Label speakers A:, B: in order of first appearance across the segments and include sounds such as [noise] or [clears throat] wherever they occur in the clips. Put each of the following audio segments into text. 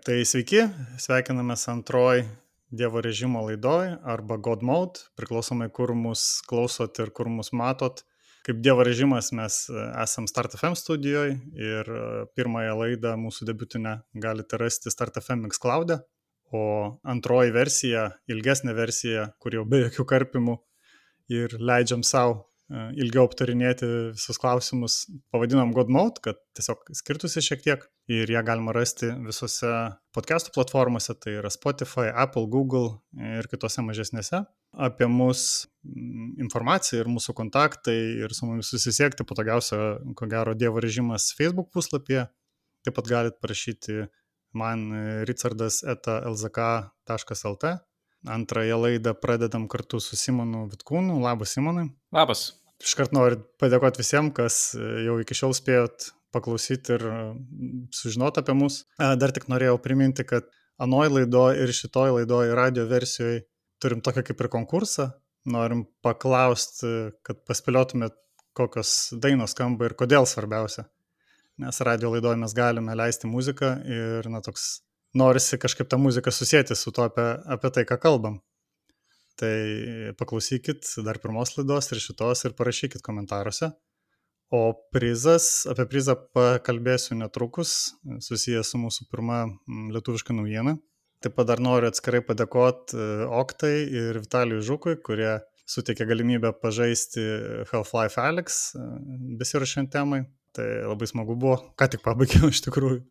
A: Tai sveiki, sveikinamės antroji Dievo režimo laidoj arba God Mode, priklausomai kur mus klausot ir kur mus matot. Kaip Dievo režimas mes e, esam StartFM studijoje ir e, pirmąją laidą mūsų debutinę galite rasti StartFM Mixcloud, e, o antroji versija, ilgesnė versija, kur jau be jokių karpimų ir leidžiam savo ilgiau aptarinėti visus klausimus, pavadinom God Mode, kad tiesiog skirtusi šiek tiek ir ją galima rasti visose podcastų platformose, tai yra Spotify, Apple, Google ir kitose mažesnėse. Apie mus informacija ir mūsų kontaktai ir su mumis susisiekti patogiausia, ko gero, Dievo režimas Facebook puslapyje. Taip pat galite parašyti man richardas eta.lzk.lt. Antrąją laidą pradedam kartu su Simonu Vitkūnu. Labas, Simonai.
B: Labas
A: iškart noriu padėkoti visiems, kas e, jau iki šiol spėjot paklausyti ir e, sužinoti apie mus. E, dar tik norėjau priminti, kad anoj laidoje ir šitoj laidoje radio versijoje turim tokią kaip ir konkursą. Norim paklausti, kad paspėliotumėt, kokios dainos skamba ir kodėl svarbiausia. Nes radio laidoje mes galime leisti muziką ir, na, toks norisi kažkaip tą muziką susijęti su to, apie, apie tai, ką kalbam. Tai paklausykit dar pirmos laidos ir šitos ir parašykit komentaruose. O prizas, apie prizą pakalbėsiu netrukus, susijęs su mūsų pirma lietuviška naujiena. Taip pat dar noriu atskirai padėkoti e, Oktai ir Vitalijui Žukui, kurie suteikė galimybę pažaisti Half-Life Alex besirašant temai. Tai labai smagu buvo, ką tik pabaigiau iš tikrųjų.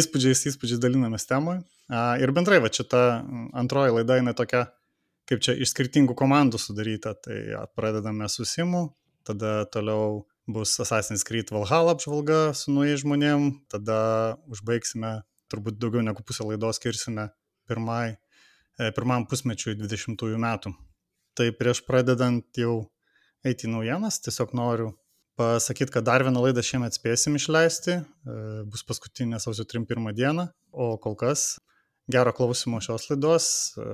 A: Įspūdžiais, įspūdžiais dalinamės temui. Ir bendrai, va čia ta antroji laida, jinai tokia kaip čia iš skirtingų komandų sudaryta. Tai pradedame su Simu, tada toliau bus Assassin's Creed Valhalla apžvalga su naujais žmonėm, tada užbaigsime, turbūt daugiau negu pusę laidos skirsime pirmai, e, pirmam pusmečiui 20 metų. Tai prieš pradedant jau eiti į naujienas, tiesiog noriu pasakyti, kad dar vieną laidą šiemet spėsim išleisti, e, bus paskutinė sausio 31 diena, o kol kas gero klausimo šios laidos e,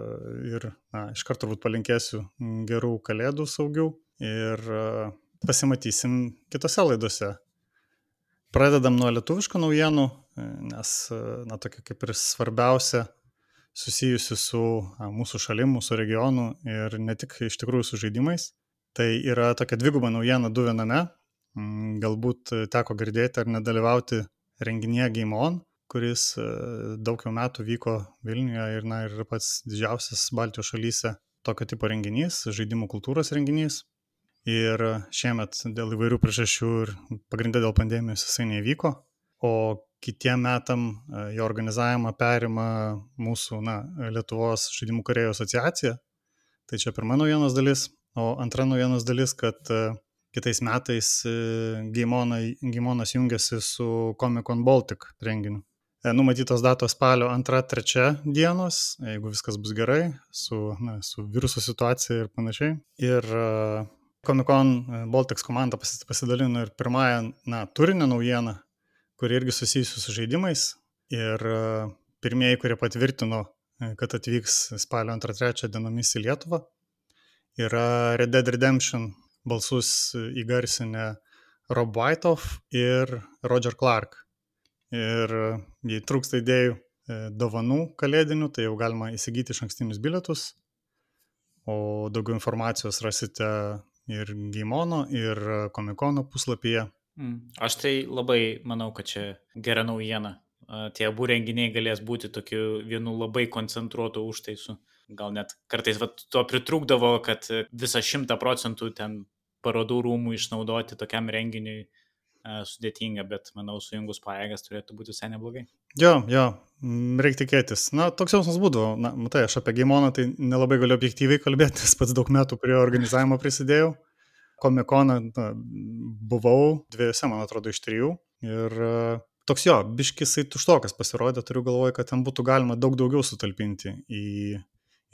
A: ir na, iš karto turbūt palinkėsiu gerų kalėdų saugių ir e, pasimatysim kitose laidose. Pradedam nuo lietuviškų naujienų, e, nes, na, tokia kaip ir svarbiausia susijusi su mūsų šalim, mūsų regionu ir ne tik iš tikrųjų su žaidimais. Tai yra tokia dviguba naujiena du viename. Galbūt teko girdėti ar nedalyvauti renginėje Game On, kuris e, daug jau metų vyko Vilniuje ir, na, ir pats didžiausias Baltijos šalyse tokio tipo renginys, žaidimų kultūros renginys. Ir šiemet dėl įvairių priežasčių ir pagrindė dėl pandemijos jisai nevyko, o kitiem metam e, jo organizavimą perima mūsų na, Lietuvos žaidimų kuriejų asociacija. Tai čia pirma naujienos dalis. O antra naujienos dalis, kad e, kitais metais Gimonas jungiasi su Comic Con Baltic renginiu. E, numatytos datos spalio 2-3 dienos, jeigu viskas bus gerai, su, na, su viruso situacija ir panašiai. Ir uh, Comic-Con e, Baltics komanda pasidalino ir pirmąją, na, turinio naujieną, kuri irgi susijusi su žaidimais. Ir pirmieji, kurie patvirtino, kad atvyks spalio 2-3 dienomis į Lietuvą, yra Red Dead Redemption balsus įgarsinę Rob Whiteoff ir Roger Clark ir jei trūksta idėjų e, dovanų kalėdinių, tai jau galima įsigyti iš ankstinius bilietus, o daugiau informacijos rasite ir Gaimono, ir Komikono puslapyje.
B: Mm. Aš tai labai manau, kad čia gera naujiena. Tie abu renginiai galės būti tokiu vienu labai koncentruotu užtaisu. Gal net kartais va, to pritrūkdavo, kad visą šimtą procentų ten parodų rūmų išnaudoti tokiam renginiui sudėtinga, bet manau, sujungus pajėgas turėtų būti visai neblogai.
A: Jo, jo, reikia tikėtis. Na, toks jausmas būdavo. Na, matai, aš apie Gaimoną tai nelabai galiu objektyviai kalbėti, nes pats daug metų prie organizavimo prisidėjau. Komikoną na, buvau dviejose, man atrodo, iš trijų. Ir toks jo, biškisai tuštokas pasirodė, turiu galvoje, kad ten būtų galima daug daugiau sutalpinti į,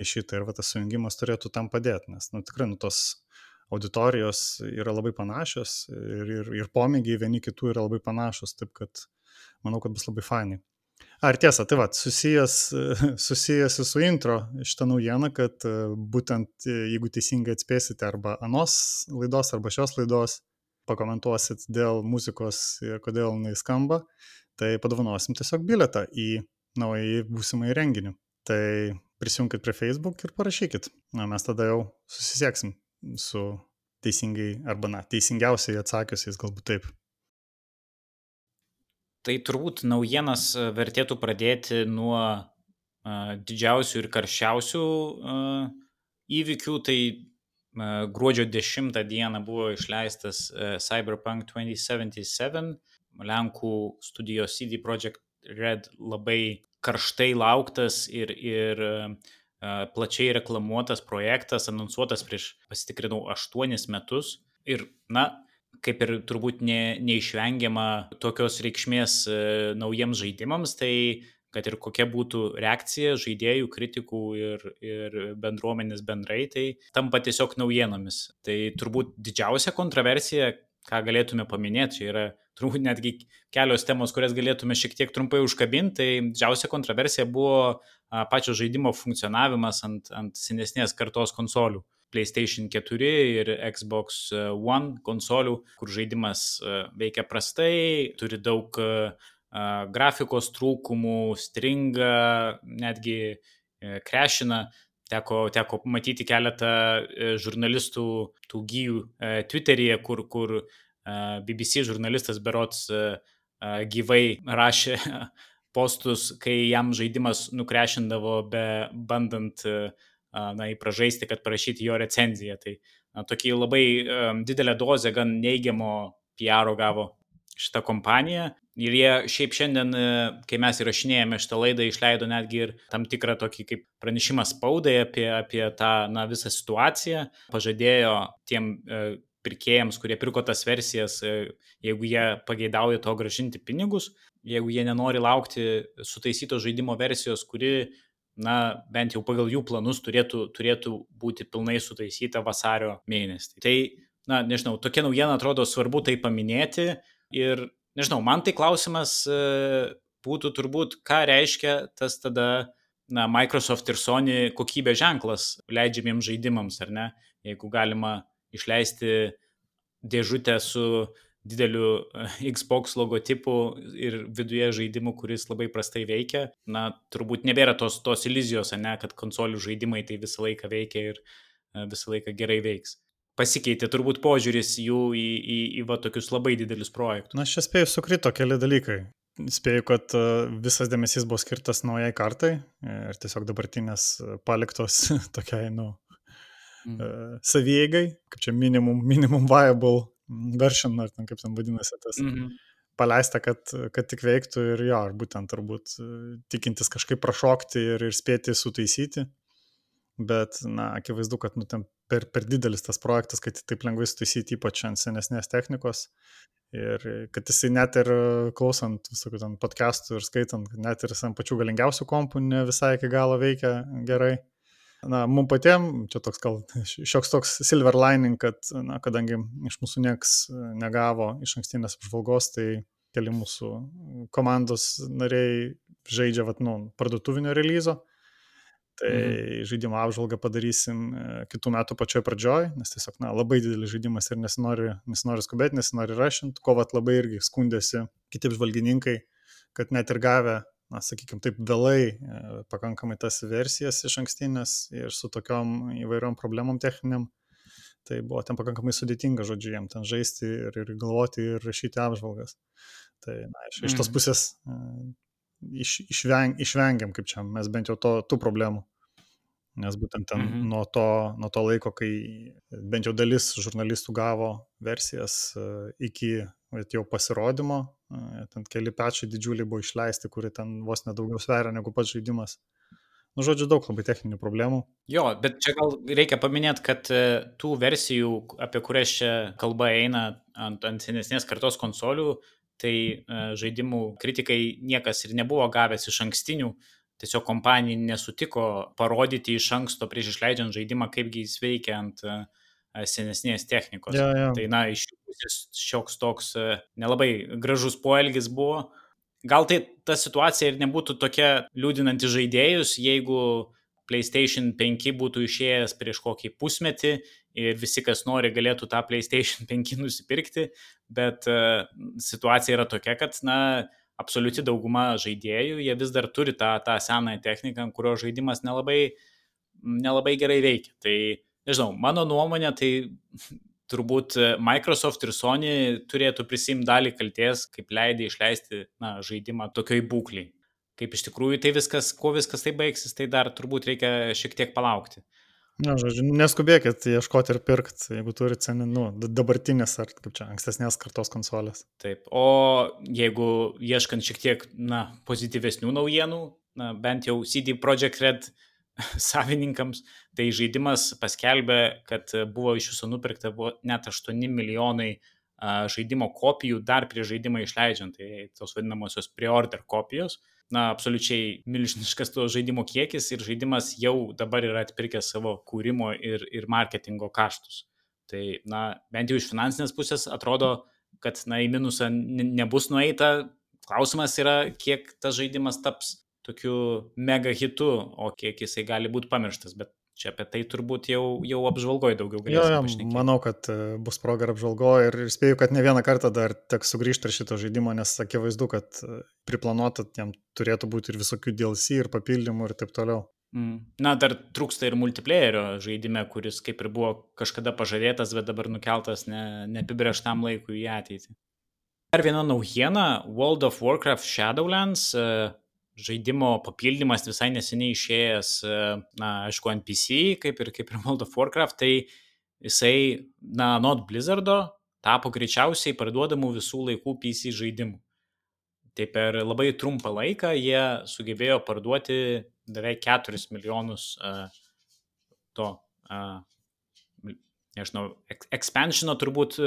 A: į šitą ir va, tas sujungimas turėtų tam padėti, nes, nu, tikrai, nu, tos auditorijos yra labai panašios ir, ir, ir pomėgiai vieni kitų yra labai panašus, taip kad manau, kad bus labai fainai. Ar tiesa, tai va, susijęs, [laughs] susijęs su intro šitą naujieną, kad būtent jeigu teisingai atspėsite arba anos laidos, arba šios laidos, pakomentuosit dėl muzikos ir kodėl jinai skamba, tai padovanosim tiesiog biletą į naują būsimą įrenginį. Tai prisijungkit prie Facebook ir parašykit. Na, mes tada jau susisieksim su teisingai arba, na, teisingiausiai atsakiusiais, galbūt taip.
B: Tai turbūt naujienas vertėtų pradėti nuo uh, didžiausių ir karščiausių uh, įvykių. Tai uh, gruodžio 10 dieną buvo išleistas uh, Cyberpunk 2077, Lenkų studijos CD Projekt Red labai karštai lauktas ir, ir plačiai reklamuotas projektas, anonsuotas prieš, pasitikrinau, aštuonis metus. Ir, na, kaip ir turbūt ne, neišvengiama tokios reikšmės naujiems žaidimams, tai kad ir kokia būtų reakcija žaidėjų, kritikų ir, ir bendruomenės bendrai, tai tampa tiesiog naujienomis. Tai turbūt didžiausia kontroversija, ką galėtume paminėti, čia yra turbūt netgi kelios temos, kurias galėtume šiek tiek trumpai užkabinti. Tai didžiausia kontroversija buvo pačio žaidimo funkcionavimas ant, ant senesnės kartos konsolių. PlayStation 4 ir Xbox One konsolių, kur žaidimas veikia prastai, turi daug grafikos trūkumų, stringa, netgi krešina. Teko, teko matyti keletą žurnalistų tų gyjų Twitter'yje, kur, kur BBC žurnalistas Berots gyvai rašė [laughs] postus, kai jam žaidimas nukrešindavo be bandant na, įpražaisti, kad parašyti jo recenziją. Tai na, tokį labai didelę dozę gan neigiamo PR gavo šitą kompaniją. Ir jie šiaip šiandien, kai mes įrašinėjame šitą laidą, išleido netgi ir tam tikrą tokį kaip pranešimą spaudai apie, apie tą na, visą situaciją. Pažadėjo tiem pirkėjams, kurie pirko tas versijas, e, jeigu jie pageidauja to gražinti pinigus, jeigu jie nenori laukti sutaisyto žaidimo versijos, kuri, na, bent jau pagal jų planus turėtų, turėtų būti pilnai sutaisyta vasario mėnesį. Tai, na, nežinau, tokia naujiena atrodo svarbu tai paminėti ir, nežinau, man tai klausimas e, būtų turbūt, ką reiškia tas tada, na, Microsoft ir Sony kokybės ženklas leidžiamiems žaidimams, ar ne? Jeigu galima išleisti dėžutę su dideliu eh, Xbox logotipu ir viduje žaidimu, kuris labai prastai veikia, na, turbūt nebėra tos, tos iliuzijos, ne, kad konsolių žaidimai tai visą laiką veikia ir eh, visą laiką gerai veiks. Pasikeitė turbūt požiūris jų į, į, į va tokius labai didelius projektus.
A: Na, aš čia spėjau sukrito keli dalykai. Spėjau, kad eh, visas dėmesys buvo skirtas naujai kartai ir tiesiog dabartinės paliktos [laughs] tokiai, nu, mm. savieigai, kaip čia minimum, minimum viable version, ar ten kaip ten vadinasi tas. Mm -hmm. Paleista, kad, kad tik veiktų ir jo, ar būtent turbūt e, tikintis kažkaip prašokti ir, ir spėti sutaisyti. Bet, na, akivaizdu, kad nu, ten per, per didelis tas projektas, kad taip lengvai sutaisyti, ypač ant senesnės technikos. Ir kad jisai net ir klausant visokių ten podcastų ir skaitant, net ir ant pačių galingiausių kompų ne visai iki galo veikia gerai na, mums patiems, čia toks gal šioks toks silver lining, kad, na, kadangi iš mūsų nieks negavo iš ankstinės apžvalgos, tai keli mūsų komandos nariai žaidžia, vat, nu, parduotuvinio releazo. Tai mhm. žaidimo apžvalgą padarysim e, kitų metų pačioje pradžioje, nes tiesiog, na, labai didelis žaidimas ir nesinori, nesinori skubėti, nesinori rašinti, ko vat labai irgi skundėsi kiti apžvalgininkai, kad net ir gavę na, sakykime, taip vėlai e, pakankamai tas versijas iš ankstinės ir su tokiom įvairiom problemom techniniam. Tai buvo ten pakankamai sudėtinga, žodžiu, jiem ten žaisti ir, ir galvoti ir rašyti apžvalgas. Tai na, iš, iš tos mhm. pusės e, iš, išveng, išvengiam, kaip čia, mes bent jau to, tų problemų. Nes būtent ten mhm. nuo, to, nuo to laiko, kai bent jau dalis žurnalistų gavo versijas e, iki jau pasirodymo, ten keli pečiai didžiuliai buvo išleisti, kurie ten vos nedaugiau sveria negu pats žaidimas. Nu, žodžiu, daug labai techninių problemų.
B: Jo, bet čia gal reikia paminėti, kad e, tų versijų, apie kurias čia kalba eina ant, ant senesnės kartos konsolių, tai e, žaidimų kritikai niekas ir nebuvo gavęs iš ankstinių. Tiesiog kompanija nesutiko parodyti iš anksto prieš išleidžiant žaidimą, kaipgi jis veikia ant, uh, senesnės technikos.
A: Ja, ja.
B: Tai na, iš pusės šioks toks nelabai gražus poelgis buvo. Gal tai ta situacija ir nebūtų tokia liūdinanti žaidėjus, jeigu PlayStation 5 būtų išėjęs prieš kokį pusmetį ir visi, kas nori, galėtų tą PlayStation 5 nusipirkti, bet uh, situacija yra tokia, kad, na, absoliuti dauguma žaidėjų, jie vis dar turi tą, tą senąją techniką, kurio žaidimas nelabai, nelabai gerai veikia. Tai, nežinau, mano nuomonė, tai [laughs] turbūt Microsoft ir Sony turėtų prisimti dalį kalties, kaip leidė išleisti na, žaidimą tokioj būkliai. Kaip iš tikrųjų tai viskas, kuo viskas tai baigsis, tai dar turbūt reikia šiek tiek palaukti.
A: Na, žodžiu, neskubėkit ieškoti ir pirkti, jeigu turite nu, dabartinės ar kaip čia ankstesnės kartos konsolės.
B: Taip, o jeigu ieškant šiek tiek, na, pozityvesnių naujienų, na, bent jau CD Projekt Red [laughs] savininkams, tai žaidimas paskelbė, kad buvo iš viso nupirkta net 8 milijonai žaidimo kopijų dar prie žaidimą išleidžiant, tai tos vadinamosios pre-order kopijos na, absoliučiai milžiniškas to žaidimo kiekis ir žaidimas jau dabar yra atpirkęs savo kūrimo ir, ir marketingo kaštus. Tai, na, bent jau iš finansinės pusės atrodo, kad, na, į minusą nebus nueita. Klausimas yra, kiek tas žaidimas taps tokiu mega hitu, o kiek jisai gali būti pamirštas, bet Čia apie tai turbūt jau, jau apžvalgoji daugiau galėsime.
A: Jo, manau, kad e, bus proga ir apžvalgoji ir spėju, kad ne vieną kartą dar teks sugrįžti prie šito žaidimo, nes akivaizdu, kad e, priplanuota jam turėtų būti ir visokių DLC ir papildymų ir taip toliau.
B: Mm. Na, dar trūksta ir multiplayerio žaidime, kuris kaip ir buvo kažkada pažadėtas, bet dabar nukeltas ne, neapibrieštam laikui į ateitį. Dar viena naujiena - World of Warcraft Shadowlands uh, žaidimo papildymas visai neseniai išėjęs, e, na, aišku, NPC, kaip ir, kaip ir World of Warcraft, tai jisai, na, Not Blizzardo tapo greičiausiai parduodamų visų laikų PC žaidimų. Tai per labai trumpą laiką jie sugebėjo parduoti beveik 4 milijonus uh, to, uh, nežinau, expansiono turbūt uh,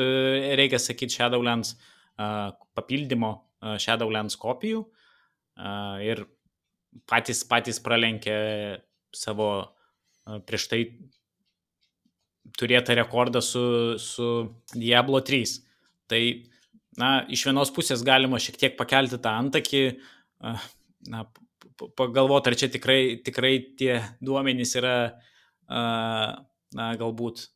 B: reikia sakyti Shadowlands uh, papildymo uh, Shadowlands kopijų. Uh, ir patys, patys pralenkė savo prieš tai turėtą rekordą su, su Diablo 3. Tai, na, iš vienos pusės galima šiek tiek pakelti tą antakį, na, pagalvoti, ar čia tikrai, tikrai tie duomenys yra, na, galbūt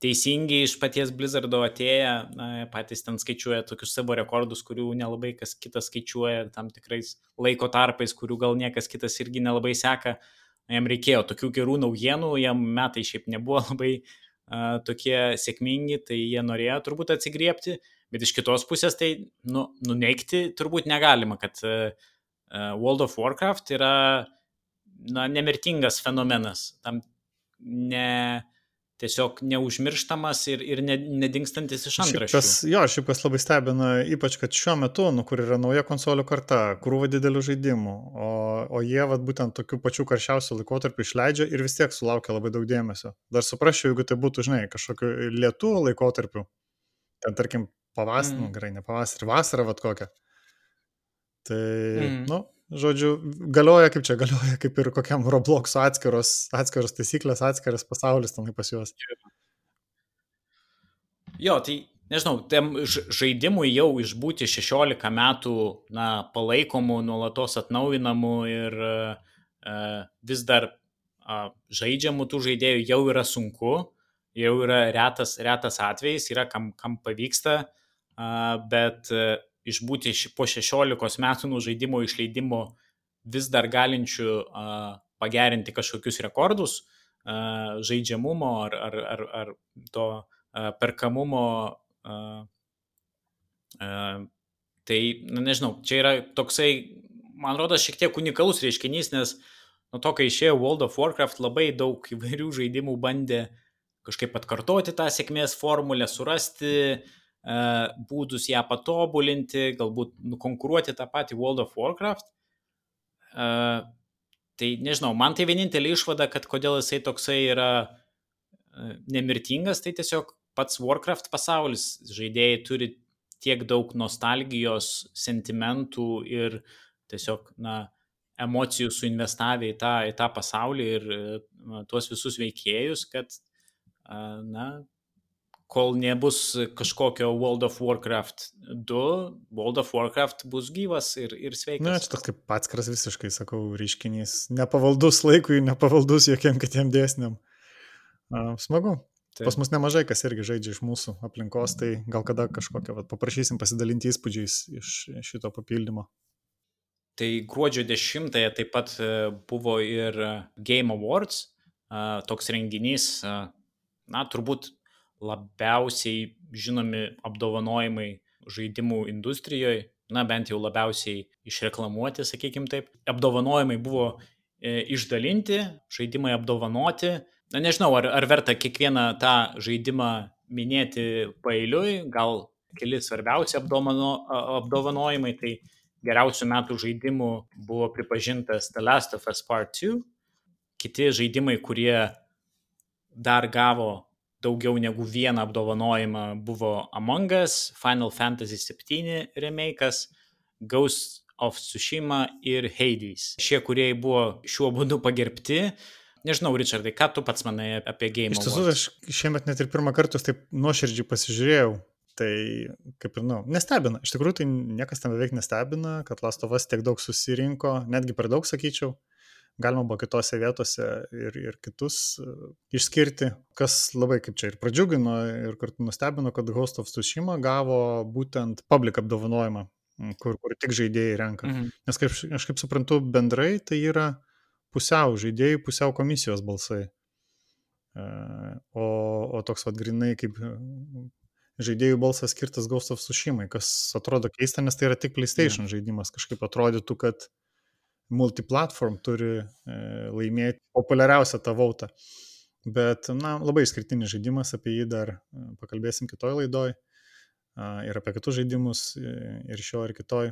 B: teisingi iš paties Blizzardo atėję, na, patys ten skaičiuoja tokius savo rekordus, kurių nelabai kas kitas skaičiuoja tam tikrais laiko tarpais, kurių gal niekas kitas irgi nelabai seka. Jam reikėjo tokių gerų naujienų, jam metai šiaip nebuvo [laughs] labai uh, tokie sėkmingi, tai jie norėjo turbūt atsigriepti, bet iš kitos pusės tai nu, nuneikti turbūt negalima, kad uh, World of Warcraft yra na, nemirtingas fenomenas. Tam ne, tiesiog neužmirštamas ir, ir nedingstantis iš antraščių.
A: Kas, jo, šiaip kas labai stebina, ypač kad šiuo metu, nu, kur yra nauja konsolių karta, krūva didelių žaidimų, o, o jie vat, būtent tokių pačių karščiausių laikotarpių išleidžia ir vis tiek sulaukia labai daug dėmesio. Dar suprasčiau, jeigu tai būtų, žinai, kažkokiu lietų laikotarpiu, ten tarkim pavasarį, mm. nu, gerai, ne pavasarį, vasarą, vad kokią. Tai, mm. nu, žodžiu, galioja kaip čia, galioja kaip ir kokiam Roblox atskiros, atskiros taisyklės, atskiras pasaulis tenai pas juos.
B: Jo, tai nežinau, tam žaidimui jau išbūti 16 metų, na, palaikomų, nuolatos atnaujinamų ir uh, vis dar uh, žaidžiamų tų žaidėjų jau yra sunku, jau yra retas, retas atvejis, yra kam, kam pavyksta, uh, bet uh, išbūti po 16 metų nuo žaidimo išleidimo vis dar galinčių pagerinti kažkokius rekordus žaidžiamumo ar, ar, ar, ar to perkamumo. Tai, na, nežinau, čia yra toksai, man rodo, šiek tiek unikalus reiškinys, nes nuo to, kai išėjo World of Warcraft, labai daug įvairių žaidimų bandė kažkaip atkartoti tą sėkmės formulę, surasti uh, būdus ją patobulinti, galbūt nukonkuruoti tą patį World of Warcraft. E, tai nežinau, man tai vienintelė išvada, kad kodėl jisai toksai yra e, nemirtingas, tai tiesiog pats Warcraft pasaulis. Žaidėjai turi tiek daug nostalgijos, sentimentų ir tiesiog, na, emocijų suinvestavę į tą, į tą pasaulį ir na, tuos visus veikėjus, kad, na, kol nebus kažkokio World of Warcraft 2, World of Warcraft bus gyvas ir, ir sveikas.
A: Na, čia toks kaip atskiras visiškai, sakau, reiškinys. Nepavaldus laikui, nepavaldus jokiem kitiem dėsniam. Uh, smagu. Taip. Pas mus nemažai kas irgi žaidžia iš mūsų aplinkos, tai gal kada kažkokią vat, paprašysim pasidalinti įspūdžiais iš šito papildymo.
B: Tai gruodžio 10 taip pat e, buvo ir Game Awards, toks renginys, na, turbūt labiausiai žinomi apdovanojimai žaidimų industrijoje, na, bent jau labiausiai išreklamuoti, sakykim taip. Apdovanojimai buvo e, išdalinti, žaidimai apdovanoti, na nežinau, ar, ar verta kiekvieną tą žaidimą minėti pailiui, gal keli svarbiausi apdovano, apdovanojimai, tai geriausių metų žaidimų buvo pripažintas The Last of Us Part 2, kiti žaidimai, kurie dar gavo daugiau negu vieną apdovanojimą buvo Among Us, Final Fantasy VII remake'as, Ghost of Tsushima ir Hades. Šie kuriejai buvo šiuo būdu pagerbti Nežinau, Richardai, ką tu pats manai apie Game
A: Iš tiesų, aš šiemet net ir pirmą kartą taip nuoširdžiai pasižiūrėjau. Tai kaip ir, nu, nestebina. Iš tikrųjų, tai niekas tam beveik nestebina, kad Lastovas tiek daug susirinko, netgi per daug, sakyčiau. Galima buvo kitose vietose ir, ir kitus uh, išskirti, kas labai kaip čia ir pradžiugino ir kartu nustebino, kad Ghost of Tsushima gavo būtent public apdovanojimą, kur, kur tik žaidėjai renka. Mhm. Nes kaip, aš kaip suprantu, bendrai tai yra pusiau žaidėjų, pusiau komisijos balsai. E, o, o toks vad grinai kaip e, žaidėjų balsas skirtas Ghost of Tsushima, kas atrodo keista, nes tai yra tik PlayStation mm. žaidimas. Kažkaip atrodytų, kad multiplatform turi e, laimėti populiariausią tą vautą. Bet, na, labai išskirtinis žaidimas, apie jį dar e, pakalbėsim kitoj laidoj. Ir apie kitus žaidimus, ir šio, ir kitoj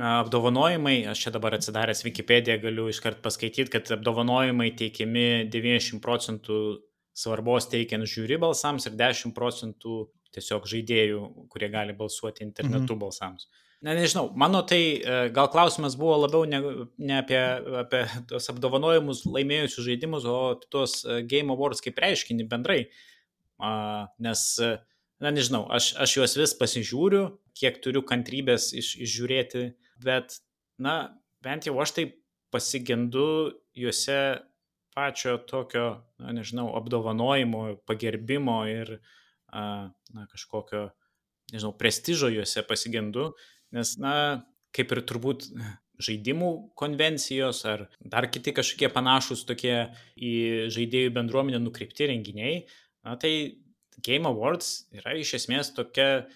B: apdovanojimai, aš čia dabar atsidaręs Wikipediją galiu iškart paskaityti, kad apdovanojimai teikiami 90 procentų svarbos teikiant žiūri balsams ir 10 procentų tiesiog žaidėjų, kurie gali balsuoti internetu mhm. balsams. Na, nežinau, mano tai e, gal klausimas buvo labiau ne, ne apie, apie tos apdovanojimus laimėjusius žaidimus, o tos e, Game Awards kaip reiškinį bendrai. Nes uh, na nežinau, aš, aš juos vis pasižiūriu, kiek turiu kantrybės iš, išžiūrėti, bet, na, bent jau aš tai pasigendu juose pačio tokio, na, nežinau, apdovanojimo, pagerbimo ir, a, na, kažkokio, nežinau, prestižo juose pasigendu, nes, na, kaip ir turbūt žaidimų konvencijos ar dar kiti kažkokie panašus tokie į žaidėjų bendruomenę nukreipti renginiai, na, tai Game Awards yra iš esmės tokia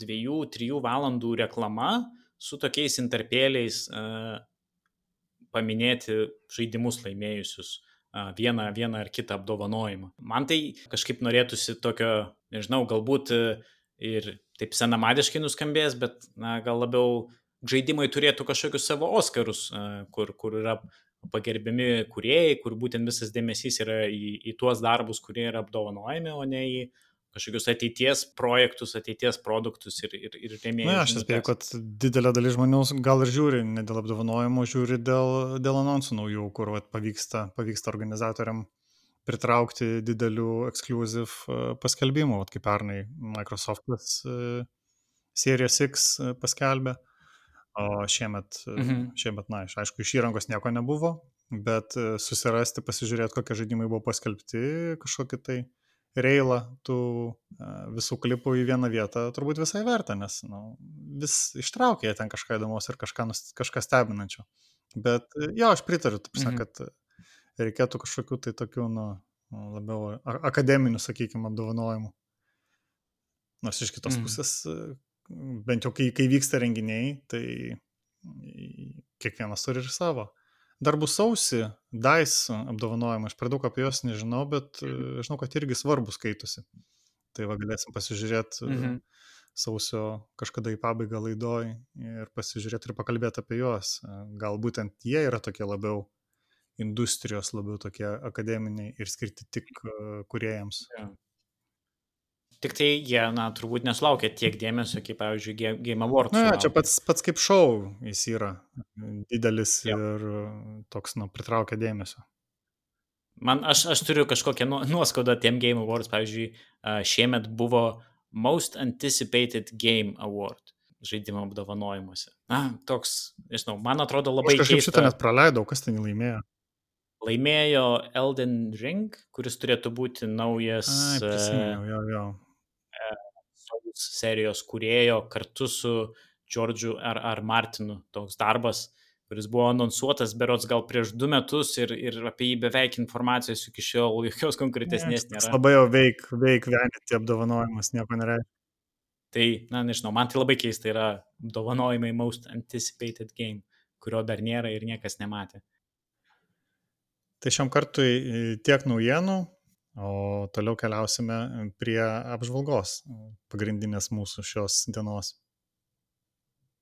B: dviejų, trijų valandų reklama su tokiais interpėliais uh, paminėti žaidimus laimėjusius uh, vieną, vieną ar kitą apdovanojimą. Man tai kažkaip norėtųsi tokio, nežinau, galbūt ir taip senamadiškai nuskambės, bet na, gal labiau žaidimai turėtų kažkokius savo Oscarus, uh, kur, kur yra pagerbiami kuriejai, kur būtent visas dėmesys yra į, į tuos darbus, kurie yra apdovanojami, o ne į kažkokius ateities projektus, ateities produktus ir, ir, ir rėmėjus.
A: Na, aš spėju, kad didelė dalis žmonių gal ir žiūri ne dėl apdovanojimų, žiūri dėl, dėl anonsų naujų, kur vat, pavyksta, pavyksta organizatoriam pritraukti didelių ekskluziv e, paskelbimų, vat, kaip pernai Microsoftas e, Series X e, paskelbė. O šiemet, mhm. šiemet, na, aišku, iš įrangos nieko nebuvo, bet susirasti, pasižiūrėti, kokie žaidimai buvo paskelbti, kažkokį tai reilą tų visų klipų į vieną vietą turbūt visai verta, nes nu, vis ištraukė ten kažką įdomus ir kažką, kažką stebinančio. Bet jo, aš pritariu, taip sakant, mhm. Reikėtų kažkokių tai tokių, nu, labiau akademinių, sakykime, apdovanojimų. Nors iš kitos mhm. pusės bent jau kai, kai vyksta renginiai, tai kiekvienas turi ir savo. Dar bus sausi, DICE apdovanojimai, aš per daug apie juos nežinau, bet mhm. žinau, kad irgi svarbus skaitosi. Tai va galėsim pasižiūrėti mhm. sausio kažkada į pabaigą laidoj ir pasižiūrėti ir pakalbėti apie juos. Gal būtent jie yra tokie labiau industrijos, labiau tokie akademiniai ir skirti tik kuriejams. Ja.
B: Tik tai jie, na, turbūt nesulaukia tiek dėmesio, kaip, pavyzdžiui, Game Awards.
A: Na, čia pats, pats kaip šou jis yra didelis ja. ir toks, nu, pritraukia dėmesio.
B: Man, aš, aš turiu kažkokią nu, nuoskaudą tiem Game Awards, pavyzdžiui, šiemet buvo Most Anticipated Game Award žaidimo apdovanojimuose. Na, toks, nežinau, man atrodo labai...
A: Aš kažkaip keista. šitą net praleidau, kas ten laimėjo.
B: Laimėjo Elden Ring, kuris turėtų būti naujas
A: Ai, jo, jo.
B: Souls serijos kūrėjo kartu su Džordžu ar, ar Martinu. Toks darbas, kuris buvo anonsuotas berots gal prieš du metus ir, ir apie jį beveik informacijos iki šiol jokios konkretesnės
A: Ja,
B: nėra.
A: labai jau veik, veik venyti apdovanojimas, nieko nereiškia.
B: Tai, na, nežinau, man tai labai keista yra apdovanojimai Most Anticipated Game, kurio dar nėra ir niekas nematė.
A: Tai šiam kartui e, tiek naujienų, o toliau keliausime prie apžvalgos pagrindinės mūsų šios dienos.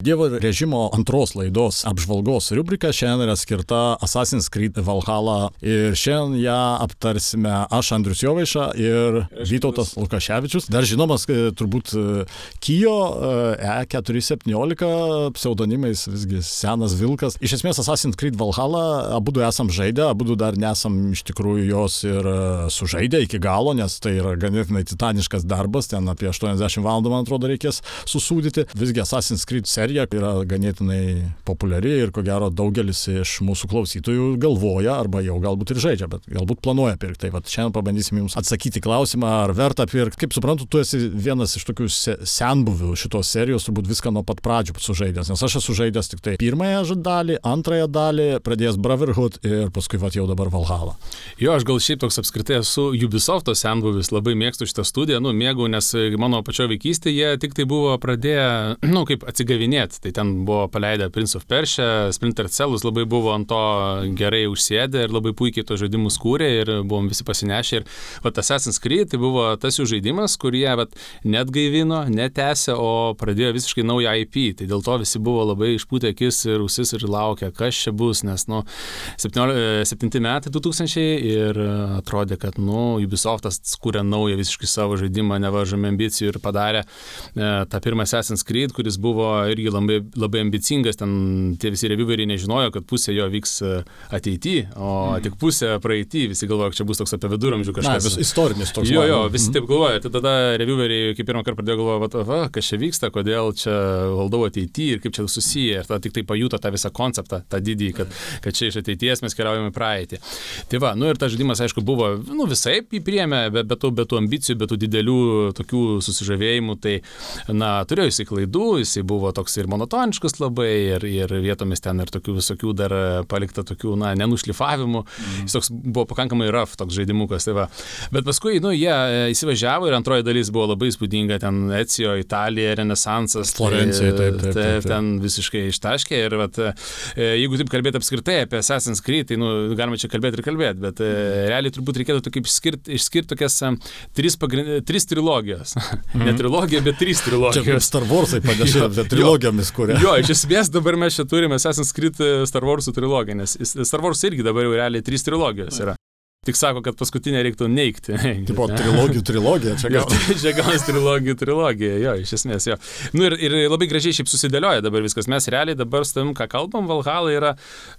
C: Dievo režimo antros laidos apžvalgos rubrika šiandien yra skirta Assassin's Creed Valhalla ir šiandien ją aptarsime aš, Andrius Jovaiša ir Vytautas Lukaševičius. Dar žinomas e, turbūt e, Kijo e, E417 pseudonimais, visgi senas vilkas. Iš esmės Assassin's Creed Valhalla abu esam žaidę, abu dar nesam iš tikrųjų jos ir e, sužaidę iki galo, nes tai yra ganėtinai titaniškas darbas, ten apie 80 valandų, man atrodo, reikės susūdyti. Visgi Assassin's Creed serija yra ganėtinai populiari ir ko gero daugelis iš mūsų klausytojų galvoja arba jau galbūt ir žaidžia, bet galbūt planuoja pirkti. Tai vat šiandien pabandysim jums atsakyti į klausimą, ar verta pirkti. Kaip suprantu, tu esi vienas iš tokių se senbuvių šitos serijos, turbūt viską nuo pat pradžių sužaidęs, nes aš esu žaidęs tik tai pirmąją dalį, antrąją dalį, pradėjęs Brotherhood ir paskui vat jau dabar Valhalla.
D: Jo, aš gal šiaip toks apskritai esu Ubisofto senbuvis, labai mėgstu šitą studiją, nu, mėgau, nes mano pačio vaikystėje tik tai buvo pradėję, [clears throat] nu, kaip atsigavinėti. Tai ten buvo paleidę Prince of Persia, Splinter Cellus labai buvo ant to gerai užsėdę ir labai puikiai to žaidimus kūrė ir buvom visi pasinešę. Ir vat Assassin's Creed tai buvo tas jų žaidimas, kurie vat, net gaivino, netęsė, o pradėjo visiškai naują IP. Tai dėl to visi buvo labai išpūtę akis ir ausis ir laukia, kas čia bus, nes, nu, 7 metai 2000 ir e, atrodė, kad, nu, Ubisoftas kūrė naują visiškai savo žaidimą, nevaržami ambicijų ir padarė e, tą pirmą Assassin's Creed, kuris buvo irgi labai, labai ambicingas, ten tie visi revieweriai nežinojo, kad pusė jo vyks ateityje, o mm. tik pusė praeitį, visi galvoja, kad čia bus toks apie viduramžių
C: Na,
D: kažkas.
C: vis, istorinis toks.
D: Jo, jo, visi taip galvoja. Tai tada revieweriai, kaip pirmą kartą pradėjo galvoti, va, kas čia vyksta, kodėl čia valdau ateityje ir kaip čia susiję. Ir tada tik tai pajuto tą visą konceptą, tą didį, kad, kad čia iš ateities mes keliaujame į praeitį. Tai va, nu ir tas žaidimas, aišku, buvo, nu visai įpriemė, be, be, tų, be tų ambicijų, be tų didelių tokių susižavėjimų. Tai, na, turėjo jisai klaidų, jisai buvo toks ir monotoniškas labai, ir, ir vietomis ten ir tokių visokių dar palikta tokių, na, nenušlifavimų. Mm. Jis toks buvo pakankamai rough toks žaidimukas. Tai va. Bet paskui, nu, jie e, įsivažiavo ir antroji dalis buvo labai įspūdinga, ten Ecijo, Italija, Renesansas.
C: Florencija, taip, taip, taip, taip.
D: Ten visiškai ištaškė ir, vat, e, jeigu taip kalbėti apskritai apie Assassin's Creed, tai, nu, galima čia kalbėti ir kalbėti, bet e, realiai turbūt reikėtų tokį išskirti, išskirti tokias e, tris, pagrind, tris trilogijas. Mm. [laughs] Ne trilogija, bet trys
C: Čia
D: trilogijos.
C: Star Warsai panašiai, bet trilogijomis kuria.
D: Jo, iš esmės dabar mes čia turime Assassin's Creed Star Warsų trilogiją, nes Star Wars irgi dabar jau realiai trys trilogijos yra. Tik sako, kad paskutinę reiktų neikti.
C: Tipo trilogijų trilogija, čia gal. [laughs]
D: čia gaunas trilogijų trilogija, jo, iš esmės, jo. Nu ir, ir labai gražiai šiaip susidėlioja dabar viskas. Mes realiai dabar su tavim, ką kalbam, Valhalla yra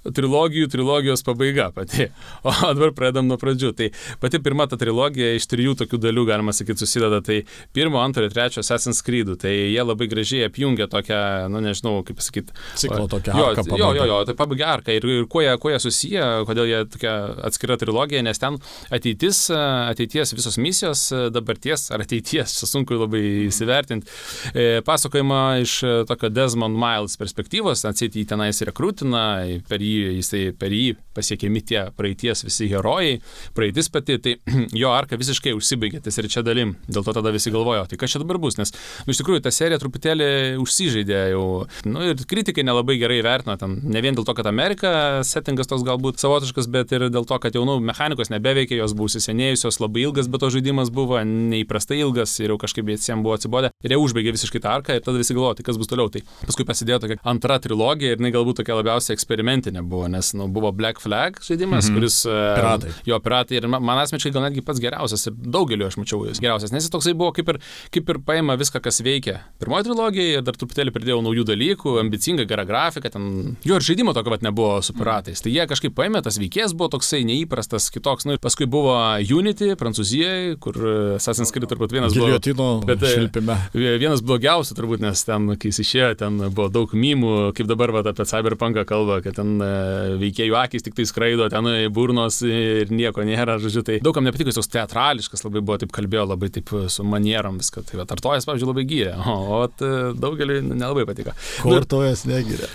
D: trilogijų trilogijos pabaiga pati. O dabar pradedam nuo pradžių. Tai pati pirma ta trilogija iš trijų tokių dalių, galima sakyti, susideda. Tai pirmo, antro ir trečio Assassin's Creed. Tai jie labai gražiai apjungia tokią, nu nežinau, kaip pasakyti,
C: Ciklo tokia
D: Jo,
C: arka
D: jo, jo, jo, tai pabaiga arka. Ir, ir kuo, jie, kuo jie susiję, kodėl jie tokia atskira trilogija, nes ten ateitis, ateities visos misijos, dabarties ar ateities, čia sunku labai įsivertinti, e, pasakojama iš e, tokio Desmond Miles perspektyvos, atsėti jį tenais rekrutina, per jį, jisai, per jį pasiekiami tie praeities visi herojai, praeitis pati, tai [clears throat] jo arka visiškai užsibaigė ties ir čia dalim. Dėl to tada visi galvojo, tai kas čia dabar bus, nes nu, iš tikrųjų ta serija truputėlį užsižaidė jau, nu ir kritikai nelabai gerai vertino, ten ne vien dėl to, kad Amerika settingas toks galbūt savotiškas, bet ir dėl to, kad jau nu, mechanikos nebeveikia, jos buvo įsisenėjusios, labai ilgas, bet to žaidimas buvo neįprastai ilgas ir jau kažkaip visiems buvo atsibodę. Ir jie užbaigė visiškai tą arką ir tada visi galvojo, tai kas bus toliau. Tai paskui prasidėjo tokia antra trilogija ir jinai galbūt tokia labiausiai eksperimentinė buvo, nes nu, buvo Black Flag žaidimas, mhm. kuris... e,
C: Piratai.
D: Jo, piratai ir ma- man asmeniškai gal netgi pats geriausias ir daugeliu aš mačiau jis geriausias, nes jis toksai buvo kaip ir, kaip ir paima viską, kas veikia. Pirmoji trilogija ir dar truputėlį pridėjau naujų dalykų, ambicinga, gera grafika, ten jo ir žaidimo tokio pat nebuvo su piratais. Tai jie kažkaip paėmė, tas veikėjas buvo toksai neįprastas, kitoks. Nu, ir paskui buvo Unity, Prancūzijoje, kur Assassin's Creed turbūt vienas buvo. Bet, e,
C: šilpime.
D: vienas blogiausių turbūt, nes ten, kai jis išėjo, ten buvo daug mymų, kaip dabar va, apie Cyberpunką kalba, kad ten e, veikėjų akis tik tai skraido, ten burnos ir nieko nėra, žodžiu, tai daugam nepatiko, jis toks teatrališkas labai buvo, taip kalbėjo, labai taip su manierom viską. Tai va, artojas, pavyzdžiui, labai gyrė, [laughs] o, o daugeliu nelabai patiko.
C: Kur artojas negyrė?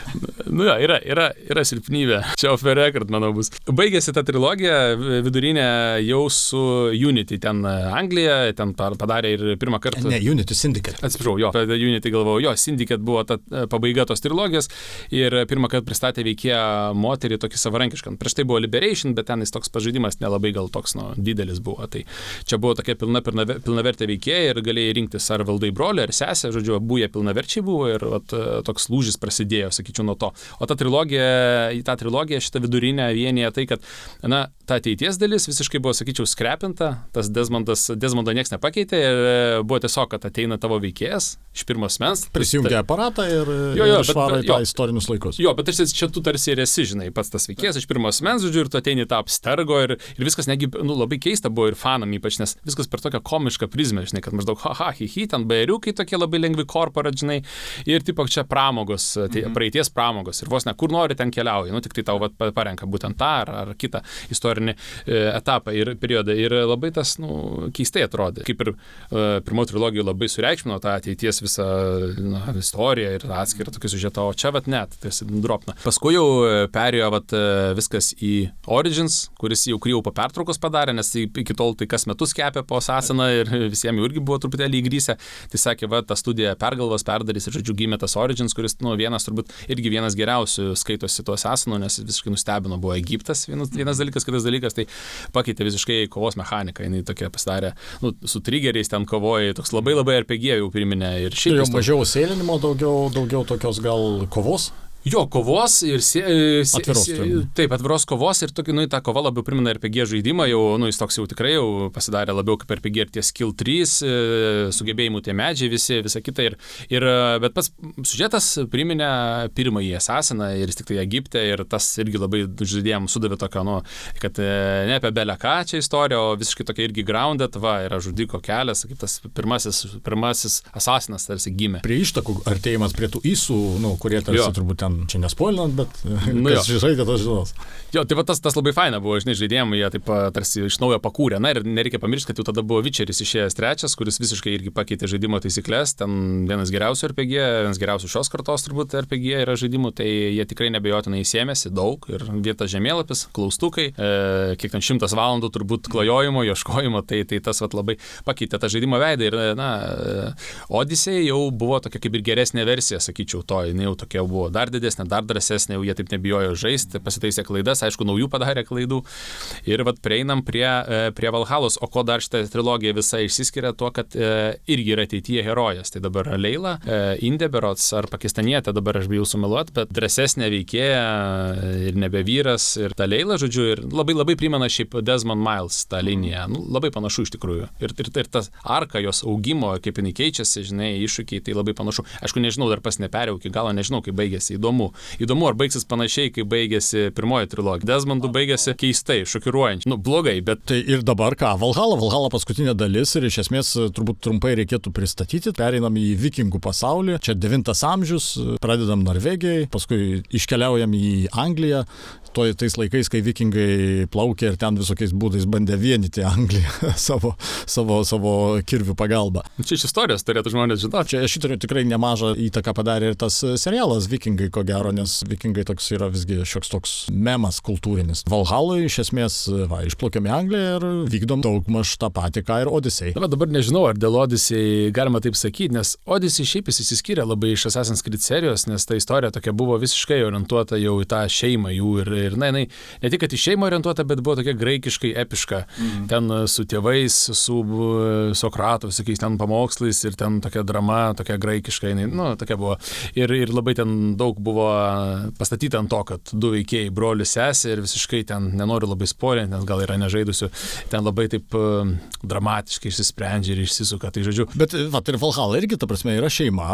D: Nu jo, yra, yra, yra silpnybė. Čia off record, manau, bus. Baigėsi ta trilogija vidurinė jau su Unity ten Anglija, ten padarė ir pirmą kartą.
C: Ne, Unity Syndicate.
D: Atsiprašau, jo, Unity galvojau, jo, Syndicate buvo ta pabaiga tos trilogijos ir pirmą kartą pristatė veikėją moterį tokį savarankišką. Prieš tai buvo Liberation, bet ten jis toks pažaidimas nelabai gal toks nu, didelis buvo. Tai čia buvo tokia pilna, pilna, pilnavertė veikėja ir galėjai rinktis ar valdai brolį, ar sesę, žodžiu, abu jie pilnaverčiai buvo ir vat, toks lūžis prasidėjo, sakyčiau, nuo to. O ta trilogija, į tą trilogiją šitą vidurinę vienyje tai, kad, na, ta ateities dalis visiškai buvo, sakyčiau, skrepinta, tas Desmondas, Desmondo niekas nepakeitė ir buvo tiesiog, kad ateina tavo veikėjas iš pirmos mens.
C: Prisijungia aparatą ir, jo, jo, ir išvaro į tą istorinius laikus.
D: Jo, bet tarsi čia tu tarsi ir esi, žinai, pats tas veikėjas iš pirmos mens, žodžiu, ir tu ateini tą apstergo ir, ir viskas negi, nu, labai keista buvo ir fanam ypač, nes viskas per tokią komišką prizmę, žinai, kad maždaug, haha, hi, hi, ten bairiukai tokie labai lengvi korporat, žinai, ir tipo čia pramogos, tai mhm. praeities pramogos ir vos ne kur nori ten keliauji, nu tik tai tau vat, parenka būtent tą ar, ar kitą istorinį e, etapą ir periodą. Ir labai tas, nu, keistai atrodė. Kaip ir e, pirmo trilogijų labai sureikšmino tą ateities visą na, istoriją ir atskirą tokį sužetą, o čia vat net, tai dropna. Paskui jau e, perėjo vat, e, viskas į Origins, kuris jau kryjau po pertraukos padarė, nes iki tol tai kas metus kepė po Asasiną ir [laughs] visiems jau irgi buvo truputėlį įgrysę. Tai sakė, va, ta studija pergalvos perdarys ir, žodžiu, gimė tas Origins, kuris, nu, vienas turbūt irgi vienas geriausių skaitosi to Asasino, nes visiškai nustebino, buvo Egiptas vienas, vienas dalykas, kitas dalykas, tai pakeitė visiškai kovos mechaniką, jinai tokia pasidarė, nu, su triggeriais ten kovoja, toks labai labai RPG jau priminė ir šiaip.
C: Jau mažiau sėlinimo, daugiau, daugiau tokios gal kovos?
D: Jo, kovos ir... Sie, sie, atviros, sie, taip, atviros kovos ir tokia, nu, ta kova labiau primena RPG žaidimą, jau, nu, jis toks jau tikrai jau pasidarė labiau kaip RPG ir tie skill 3, e, sugebėjimų tie medžiai visi, visa kita. Ir, ir, e, bet pats sužetas priminė pirmąjį Asasiną ir jis tik tai Egipte ir tas irgi labai žaidėjim sudavė tokio, nu, kad e, ne apie belę ką čia istorija, o visiškai tokia irgi grounded, va, yra žudiko kelias, kaip tas pirmasis, pirmasis Asasinas tarsi gimė.
C: Prie ištakų artėjimas prie tų įsų, nu, kurie tarsi jo. turbūt ten čia nespoilinant, bet nu, kas žaidė, tas žinos.
D: Jo, tai va tas, tas labai faina buvo, žinai, žaidėjim, jie taip tarsi iš naujo pakūrė. Na ir nereikia pamiršti, kad jau tada buvo Vičeris išėjęs trečias, kuris visiškai irgi pakeitė žaidimo taisyklės. Ten vienas geriausių RPG, vienas geriausių šios kartos turbūt RPG yra žaidimų, tai jie tikrai nebejotinai įsėmėsi daug ir vietas žemėlapis, klaustukai, e, kiek ten šimtas valandų turbūt klajojimo, ieškojimo, tai, tai tas vat, labai pakeitė tą žaidimo veidą ir, na, Odisei jau buvo tokia kaip ir geresnė versija, sakyčiau, to, jinai jau tokia buvo dar didesnė, dar drąsesnė, jau jie taip nebijojo žaisti, pasitaisė klaidas, aišku, naujų padarė klaidų. Ir vad prieinam prie, e, prie Valhalos, o ko dar šitą trilogiją visai išsiskiria tuo, kad e, irgi yra ateityje herojas. Tai dabar Leila, e, Indeberots ar Pakistanietė, dabar aš bijau sumeluoti, bet drąsesnė veikėja ir nebe vyras. Ir ta Leila, žodžiu, ir labai labai primena šiaip Desmond Miles tą liniją. Nu, labai panašu iš tikrųjų. Ir, ir, ir tas arka jos augimo, kaip jinai keičiasi, žinai, iššūkiai, tai labai panašu. Aišku, nežinau, dar pas neperėjau iki galo, nežinau, kaip baigėsi. Įdomu. Įdomu, ar baigsis panašiai, kaip baigėsi pirmoji trilogija. Desmondų baigėsi keistai, šokiruojančiai. Nu, blogai, bet.
C: Tai ir dabar ką? Valhalla, Valhalla paskutinė dalis ir iš esmės turbūt trumpai reikėtų pristatyti. Pereinam į vikingų pasaulį. Čia 9 amžius, pradedam Norvegijai, paskui iškeliaujam į Angliją, toj, tais laikais, kai vikingai plaukė ir ten visokiais būdais bandė vienyti Angliją [laughs] savo, savo, savo kirvių pagalba.
D: Čia iš istorijos turėtų žmonės žinoti.
C: Čia šitą tikrai nemažą įtaką padarė ir tas serialas Vikingai, ko gero, nes Vikingai toks yra visgi šioks toks memas kultūrinis. Valhalui iš esmės, va, išplaukėme Angliją ir vykdom daugmaž tą patį, ką ir Odisei.
D: Na, dabar nežinau, ar dėl Odisei galima taip sakyti, nes Odisei šiaip jis įsiskyrė labai iš Assassin's Creed serijos, nes ta istorija tokia buvo visiškai orientuota jau į tą šeimą jų ir ir na, jinai ne tik, kad į šeimą orientuota, bet buvo tokia graikiškai epiška. Mhm. Ten e, su tėvais, su e, Sokratu, visokiais ten pamokslais ir ten tokia drama, tokia graikiška, jinai, nu, tokia buvo. Ir, ir labai ten daug buvo pastatyta ant to, kad du veikėjai, brolius sesė ir visiškai ten nenoriu labai spoilinti, nes gal yra nežaidusių, ten labai taip uh, dramatiškai išsisprendžia ir išsisuka, tai žodžiu.
C: Bet, va, ir Valhalla irgi, ta prasme, yra šeima,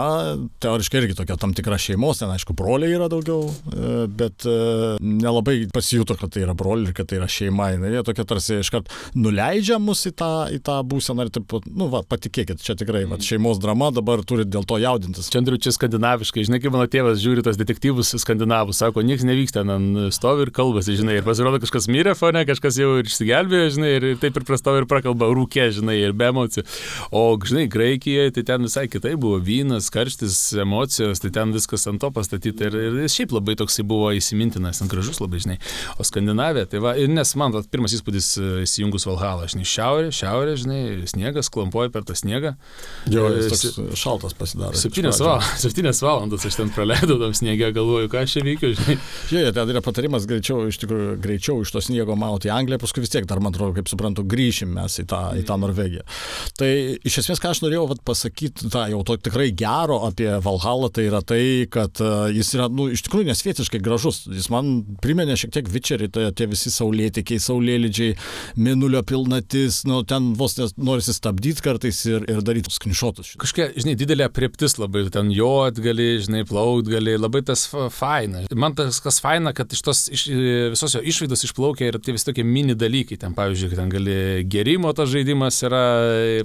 C: teoriškai irgi tokia tam tikra šeimos, ten aišku, broliai yra daugiau, e, bet uh, nelabai pasijuto, kad tai yra broliai ir kad tai yra šeima, jinai tokia tarsi iškart nuleidžia mus į tą, į tą būseną ir taip, nu, va, patikėkit, čia tikrai, va, šeimos drama, dabar turi dėl to jaudintis.
D: Čia, Andriu, čia skandinaviškai, žinai, kaip mano tėvas žiūri tos detektyvus skandinavus, sako, niekas nevyksta, ten stovi ir kalbasi, žinai, ir pasirodo kažkas mirė fone, kažkas jau ir išsigelbėjo, žinai, ir taip ir prastovi ir prakalba rūkė, žinai, ir be emocijų. O, žinai, Graikijoje tai ten visai kitai buvo vynas, karštis, emocijos, tai ten viskas ant to pastatyta ir, ir šiaip labai toksai buvo įsimintinas, ten gražus labai, žinai. O Skandinavija, tai va, ir nes man tas pirmas įspūdis e, įsijungus Valhalą, žinai, šiaurė, šiaurė, žinai, sniegas, klampuoja per tą sniegą.
C: Jo, jis toks šaltas pasidaro.
D: Septynės, val, [laughs] septynės valandas aš ten praleidau tam sniegę, galvoju, ką aš čia veikiu, žinai.
C: Žiūrėjau, ten yra patarimas greičiau, iš tikrųjų, greičiau iš to sniego mauti į Angliją, paskui vis tiek dar, man atrodo, kaip suprantu, grįšim mes į tą, į tą Norvegiją. Tai iš esmės, ką aš norėjau vat, pasakyti, tą jau to tikrai gero apie Valhalą, tai yra tai, kad uh, jis yra, nu, iš tikrųjų nesvietiškai gražus. Jis man priminė šiek tiek Vičerį, tai tie visi saulėtikiai, saulėlydžiai, minulio pilnatis, nu, ten vos norisi stabdyti kartais ir, ir daryti sknišotus.
D: Kažkokia, žinai, didelė prieptis labai, ten jot gali, žinai, plaut gali, labai tas faina. Man tas kas faina, kad iš tos iš, visos jo išvaidos išplaukia ir tie vis tokie mini dalykai. Ten, pavyzdžiui, ten gali gerimo tas žaidimas yra,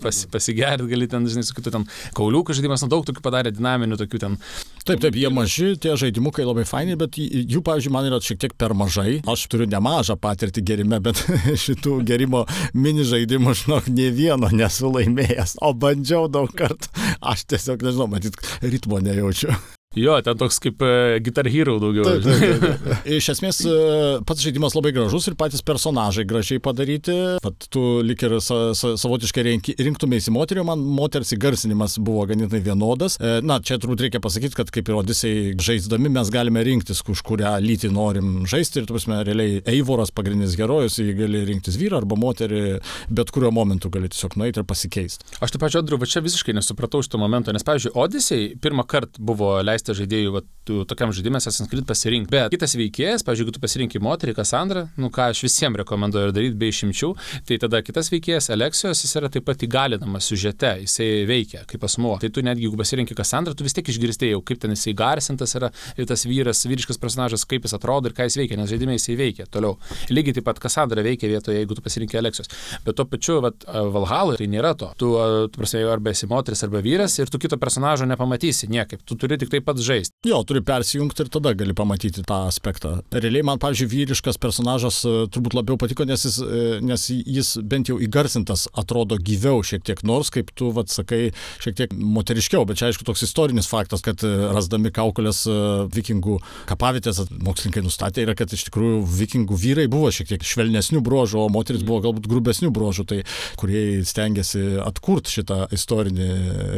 D: pas, pasigerti gali ten, žinai, su kitu ten kauliukų žaidimas, nu daug tokių padarė dinaminių tokių ten.
C: Taip, taip, jie maži, tie žaidimukai labai faini, bet jų, pavyzdžiui, man yra šiek tiek per mažai. Aš turiu nemažą patirtį gerime, bet [laughs] šitų gerimo mini žaidimų, žinok, ne vieno nesu laimėjęs, o bandžiau daug kartų. Aš tiesiog, nežinau, matyt, ritmo nejaučiu.
D: Jo, ten toks kaip uh, Guitar Hero daugiau.
C: Taip, taip, taip. Iš esmės, uh, pats žaidimas labai gražus ir patys personažai gražiai padaryti. Pat tu lik ir sa, sa, savotiškai rink, rinktumėsi moterio, man moters įgarsinimas buvo ganėtinai vienodas. Uh, na, čia turbūt reikia pasakyti, kad kaip ir Odisei žaisdami mes galime rinktis, už kurią lytį norim žaisti. Ir, tu prasme, realiai Eivoras pagrindinis herojus, jį gali rinktis vyrą arba moterį, bet kuriuo momentu gali tiesiog nueiti ir pasikeisti.
D: Aš taip pačiu, Andriu, va čia visiškai nesupratau šito momento, nes, pavyzdžiui, Odisei pirmą kartą buvo leista leisti žaidėjui va, tu, tokiam žaidimui Assassin's Creed pasirinkti. Bet kitas veikėjas, pavyzdžiui, jeigu tu pasirinkai moterį, Kassandrą, nu ką aš visiems rekomenduoju daryti be išimčių, tai tada kitas veikėjas, Aleksijos, jis yra taip pat įgalinamas siužete, jisai veikia kaip asmuo. Tai tu netgi, jeigu pasirinkai Kassandrą, tu vis tiek išgirstėjai, kaip ten jisai garsintas yra ir tas vyras, vyriškas personažas, kaip jis atrodo ir ką jis veikia, nes žaidime jisai veikia toliau. Lygiai taip pat Kassandra veikia vietoje, jeigu tu pasirinkai Aleksijos. Bet tuo pačiu, vat, Valhalui tai nėra to. Tu, tu prasme, arba esi moteris, arba vyras ir tu kito personažo nepamatysi niekaip. Tu turi tik taip pat žaisti.
C: Jo, turi persijungti ir tada gali pamatyti tą aspektą. Realiai man, pavyzdžiui, vyriškas personažas e, turbūt labiau patiko, nes jis, e, nes jis bent jau įgarsintas atrodo gyviau šiek tiek, nors, kaip tu, vad sakai, šiek tiek moteriškiau, bet čia aišku toks istorinis faktas, kad e, rasdami kaukolės vikingų kapavitės, mokslininkai nustatė, yra, kad iš tikrųjų vikingų vyrai buvo šiek tiek švelnesnių bruožų, o moteris buvo galbūt grubesnių bruožų, tai kurie stengiasi atkurti šitą istorinį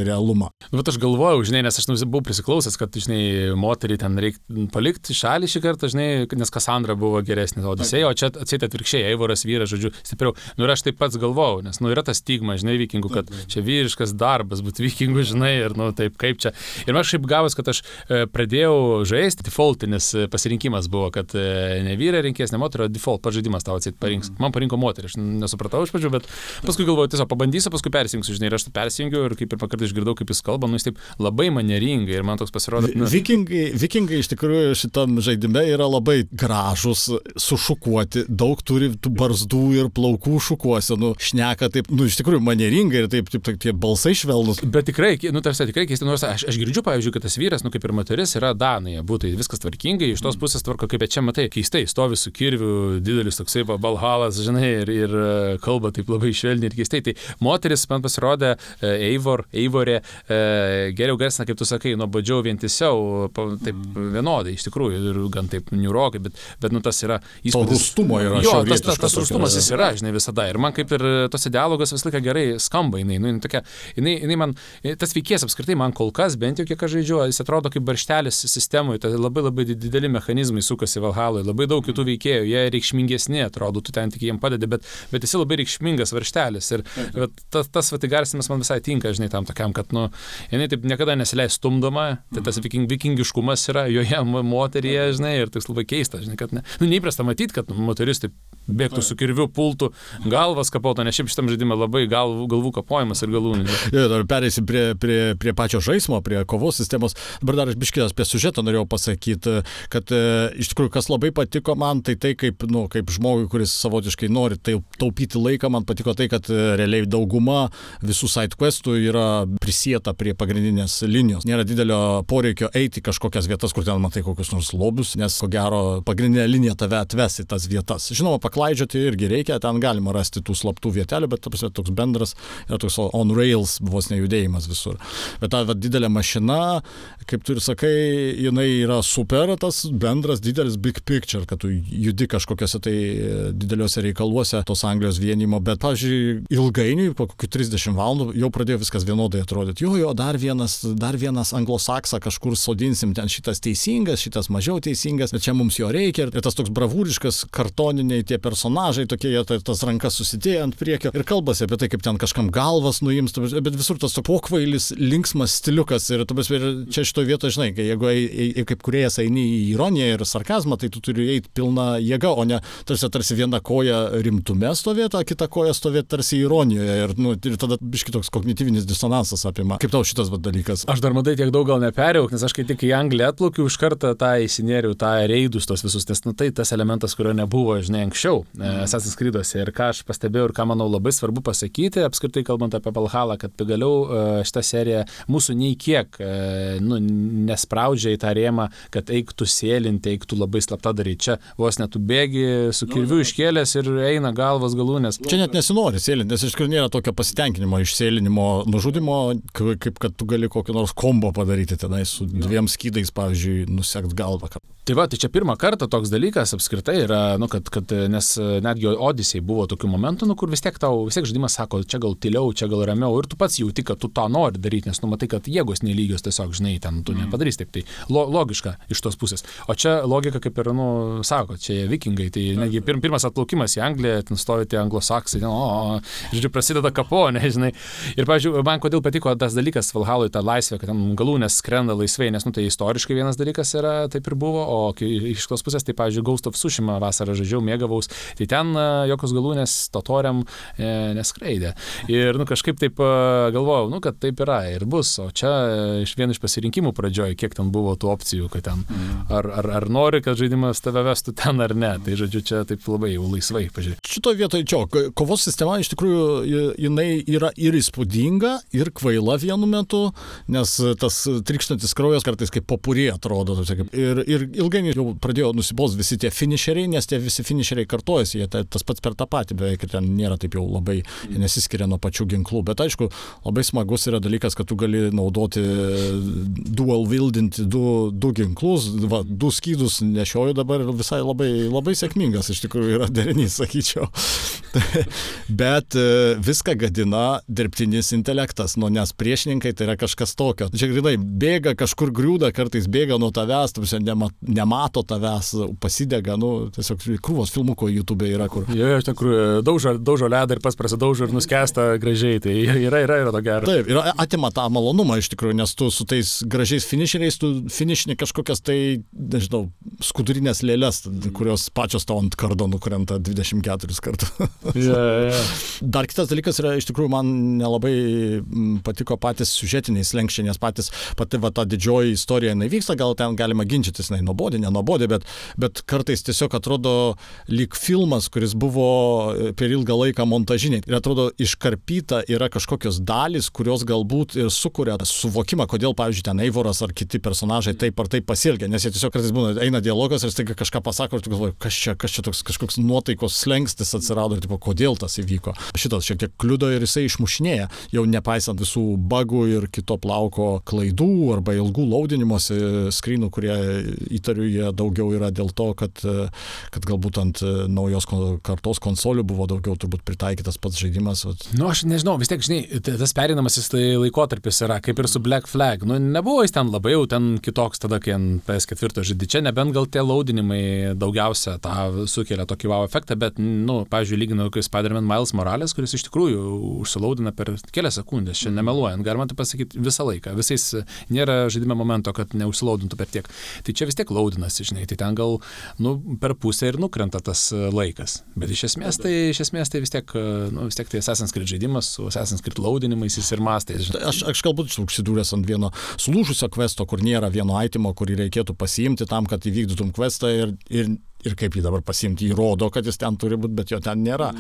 C: realumą.
D: Bet aš galvojau, žinai, nes aš buvau prisiklausęs, kad, žinai, moterį ten reikia palikti šalį šį kartą, žinai, nes Kassandra buvo geresnė Odisėja, o čia atseit atvirkščiai, Eivoras vyras, žodžiu, stipriau. Nu ir aš taip pats galvojau, nes, nu, yra tas stigma, žinai, vikingų, kad čia vyriškas darbas būti vikingų, žinai, ir, nu, taip kaip čia. Ir aš šiaip gavus, kad aš e, pradėjau žaisti, defaultinis e, pasirinkimas buvo, kad e, ne vyrai rinkės, ne moterio, default pažaidimas tavo atseit parinks. Man parinko moterį, aš nesupratau iš pradžių, bet paskui galvoju, tiesiog pabandysiu, paskui persijungsiu, žinai, ir aš persijungiu ir kaip ir pakartai išgirdau, kaip jis kalba, nu, jis taip labai maneringai ir man toks pasirodė.
C: Nu, vikingai, vikingai iš tikrųjų šitam žaidime yra labai gražus, sušukuoti, daug turi tų barzdų ir plaukų šukuosenų, šneka taip, nu, iš tikrųjų manieringai ir taip, taip, taip tie balsai švelnus.
D: Bet tikrai, nu, tarsi tikrai keista, nors aš, aš girdžiu, pavyzdžiui, kad tas vyras, nu, kaip ir moteris, yra Danai, būtų viskas tvarkingai, iš tos pusės tvarko, kaip čia matai, keistai, stovi su kirviu, didelis toksai balhalas, žinai, ir, ir e, kalba taip labai švelniai ir keistai. Tai moteris man pasirodė e, Eivor, Eivorė, e, geriau garsina, kaip tu sakai, nuobodžiau vientisiau, taip vienodai iš tikrųjų ir gan taip niurokai, bet, bet nu tas yra
C: įspūdis. To rūstumo yra.
D: Jo, tas, tas, tas rūstumas jis yra, žinai, visada. Ir man kaip ir tose dialogas visą laiką gerai skamba, jinai, nu, jinai, tokia, jinai, jinai man, tas veikėjas apskritai man kol kas, bent jau kiek aš žaidžiu, jis atrodo kaip barštelis sistemoje, tai labai labai dideli mechanizmai sukasi Valhalui, labai daug kitų veikėjų, jie reikšmingesni, atrodo, tu ten tik jiems padedi, bet, bet esi labai reikšmingas varštelis. Ir bet, tas, tas vatigarsimas man visai tinka, žinai, tam tokiam, kad, nu, jinai taip niekada nesileis stumdoma, tai tas viking, vikingiškumas yra joje moteryje, žinai, ir toks labai keista, žinai, kad ne, nu, neįprasta matyti, kad moteris taip bėgtų su kirviu, pultų galvas kapoto, nes šiaip šitam žaidimui labai gal, galvų kapojimas ir galūnė.
C: Ir dar perėsim prie, prie, prie pačio žaidimo, prie kovos sistemos. Dabar dar aš biškės apie sužetą norėjau pasakyti, kad e, iš tikrųjų, kas labai patiko man, tai tai kaip, nu, kaip žmogui, kuris savotiškai nori tai taupyti laiką, man patiko tai, kad e, realiai dauguma visų side questų yra prisieta prie pagrindinės linijos. Nėra didelio poreikio eiti kažkokias vietas, kur ten matai kokius nors lobius, nes ko gero pagrindinė linija tave atves į tas vietas. Žinoma, paklaidžioti irgi reikia, ten galima rasti tų slaptų vietelių, bet ta prasme, toks bendras yra toks on rails vos nejudėjimas visur. Bet ta va, didelė mašina, kaip tu ir sakai, jinai yra super, tas bendras didelis big picture, kad tu judi kažkokiuose tai dideliuose reikaluose tos Anglijos vienimo, bet, pavyzdžiui, ilgainiui, po kokių 30 valandų jau pradėjo viskas vienodai atrodyti. Jo, jo, dar vienas, dar vienas anglosaksą kažkur sodinsim, ten šitas teisingas, šitas mažiau teisingas, bet čia mums jo reikia. Ir tas toks bravūriškas, kartoniniai tie personažai, tokie jie tas rankas susidėję ant priekio ir kalbasi apie tai, kaip ten kažkam galvas nuims, bet visur tas pokvailis, linksmas stiliukas. Ir, tabas, ir čia šitoje vietoje, žinai, jeigu ei, ei, kaip kuriejas eini į ironiją ir sarkazmą, tai tu turi eiti pilna jėga, o ne tarsi, tarsi viena koja rimtume stovėti, o kita koja stovėti tarsi ironijoje. Ir, nu, ir tada biški toks kognityvinis disonansas apima. Kaip tau šitas va, dalykas?
D: Aš dar matai tiek daug gal neperėjau, nes aš kai tik į Angliją atplaukiu, iš karto tą įsinėriau, tą reidus tos visus, nes nu, tai tas elementas, kurio nebuvo, žinai, anksčiau mm. Assassin's Creed'uose. Ir ką aš pastebėjau ir ką manau labai svarbu pasakyti, apskritai kalbant apie Valhalą, kad pagaliau e, šitą seriją mūsų nei kiek e, nu, nespraudžia į tą rėmą, kad eiktų sėlinti, eiktų labai slapta daryti. Čia vos netų bėgi su kirviu nu, iškėlęs ir eina galvas galūnės.
C: Čia net nesinori sėlinti, nes iš tikrųjų nėra tokio pasitenkinimo iš sėlinimo nužudimo, kaip kad tu gali kokį nors kombo padaryti tenai su dviem skydais, pavyzdžiui, nusekt galvą.
D: Tai va, tai čia pirmą kartą toks dalykas apskritai yra, nu, kad, kad nes netgi Odisei buvo tokių momentų, nu, kur vis tiek tau, vis tiek žaidimas sako, čia gal tyliau, čia gal ramiau ir tu pats jauti, kad tu tą nori daryti, nes nu matai, kad jėgos nelygios tiesiog, žinai, ten tu mm. nepadarys taip. Tai lo, logiška iš tos pusės. O čia logika kaip ir, nu, sako, čia vikingai, tai netgi pir, pirmas atplaukimas į Angliją, ten stovi tie anglosaksai, ten, o, žodžiu, prasideda kaponė, [laughs] žinai. Ir, pavyzdžiui, man kodėl patiko tas dalykas Valhalui, ta laisvė, kad ten galūnės skrenda laisvai, nes, nu, tai istoriškai vienas dalykas yra, taip ir buvo, o iš tos pusės, tai, pavyzdžiui, Ghost of Sushima vasarą žaidžiau, mėgavaus, tai ten jokios galūnės totoriam e, neskraidė. Ir, nu, kažkaip taip e, galvojau, nu, kad taip yra ir bus, o čia iš vieno iš pasirinkimų pradžioje, kiek ten buvo tų opcijų, kad ten mm. ar, ar, ar nori, kad žaidimas tave vestų ten ar ne. Tai, žodžiu, čia taip labai jau laisvai pažiūrėjau.
C: Šitoje vietoje čia, kovos sistema iš tikrųjų jinai yra ir įspūdinga, ir kvaila vienu metu, nes tas trikštantis kraujas kartais kaip popurė atrodo. Ir, ir ilgainiui jau pradėjo nusibos visi tie finišeriai, nes tie visi finišeriai kartojasi, jie tai, tas pats per tą patį beveik ir ten nėra taip jau labai nesiskiria nuo pačių ginklų. Bet aišku, labai smagus yra dalykas, kad tu gali naudoti dual wieldinti du, du ginklus, va, du skydus nešioju dabar ir visai labai, labai sėkmingas iš tikrųjų yra derinys, sakyčiau. [laughs] Bet e, viską gadina dirbtinis intelektas, nu, nes priešininkai tai yra kažkas tokio. Čia grinai bėga, kažkur griūda, kartais bėga nuo tavęs, tu nema, nemato tavęs, pasidega, nu, tiesiog krūvos filmuko YouTube yra kur.
D: Jo, iš tikrųjų, daužo, daužo ledą ir pas prasidaužo ir nuskesta gražiai, tai [laughs] yra, yra, yra to gero.
C: Taip, ir atima tą malonumą iš tikrųjų, nes tu su tais gražiais finišeriais, tu finišini kažkokias tai, nežinau, skudurinės lėlės, kurios pačios tau ant kardo nukrenta 24 kartus.
D: yeah, [laughs] yeah.
C: Dar kitas dalykas yra, iš tikrųjų, man nelabai patiko patys siužetiniai slengščiai, nes patys pati va ta didžioji istorija, jinai vyksta, gal ten galima ginčytis, jinai nuobodė, nenuobodė nuobodė, bet, bet kartais tiesiog atrodo lyg filmas, kuris buvo e, per ilgą laiką montažiniai. Ir atrodo iškarpyta yra kažkokios dalys, kurios galbūt ir sukuria suvokimą, kodėl, pavyzdžiui, ten Eivoras ar kiti personažai taip ar taip pasielgia. Nes jie tiesiog kartais būna, eina dialogas ir staiga kažką pasako ir tu galvoji, kas čia, kas čia toks kažkoks nuotaikos slengstis atsirado ir tipo, kodėl tas įvyko. Šitas šiek tiek kliudo ir jisai išmušinėja, jau nepaisant visų bagų ir kito plauko klaidų arba ilgų laudinimuose skrynų, kurie įtariu jie daugiau yra dėl to, kad, kad galbūt ant naujos kartos konsolių buvo daugiau turbūt pritaikytas pats žaidimas. Vat.
D: Nu, aš nežinau, vis tiek, žinai, tas pereinamasis tai laikotarpis yra kaip ir su Black Flag. Nu, nebuvo jis ten labai jau ten kitoks tada, kai ant PS4 žaidži. Čia nebent gal tie laudinimai daugiausia tą sukelia tokį wow efektą, bet, nu, pavyzdžiui, lyginau kaip Spider-Man Miles Morales, kuris iš tikrųjų užsilaudina per kelias sekundės, čia nemeluojant, galima tai pasakyti visą laiką. Visais nėra žaidime momento, kad neužsilaudintų per tiek. Tai čia vis tiek laudinasi, žinai, tai ten gal, nu, per pusę ir nukrenta tas laikas. Bet iš esmės tai, iš esmės tai vis tiek, nu, vis tiek tai Assassin's Creed žaidimas su Assassin's Creed laudinimais jis ir mastais. Žinai.
C: Aš, aš galbūt užsidūręs ant vieno sulūžusio kvesto, kur nėra vieno aitimo, kurį reikėtų pasiimti tam, kad įvykdytum kvestą ir, ir ir kaip jį dabar pasimti, jį rodo, kad jis ten turi būti, bet jo ten nėra.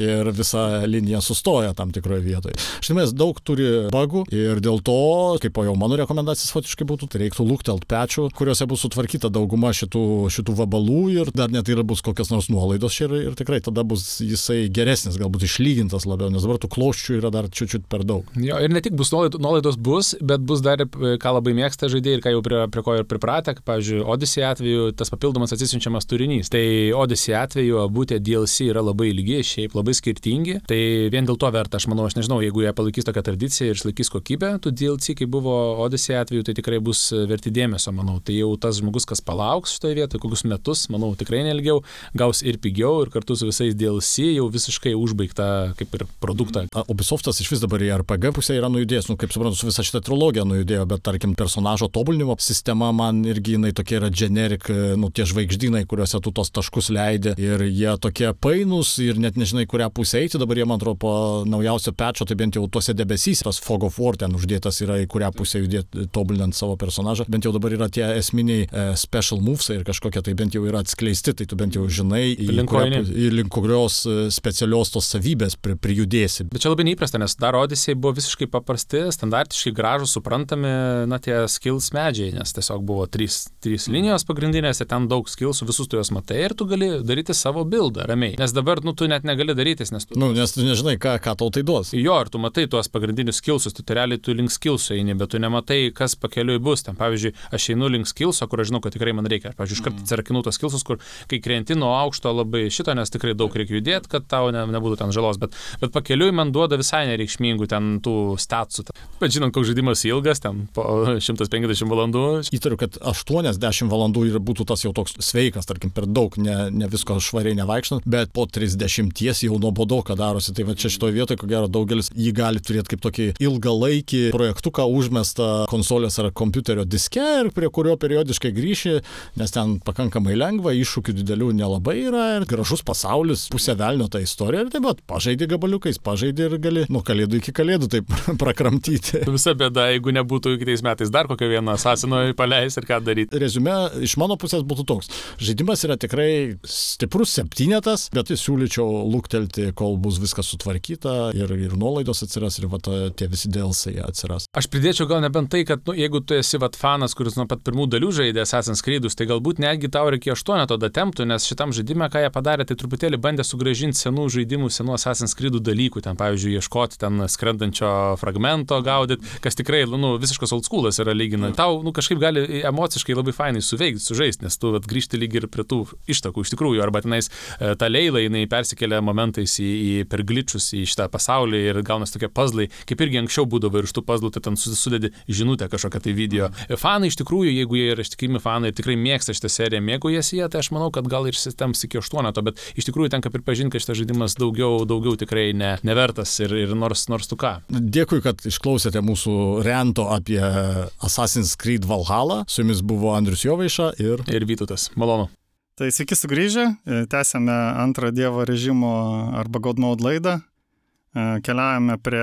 C: Ir visa linija sustoja tam tikroje vietoje. Štai daug turi bagų ir dėl to, kaip jau mano rekomendacijos fatiškai būtų, tai reiktų lūktelt pečių, kuriuose bus sutvarkyta dauguma šitų, šitų vabalų ir dar net ir bus kokios nors nuolaidos ir, ir tikrai tada bus jisai geresnis, galbūt išlygintas labiau, nes dabar tų kloščių yra dar čiut-čiut per daug.
D: Jo, ir ne tik bus nuolaidos, bus, bet bus dar, ką labai mėgsta žaidėjai ir ką jau prie, prie ko ir pripratę, pavyzdžiui, Odyssey atveju tas papildomas atsisiunčiamas turinys turinys. Tai Odyssey atveju abu tie DLC yra labai ilgi, šiaip labai skirtingi. Tai vien dėl to verta, aš manau, aš nežinau, jeigu jie palaikys tokią tradiciją ir išlaikys kokybę, tų DLC, kai buvo Odyssey atveju, tai tikrai bus verti dėmesio, manau. Tai jau tas žmogus, kas palauks šitoje vietoje, kokius metus, manau, tikrai nelgiau, gaus ir pigiau, ir kartu su visais DLC jau visiškai užbaigta kaip ir produktą.
C: Ubisoftas iš vis dabar į RPG pusę yra nujudėjęs, nu, kaip suprantu, su visa šita trilogija nujudėjo, bet tarkim personažo tobulinimo sistema man irgi jinai tokia yra generik, nu, tie žvaigždynai, kuriuose tu tos taškus leidi ir jie tokie painus ir net nežinai, kurią pusę eiti. Dabar jie, man atrodo, po naujausio pečio, tai bent jau tuose debesys, tas Fog of War ten uždėtas yra, į kurią pusę judėti, tobulinant savo personažą. Bent jau dabar yra tie esminiai e, special moves ir kažkokie tai bent jau yra atskleisti, tai tu bent jau žinai, į kurią, į link kurios e, specialios tos savybės pri, prijudėsi.
D: Bet čia labai neįprasta, nes dar Odyssey buvo visiškai paprasti, standartiškai gražus, suprantami, na, tie skills medžiai, nes tiesiog buvo trys, trys linijos pagrindinės ir ten daug skillsų, visus tu juos matai ir tu gali daryti savo bildą ramiai. Nes dabar, nu, tu net negali darytis, nes tu...
C: Nu, nes tu nežinai, ką, ką tau tai duos.
D: Jo, ir tu matai tuos pagrindinius skillsus, tu realiai tu link skillsų eini, bet tu nematai, kas pakeliui bus. Ten, pavyzdžiui, aš einu link skillso, kur aš žinau, kad tikrai man reikia. Aš, pavyzdžiui, iškart mm. atsirakinu tos skillsus, kur kai krenti nuo aukšto labai šito, nes tikrai daug reikia judėti, kad tau ne, nebūtų ten žalos, bet, bet pakeliui man duoda visai nereikšmingų ten tų statusų. Bet žinant, koks žaidimas ilgas, ten po [laughs] 150 valandų.
C: Įtariu, kad 80 valandų ir būtų tas jau toks sveikas, tarkim, per daug ne, ne visko švariai nevaikštant, bet po 30 jau nuobodoka darosi. Tai va čia šitoje vietoje, ko gero, daugelis jį gali turėti kaip tokį ilgalaikį projektuką užmestą konsolės ar kompiuterio diske ir prie kurio periodiškai grįši, nes ten pakankamai lengva, iššūkių didelių nelabai yra ir gražus pasaulis, pusė velnio ta istorija ir taip pat pažaidži gabaliukais, pažaidži ir gali nuo kalėdų iki kalėdų taip [laughs] prakramtyti.
D: Visa bėda, jeigu nebūtų kitais metais dar kokią vieną asasino paleis ir ką daryti.
C: Rezume iš mano pusės būtų toks. Žaidimas yra tikrai stiprus septynetas, bet siūlyčiau lūktelti, kol bus viskas sutvarkyta ir, ir nuolaidos atsiras, ir va, tie visi dėlsai atsiras.
D: Aš pridėčiau gal nebent tai, kad nu, jeigu tu esi vat, fanas, kuris nuo pat pirmų dalių žaidė Assassin's Creed'us, tai galbūt netgi tau reikėjo aštuoneto datemptų, nes šitam žaidimui, ką jie padarė, tai truputėlį bandė sugražinti senų žaidimų, senų Assassin's Creed'ų dalykų, ten pavyzdžiui, ieškoti ten skrendančio fragmento, gaudyti, kas tikrai, nu, visiškas old schoolas yra lyginant. Tau, nu, kažkaip gali emociškai labai fainai suveikti, sužaisti, nes tu vat, grįžti lygiai ir prie tų ištakų iš tikrųjų, arba tenais e, ta leila, jinai persikelia momentais į, į per glitčius į šitą pasaulį ir gaunasi tokie puzzlai, kaip irgi anksčiau būdavo ir iš tų puzzlų tai ten sudedi žinutę kažkokią tai video. Fanai iš tikrųjų, jeigu jie yra ištikimi fanai ir tikrai mėgsta šitą seriją, mėgaujasi jie, tai aš manau, kad gal ir sistems iki aštuoneto, bet iš tikrųjų tenka pripažinti, kad šitas žaidimas daugiau, daugiau tikrai ne, nevertas ir, ir nors, nors tu ką.
C: Dėkui, kad išklausėte mūsų rento apie Assassin's Creed Valhalla. Su jumis buvo Andrius Jovaiša ir...
D: Ir Vytutas. Malonu.
A: Tai sveiki sugrįžę, e, tęsėme antrą Dievo režimo arba God Mode laidą. E, keliaujame prie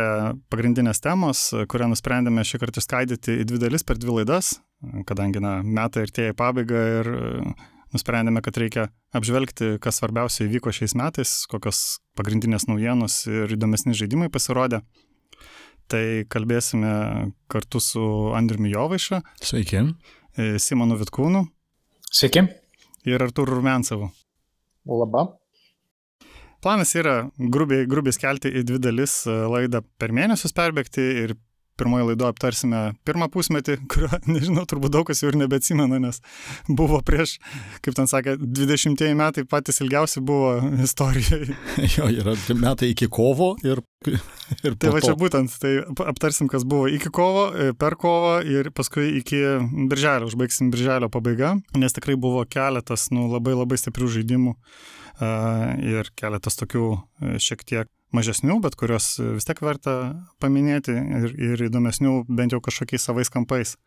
A: pagrindinės temos, kurią nusprendėme šį kartą išskaidyti į dvi dalis per dvi laidas, kadangi na, metai artėja į pabaigą ir e, nusprendėme, kad reikia apžvelgti, kas svarbiausia įvyko šiais metais, kokios pagrindinės naujienos ir įdomesni žaidimai pasirodė. Tai kalbėsime kartu su Andriumi Jovaiša.
C: Sveiki.
A: Simonu Vitkūnu.
B: Sveiki
A: ir Artūru Rumensavu.
E: Labą.
A: Planas yra grubiai, grubiai skelti į dvi dalis e, laidą per mėnesius perbėgti ir pirmoje laidoje aptarsime pirmą pusmetį, [laughs] kurio, nežinau, turbūt daug kas jau ir nebeatsimena, nes buvo prieš, kaip ten sakė, 20 metai patys ilgiausi buvo istorijoje. [laughs]
C: jo, yra metai iki kovo ir... ir
A: tai va čia būtent, tai aptarsim, kas buvo iki kovo, e, per kovą ir paskui iki birželio, užbaigsim birželio pabaigą, nes tikrai buvo keletas, nu, labai labai stiprių žaidimų uh, ir keletas tokių uh, šiek tiek mažesnių, bet kurios vis tiek verta paminėti ir, ir įdomesnių bent jau kažkokiais savais kampais.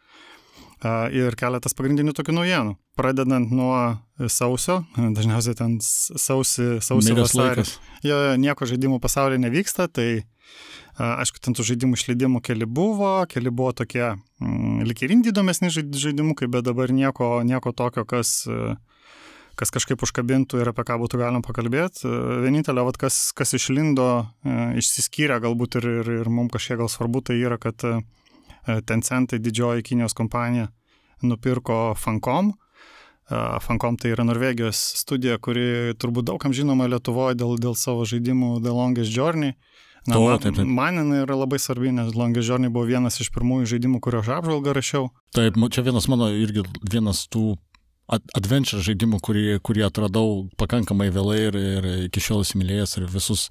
A: Ir keletas pagrindinių tokių naujienų. Pradedant nuo sausio, dažniausiai ten sausi, sausi vasarį. Jo, nieko žaidimų pasaulyje nevyksta, tai aišku, ten tų žaidimų išleidimų keli buvo, keli buvo tokie mm, lik ir indį įdomesni žaidimukai, bet dabar nieko, nieko tokio, kas uh, kas kažkaip užkabintų ir apie ką būtų galima pakalbėti. Vienintelė, vat, kas, kas išlindo, e, išsiskyrė galbūt ir, ir, ir mums kažkiek gal svarbu, tai yra, kad e, Tencentai didžioji Kinijos kompanija nupirko Fancom. E, Fancom tai yra Norvegijos studija, kuri turbūt daugam žinoma Lietuvoje dėl, dėl savo žaidimų The Longest Journey. Na, to, taip, taip. Man jinai yra labai svarbi, nes Longest Journey buvo vienas iš pirmųjų žaidimų, kurio aš apžvalgą rašiau.
C: Taip, čia vienas mano irgi vienas tų adventure žaidimų, kurį, kurį atradau pakankamai vėlai ir, ir iki šiol įsimylėjęs ir visus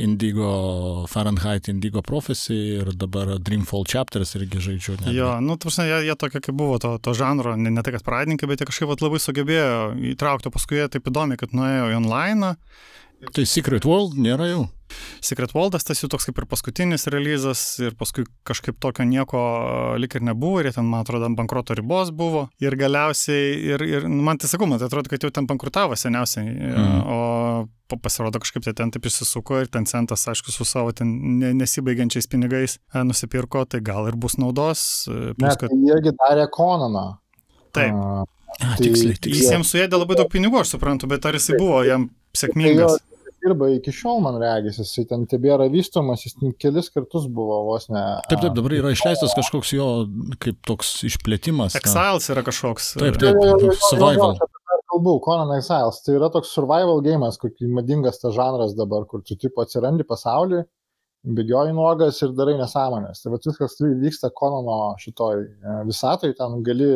C: Indigo, Fahrenheit Indigo Prophecy ir dabar Dreamfall Chapters irgi žaidžiu.
A: Netgi. Jo, nu, tu žinai, jie, jie tokie kaip buvo to, to žanro, ne, ne tai, kad pradininkai, bet jie kažkaip labai sugebėjo įtraukti, paskui jie taip įdomi, kad nuėjo į online.
C: Tai Secret World nėra jau.
A: Secret Worldas tas jų toks kaip ir paskutinis releasas ir paskui kažkaip tokio nieko lik ir nebuvo ir jie ten, man atrodo, ant bankroto ribos buvo ir galiausiai, ir, ir nu, man tai sakau, man tai atrodo, kad jau ten bankrutavo seniausiai, mm. o pasirodo kažkaip tai ten taip įsisuko ir ten centas, aišku, su savo ten nesibaigiančiais pinigais e, nusipirko, tai gal ir bus naudos.
E: E, plus, kad... Ne, tai irgi darė Konaną.
A: Taip. A, A, tiksliai, tiksliai. Jis jiems suėdė labai daug pinigų, aš suprantu, bet ar jisai buvo jam sėkmingas? Tai
E: dirba iki šiol, man regis, jisai ten tebėra vystomas, jis kelis kartus buvo vos ne.
C: Taip, taip, dabar yra išleistas kažkoks jo kaip toks išplėtimas.
A: Exiles yra kažkoks.
C: Taip, taip, taip survival.
E: Kalbu, Conan Exiles, tai yra toks survival gėjimas, kokį madingas tas žanras dabar, kur tu tipo atsirandi pasaulį, bėgioji nuogas ir darai nesąmonės. Tai viskas vyksta Konano šitoj e, visatoj, ten gali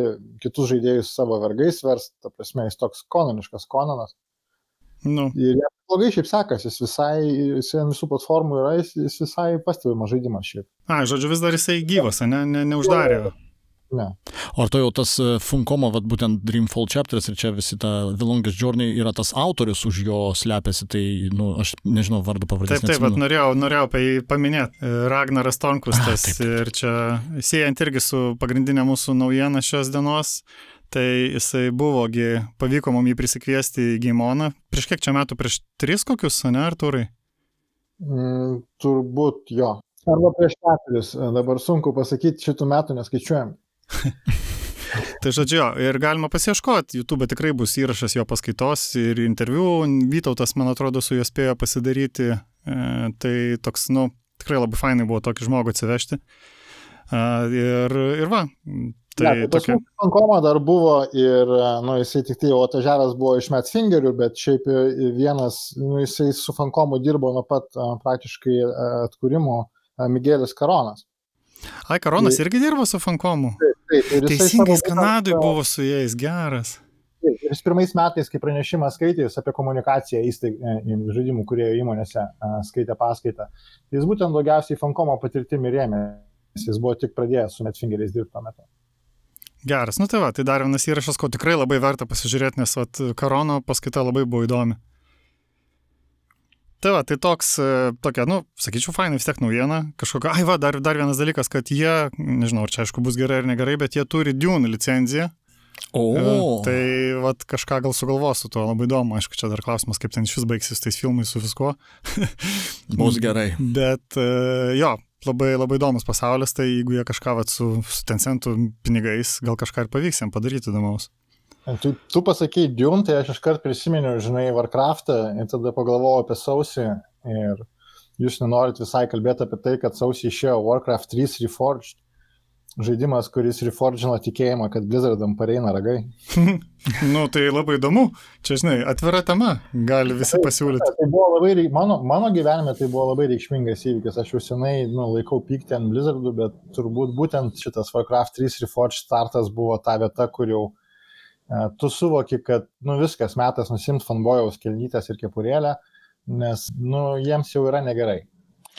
E: kitus žaidėjus savo vergais versti, ta prasme, jis toks konaniškas Konanas. Nu. Ir jam blogai šiaip sekasi, jis visai, jis ant visų platformų yra, jis, jis visai pastebimas žaidimas šiaip.
A: A, žodžiu, vis dar jisai gyvas, ne, ne, neuždarė.
E: Ne.
C: O ar to jau tas e, Funkomo, vat, būtent Dreamfall Chapters ir čia visi ta The Longest Journey yra tas autorius už jo slepiasi, tai, nu, aš nežinau vardu pavadinti.
A: Taip, taip, norėjau, norėjau apie jį paminėti. E, Ragnaras Tonkus tas A, ir čia siejant irgi su pagrindinė mūsų naujiena šios dienos. Tai jisai buvogi, pavyko mums jį prisikviesti į Gimoną. Prieš kiek čia metų? Prieš tris kokius, ne, Arturai?
E: Mm, turbūt jo. Arba prieš keturis. Dabar sunku pasakyti, šitų metų neskaičiuojam. [laughs]
A: tai žodžiu, ir galima pasieškoti, YouTube tikrai bus įrašas jo paskaitos ir interviu, Vytautas, man atrodo, su juo spėjo pasidaryti, e, tai toks, nu, tikrai labai fainai buvo tokį žmogų atsivežti. E, ir, ir va,
E: Tai ne, tai tokia... Pankoma dar buvo ir, nu, jisai tik tai jau atvažiavęs buvo iš Metfingerių, bet šiaip vienas, nu, jisai su Fankomu dirbo nuo pat praktiškai atkūrimo Miguelis Karonas.
A: Ai, Karonas tai, irgi dirbo su Fankomu. Taip, taip. Teisingai, jis Kanadui buvo su jais geras.
E: Taip, ir jis pirmais metais, kai pranešimą skaitė, jis apie komunikaciją įstaig, e, žaidimų, kurie įmonėse skaitė paskaitą, jis būtent daugiausiai Fankomo patirtimi rėmė, jis buvo tik pradėjęs su Metfingeriais dirbti tuo metu.
A: Geras, nu tai va, tai dar vienas įrašas, ko tikrai labai verta pasižiūrėti, nes vat, Karono paskaita labai buvo įdomi. Tai va, tai toks, e, tokia, nu, sakyčiau, fainai vis tiek naujiena, kažkokia, ai va, dar, dar vienas dalykas, kad jie, nežinau, ar čia aišku bus gerai ar negerai, bet jie turi Dune licenciją.
C: O.
A: E, tai va, kažką gal sugalvosiu tuo, labai įdomu, aišku, čia dar klausimas, kaip ten iš vis baigsis tais filmais su viskuo.
C: bus gerai. [laughs]
A: Bet e, jo, labai, labai įdomus pasaulis, tai jeigu jie kažką vat, su, su tencentų pinigais, gal kažką ir pavyks jiems padaryti įdomaus.
E: Tu, tu pasakai Dune, tai aš iškart prisiminiau, žinai, Warcraftą ir tada pagalvojau apie sausį ir jūs nenorit visai kalbėti apie tai, kad sausį išėjo Warcraft 3 Reforged. Žaidimas, kuris reforgino tikėjimą, kad Blizzardam pareina ragai. [laughs]
A: nu, tai labai įdomu. Čia, žinai, atvira tema, gali visi pasiūlyti.
E: Tai buvo labai, mano, mano gyvenime tai buvo labai reikšmingas įvykis. Aš jau senai nu, laikau pykti ant Blizzardų, bet turbūt būtent šitas Warcraft 3 Reforged startas buvo ta vieta, kur jau e, tu suvoki, kad nu, viskas metas nusimti fanbojaus kelnytės ir kepurėlę, nes nu, jiems jau yra negerai.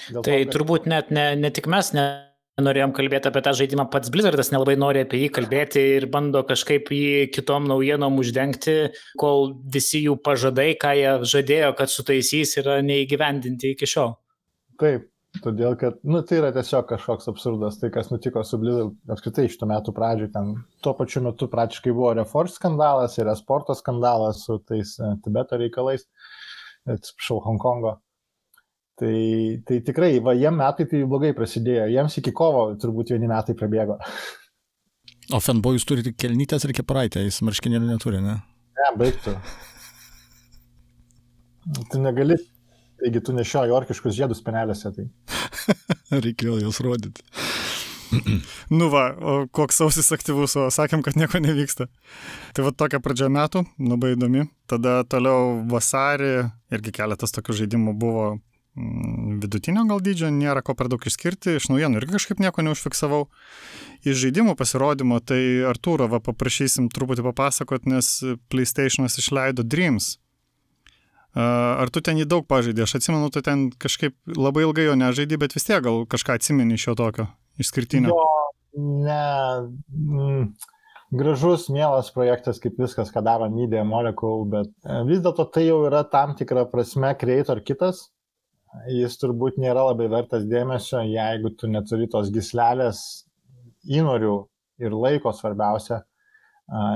B: Dėl tai to, kad... turbūt net ne, ne tik mes, ne norėjom kalbėti apie tą žaidimą, pats Blizzardas nelabai nori apie jį kalbėti ir bando kažkaip jį kitom naujienom uždengti, kol visi jų pažadai, ką jie žadėjo, kad sutaisys, yra neįgyvendinti iki šiol.
E: Taip, todėl kad, nu, tai yra tiesiog kažkoks absurdas, tai kas nutiko su Blizzard apskritai iš tų metų pradžių, ten tuo pačiu metu praktiškai buvo Reforge skandalas ir esporto skandalas su tais uh, Tibeto reikalais, atsiprašau, Hongkongo. Tai, tai tikrai, va, jiem metai tai blogai prasidėjo, jiems iki kovo turbūt vieni metai prabėgo.
C: O fanboyus turi tik kelnytės ir kepuraitę, jis marškinėlių neturi, ne?
E: Ne, baigtų. Tu negali, taigi tu nešioji orkiškus žiedus penelėse, tai. [laughs]
C: Reikėjo juos rodyti. [clears throat]
A: nu va, o koks sausis aktyvus, o sakėm, kad nieko nevyksta. Tai va tokia pradžia metų, labai įdomi. Tada toliau vasarį irgi keletas tokių žaidimų buvo vidutinio gal dydžio, nėra ko per daug išskirti, iš naujienų irgi kažkaip nieko neužfiksavau. Iš žaidimų pasirodymo, tai Artūro, va, paprašysim truputį papasakot, nes PlayStation'as išleido Dreams. Ar tu ten jį daug pažaidė? Aš atsimenu, tu ten kažkaip labai ilgai jo nežaidė, bet vis tiek gal kažką atsimeni iš jo tokio išskirtinio.
E: Jo, ne. Mm gražus, mielas projektas, kaip viskas, ką daro Media Molecule, bet e, vis dėlto tai jau yra tam tikra prasme creator kitas, jis turbūt nėra labai vertas dėmesio, jeigu tu neturi tos gislelės įnorių ir laiko svarbiausia,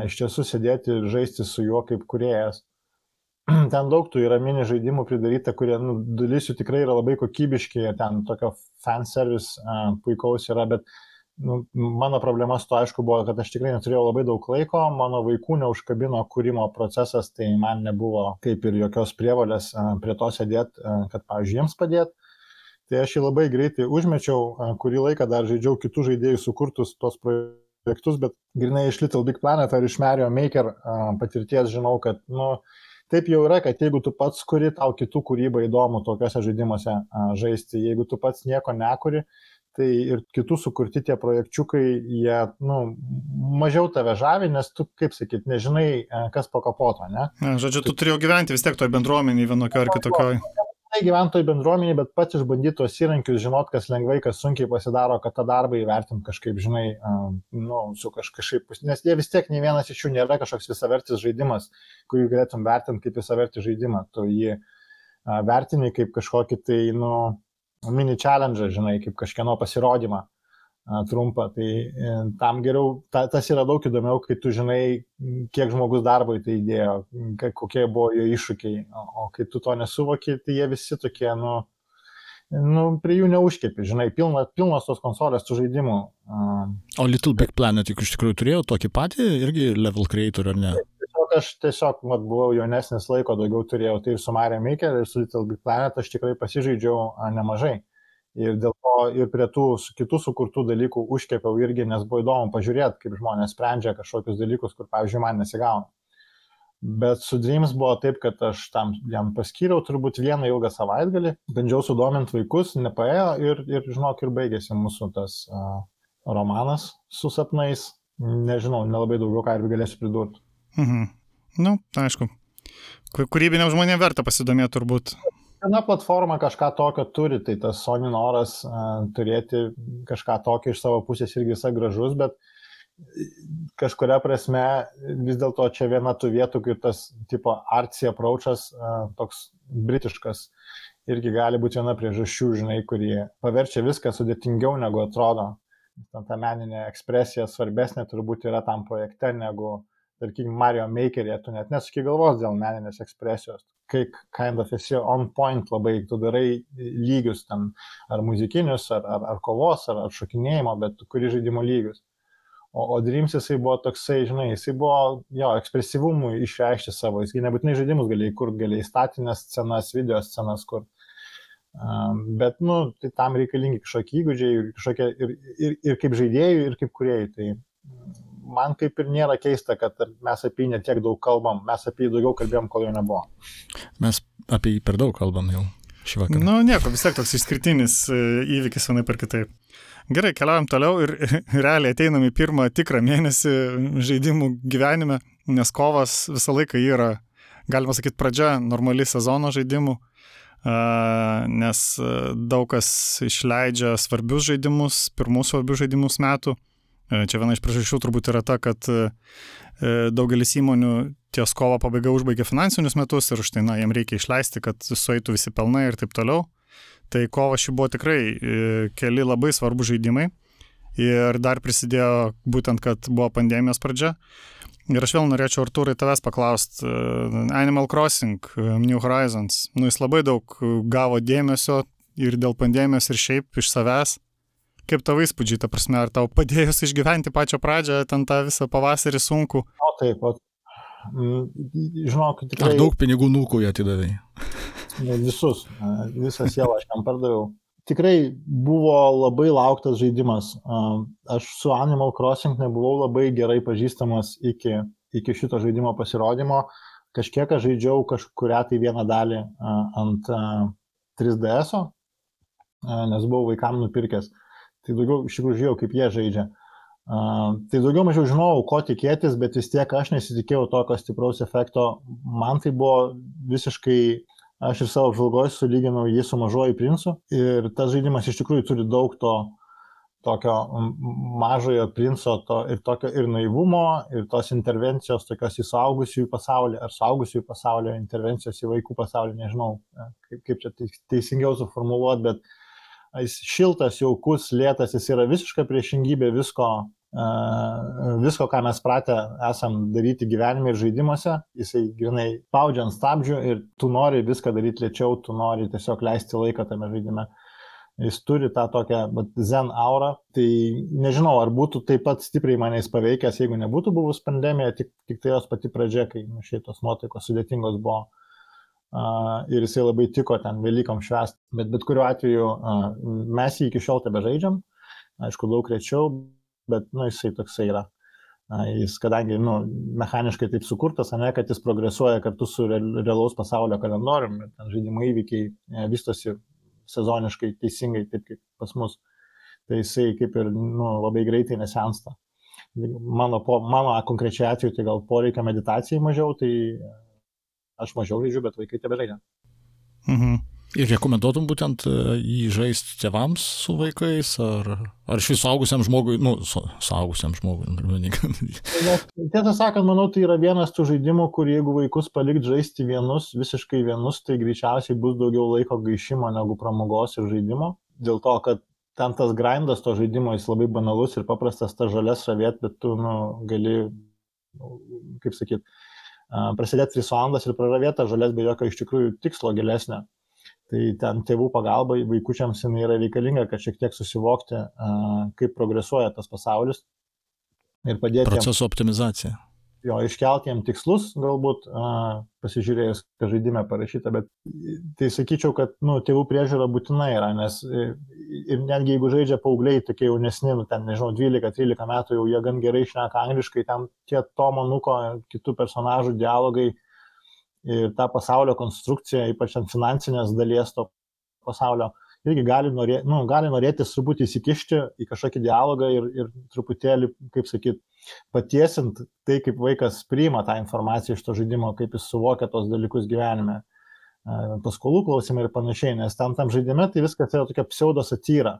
E: iš tiesų sėdėti ir žaisti su juo kaip kuriejas. [clears throat] Ten daug tų yra mini žaidimų pridaryta, kurie, nu, dalis jų tikrai yra labai kokybiški, ten tokio fanservice puikaus yra, bet uh, nu, mano problema su to aišku buvo, kad aš tikrai neturėjau labai daug laiko, mano vaikų neužkabino kūrimo procesas, tai man nebuvo kaip ir jokios prievalės prie to sėdėti, kad, pavyzdžiui, jiems padėti. Tai aš jį labai greitai užmečiau, kurį laiką dar žaidžiau kitų žaidėjų sukurtus tos projektus, bet grinai iš Little Big Planet ar iš Mario Maker patirties žinau, kad, nu, taip jau yra, kad jeigu tu pats kuri, tau kitų kūryba įdomu tokiuose žaidimuose žaisti, jeigu tu pats nieko nekuri, tai ir kitų sukurti tie projekčiukai, jie, nu, mažiau tave žavi, nes tu, kaip sakyt, nežinai, e, kas pakapoto, ne?
A: Na, žodžiu, tu turėjau gyventi vis tiek toje bendruomenėje vienokio ar kitokio.
E: Gyventojų bendruomenė, bet pats išbandyti tos įrankius, žinot, kas lengvai, kas sunkiai pasidaro, kad tą darbą įvertint kažkaip, žinai, nu, su kažkaip, nes jie vis tiek nei vienas iš jų nėra kažkoks visavertis žaidimas, kurį galėtum vertinti kaip visavertį žaidimą. Tu jį vertini kaip kažkokį tai, nu, mini challenge, žinai, kaip kažkieno pasirodymą trumpą. Tai e, tam geriau, ta, tas yra daug įdomiau, kai tu žinai, kiek žmogus darbo į tai įdėjo, kokie buvo jo iššūkiai, o, kai tu to nesuvoki, tai jie visi tokie, nu, nu prie jų neužkėpi, žinai, pilna, pilnos tos konsolės tų žaidimų.
C: O Little Big Planet juk iš tikrųjų turėjo tokį patį irgi level creator, ar ne?
E: Tiesiog aš tiesiog mat, buvau jaunesnis laiko, daugiau turėjau tai ir su Mario Maker, ir su Little Big Planet aš tikrai pasižaidžiau nemažai ir dėl to ir prie tų kitų sukurtų dalykų užkepiau irgi, nes buvo įdomu pažiūrėti, kaip žmonės sprendžia kažkokius dalykus, kur, pavyzdžiui, man nesigauna. Bet su Dreams buvo taip, kad aš tam jam paskyriau turbūt vieną ilgą savaitgalį, bandžiau sudominti vaikus, nepaėjo ir, ir žinok, ir baigėsi mūsų tas uh, romanas su sapnais. Nežinau, nelabai daugiau ką ir galėsiu pridurti.
A: Mhm. Nu, aišku. Kūrybiniam žmonėm verta pasidomėti turbūt
E: viena platforma kažką tokio turi, tai tas Sony noras uh, turėti kažką tokio iš savo pusės irgi visai gražus, bet kažkuria prasme vis dėlto čia viena tų vietų, kai tas tipo artsy approachas uh, toks britiškas irgi gali būti viena priežasčių, žinai, kuri paverčia viską sudėtingiau negu atrodo. Ta meninė ekspresija svarbesnė turbūt yra tam projekte negu tarkim, Mario Maker'e, tu net nesuki galvos dėl meninės ekspresijos. Kai kind of esi on point labai, tu darai lygius ten, ar muzikinius, ar, ar, ar kovos, ar, ar šokinėjimo, bet kuri žaidimo lygius. O, o Dreams jisai buvo toksai, žinai, jisai buvo jo ekspresyvumui išreikšti savo, jisai nebūtinai žaidimus galėjai kurti, galėjai statinės scenas, video scenas, kur Bet, nu, tai tam reikalingi kažkokie įgūdžiai ir, kažkokie, ir, ir, ir kaip žaidėjų, ir kaip kuriejų. Tai man kaip ir nėra keista, kad mes apie jį netiek daug kalbam, mes apie jį daugiau kalbėjom, kol jo nebuvo.
C: Mes apie jį per daug kalbam jau šį vakarą.
A: Na, nu, nieko, vis tiek toks išskirtinis e, įvykis vienai per kitaip. Gerai, keliaujam toliau [laughs] ir realiai ateinam į pirmą tikrą mėnesį žaidimų gyvenime, nes kovas visą laiką yra, galima sakyti, pradžia normali sezono žaidimų, nes daug kas išleidžia svarbius žaidimus, pirmus svarbius žaidimus metų. Čia viena iš priežasčių turbūt yra ta, kad daugelis įmonių ties kovo pabaiga užbaigia finansinius metus ir už tai, na, jiem reikia išleisti, kad sueitų visi pelnai ir taip toliau. Tai kovo šį buvo tikrai e, keli labai svarbus žaidimai ir dar prisidėjo būtent, kad buvo pandemijos pradžia. Ir aš vėl norėčiau, Artūrai, tavęs paklausti, e, Animal Crossing, e, New Horizons, nu jis labai daug gavo dėmesio ir dėl pandemijos ir šiaip iš savęs. Kaip tavo įspūdžiai, ta prasme, ar tau padėjus išgyventi pačią pradžią, ten tą visą pavasarį sunku?
E: O taip, o, mm, žinok, tikrai.
C: Ar daug pinigų nūkų atidavai?
E: visus, visą sielą aš jam pardaviau. Tikrai buvo labai lauktas žaidimas. Aš su Animal Crossing nebuvau labai gerai pažįstamas iki, iki šito žaidimo pasirodymo. Kažkiek aš žaidžiau kažkuria tai vieną dalį ant 3DS, nes buvau vaikam nupirkęs. Tai daugiau iš tikrųjų žiūrėjau, kaip jie žaidžia. Uh, tai daugiau mažiau žinojau, ko tikėtis, bet vis tiek aš nesitikėjau tokio stipraus efekto. Man tai buvo visiškai Aš ir savo apžvalgoje sulyginau jį su mažoju princu ir tas žaidimas iš tikrųjų turi daug to tokio mažojo princo to, ir tokio ir naivumo, ir tos intervencijos tokios į suaugusiųjų pasaulį, ar suaugusiųjų pasaulio intervencijos į vaikų pasaulį, nežinau, kaip, kaip čia teisingiau suformuoluoti, bet jis šiltas, jaukus, lėtas, jis yra visiška priešingybė visko, visko, ką mes pratę esam daryti gyvenime ir žaidimuose, jisai grinai spaudžia ant stabdžių ir tu nori viską daryti lėčiau, tu nori tiesiog leisti laiką tame žaidime. Jis turi tą tokią zen aurą, tai nežinau, ar būtų taip pat stipriai manęs paveikęs, jeigu nebūtų buvus pandemija, tik, tik tai jos pati pradžia, kai nu, šitos nuotaikos sudėtingos buvo. Uh, ir jisai labai tiko ten Velykom švęsti. Bet bet kuriuo atveju mes jį iki šiol tebe žaidžiam, aišku, daug rečiau, bet, nu, jisai toksai yra. Jis, kadangi, nu, mechaniškai taip sukurtas, ne, kad jis progresuoja kartu su realaus pasaulio kalendoriumi, ten žaidimo įvykiai e, vystosi sezoniškai teisingai, taip kaip pas mus, tai jisai kaip ir, nu, labai greitai nesensta. Mano, po, mano konkrečiai atveju, tai gal poreikia meditacijai mažiau, tai aš mažiau žaidžiu, bet vaikai tebe žaidžia.
C: Mhm. Ir rekomenduotum būtent e, jį žaisti tėvams su vaikais, ar, ar šis suaugusiam žmogui, nu, su, suaugusiam žmogui.
E: Tiesą sakant, manau, tai yra vienas tų žaidimų, kur jeigu vaikus palikt žaisti vienus, visiškai vienus, tai greičiausiai bus daugiau laiko gaišimo negu pramogos ir žaidimo. Dėl to, kad ten tas grindas to žaidimo, jis labai banalus ir paprastas, ta žalias ravėt, bet tu nu, gali, nu, kaip sakyt, prasidėti 3 valandas ir praravėti žalias be jokio iš tikrųjų tikslo gilesnio. Tai ten tėvų pagalba vaikučiams jinai yra reikalinga, kad šiek tiek susivokti, kaip progresuoja tas pasaulis ir padėti.
C: Proceso optimizacija.
E: Jo, iškelti jam tikslus, galbūt pasižiūrėjus, ką žaidime parašyta, bet tai sakyčiau, kad nu, tėvų priežiūra būtina yra, nes ir netgi jeigu žaidžia paaugliai, tokie jaunesni, nu, ten, nežinau, 12-13 metų jau jie gan gerai šneka angliškai, ten tie Tomo Nuko, kitų personažų dialogai, ir tą pasaulio konstrukciją, ypač ant finansinės dalies to pasaulio, irgi gali, norė, nu, gali norėti truputį įsikišti į kažkokį dialogą ir, ir truputėlį, kaip sakyt, patiesint tai, kaip vaikas priima tą informaciją iš to žaidimo, kaip jis suvokia tos dalykus gyvenime, paskolų klausimai ir panašiai, nes tam tam žaidime tai viskas yra tokia pseudo satyra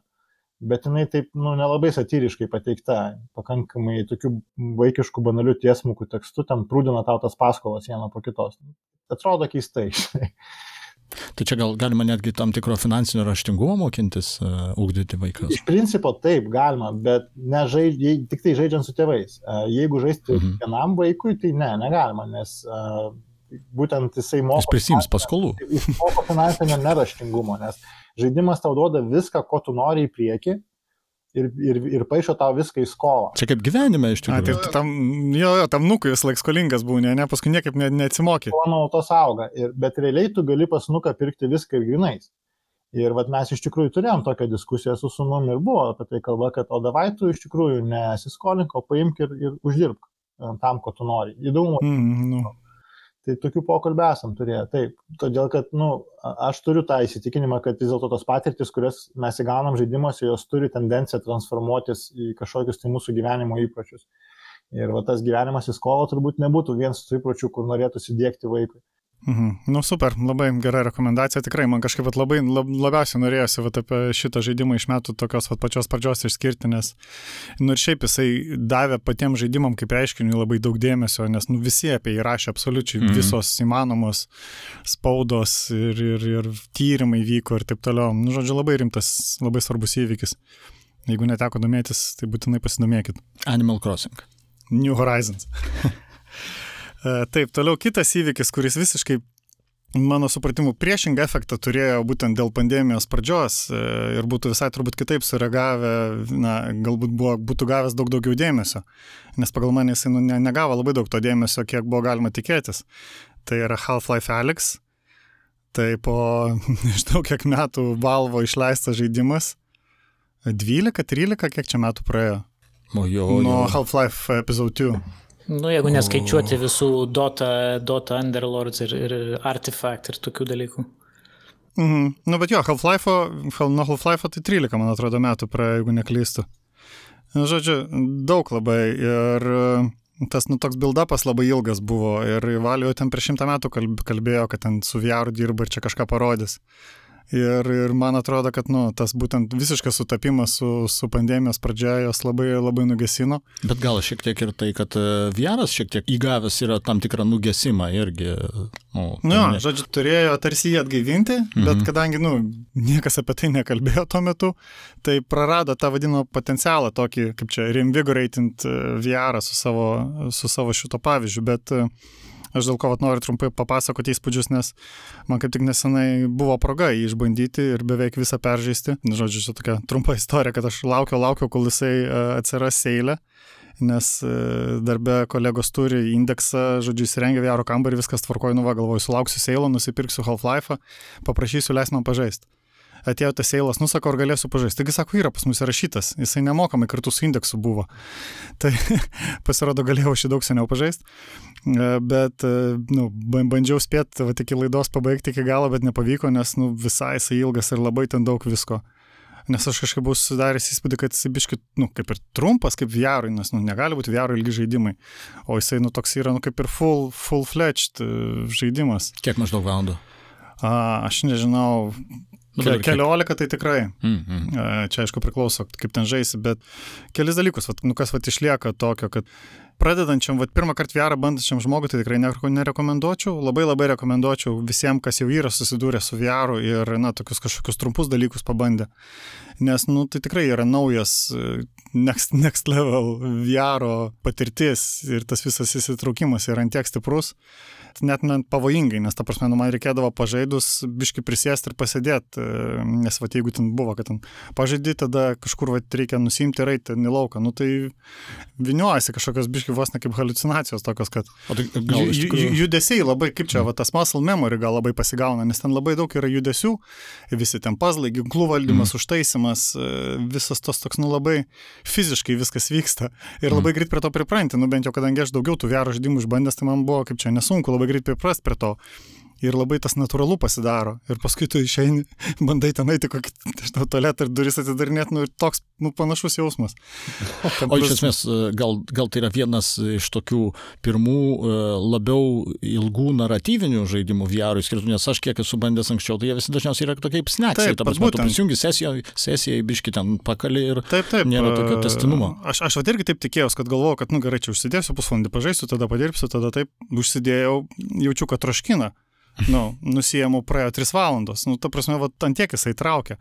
E: bet jinai taip, nu, nelabai satyriškai pateikta, pakankamai tokių vaikiškų banalių tiesmukų tekstų, ten prūdina tau tas paskolas vieną po kitos atrodo keistai.
C: Tai čia gal galima netgi tam tikro finansinio raštingumo mokintis, uh, ugdyti vaikus.
E: Iš principo taip, galima, bet ne žaid, tik tai žaidžiant su tėvais. Uh, jeigu žaisti mhm. vienam vaikui, tai ne, negalima, nes uh, būtent jisai moko.
C: Jis prisims paskolų.
E: Jis moko finansinio neraštingumo, nes žaidimas tau duoda viską, ko tu nori į priekį, ir, ir, ir paaišo tau viską į skolą.
C: Čia kaip gyvenime iš tikrųjų.
A: A, tai tam, jo, jo, tam nukui vis laik skolingas būni, ne, paskui niekaip ne, neatsimokė.
E: Mano autos auga, ir, bet realiai tu gali pas nuką pirkti viską ir grinais. Ir vat, mes iš tikrųjų turėjom tokią diskusiją su sunum ir buvo apie tai kalba, kad o davai tu iš tikrųjų nesiskolink, o paimk ir, ir uždirbk e, tam, ko tu nori. Įdomu.
A: Mm, nu.
E: Tai tokių pokalbį esam turėję, taip. Todėl, kad, na, nu, aš turiu tą įsitikinimą, kad vis dėlto tos patirtis, kurias mes įgaunam žaidimuose, jos turi tendenciją transformuotis į kažkokius tai mūsų gyvenimo įpročius. Ir va tas gyvenimas į skolą turbūt nebūtų vienas tų įpročių, kur norėtų įdėkti vaikui.
A: Mhm. Nu super, labai gera rekomendacija, tikrai man kažkaip vat, labai lab, labiausiai norėjosi vat, apie šitą žaidimą iš metų tokios vat, pačios pradžios išskirti, nes nu, ir šiaip jisai davė patiems žaidimam kaip reiškiniui labai daug dėmesio, nes nu, visi apie jį rašė absoliučiai mhm. visos įmanomos spaudos ir, ir, ir tyrimai vyko ir taip toliau. Nu, žodžiu, labai rimtas, labai svarbus įvykis. Jeigu neteko domėtis, tai būtinai pasidomėkit.
C: Animal Crossing.
A: New Horizons. [laughs] E, taip, toliau kitas įvykis, kuris visiškai mano supratimu priešingą efektą turėjo būtent dėl pandemijos pradžios e, ir būtų visai turbūt kitaip sureagavę, na, galbūt buvo, būtų gavęs daug daugiau dėmesio, nes pagal mane jisai nu, ne, negavo labai daug to dėmesio, kiek buvo galima tikėtis. Tai yra Half-Life Alyx, tai po [laughs] nežinau kiek metų Valvo išleistas žaidimas, 12-13, kiek čia metų praėjo?
C: O jo,
A: Nuo Half-Life Episode 2.
B: Nu, jeigu neskaičiuoti visų Dota, Dota Underlords ir, ir Artifact ir tokių dalykų.
A: Mhm. Nu, bet jo, Half-Life, nuo Half-Life tai 13, man atrodo, metų praėjo, jeigu neklystu. Žodžiu, daug labai ir tas, nu, toks build-upas labai ilgas buvo ir Valio ten prieš šimtą metų kalbėjo, kad ten su VR dirba ir čia kažką parodys. Ir, ir man atrodo, kad nu, tas būtent visiškas sutapimas su, su pandemijos pradžia jos labai, labai nugesino.
C: Bet gal šiek tiek ir tai, kad e, Vieras šiek tiek įgavęs yra tam tikrą nugesimą irgi.
A: Nu, nu ne... žodžiu, turėjo tarsi jį atgaivinti, mhm. bet kadangi nu, niekas apie tai nekalbėjo tuo metu, tai prarado tą vadinamą potencialą, tokį, kaip čia, reinvigorating e, Vierą su savo, su savo šito pavyzdžiu. Bet uh, Aš dėl ko vat, noriu trumpai papasakoti įspūdžius, nes man kaip tik nesenai buvo proga jį išbandyti ir beveik visą peržaisti. Žodžiu, čia tokia trumpa istorija, kad aš laukiau, laukiau, kol jisai e, atsiras seilę nes e, darbe kolegos turi indeksą, žodžiu, įsirengia VR kambarį, viskas tvarkoju, nu va, galvoju, sulauksiu seilo, nusipirksiu Half-Life, paprašysiu leis man pažaisti atėjo tas eilas, nusako, ar galėsiu pažaisti. Taigi sako, yra pas mus įrašytas, jisai nemokamai kartu su indeksu buvo. [laughs] Tai pasirodo, galėjau šį daug seniau pažaisti, e, bet e, nu, bandžiau spėti, va, iki laidos pabaigti iki galo, bet nepavyko, nes nu, visai jisai ilgas ir labai ten daug visko. Nes aš kažkaip buvau sudaręs įspūdį, kad jisai biškit, nu, kaip ir trumpas, kaip VR, nes, nu, negali būti VR ilgi žaidimai. O jisai, nu, toks yra, nu, kaip ir full, full-fledged e, žaidimas.
C: Kiek maždaug valandų?
A: A, aš nežinau, Nu, Ke, keliolika tai tikrai. Mm, mm. Čia aišku priklauso, kaip ten žaisi, bet kelis dalykus, vat, nu, kas vat, išlieka tokio, kad pradedančiam, vat, pirmą kartą VR bandančiam žmogui tai tikrai nerekomenduočiau, labai labai rekomenduočiau visiems, kas jau yra susidūrę su VR ir, na, tokius kažkokius trumpus dalykus pabandė. Nes, nu, tai tikrai yra naujas e, next, next level VR patirtis ir tas visas įsitraukimas yra antiek stiprus net, net pavojingai, nes ta prasme, nu, man reikėdavo pažaidus biški prisėsti ir pasėdėti, e, nes va, jeigu ten buvo, kad ten pažaidži, tada kažkur va, reikia nusimti ir eiti į lauką, nu tai viniuojasi kažkokios biški vos ne kaip halucinacijos tokios, kad tai gal, tikrųjų... judesiai labai, kaip čia, va, tas muscle memory gal labai pasigauna, nes ten labai daug yra judesių, visi ten pazlai, ginklų valdymas, mm. užtaisimas, e, visas tos toks, nu labai fiziškai viskas vyksta ir labai mm. greit prie to pripranti, nu bent jau kadangi aš daugiau tų vero žaidimų išbandęs, tai man buvo kaip čia nesunku labai greit priprast prie to ir labai tas natūralu pasidaro. Ir paskui tu išeini, [laughs] bandai ten eiti kokį, nežinau, tualetą ir duris atidarinėti, nu ir toks, nu, panašus jausmas. [laughs]
C: Ten o iš esmės, gal, gal tai yra vienas iš tokių pirmų e, labiau ilgų naratyvinių žaidimų VR skirtų, nes aš kiek esu bandęs anksčiau, tai jie visi dažniausiai yra tokie kaip sneksai.
A: Taip,
C: ta prasme, tu prisijungi sesiją į biškį ten pakalį ir
A: taip, taip,
C: nėra tokio testinumo.
A: Aš, aš vat irgi taip tikėjausi, kad galvojau, kad, nu gerai, čia užsidėsiu pusvalandį, pažaisiu, tada padirbsiu, tada taip užsidėjau, jaučiu, kad troškina nu, nusijėmų praėjo 3 valandos, nu, ta prasme, va, ant tiek jisai traukia.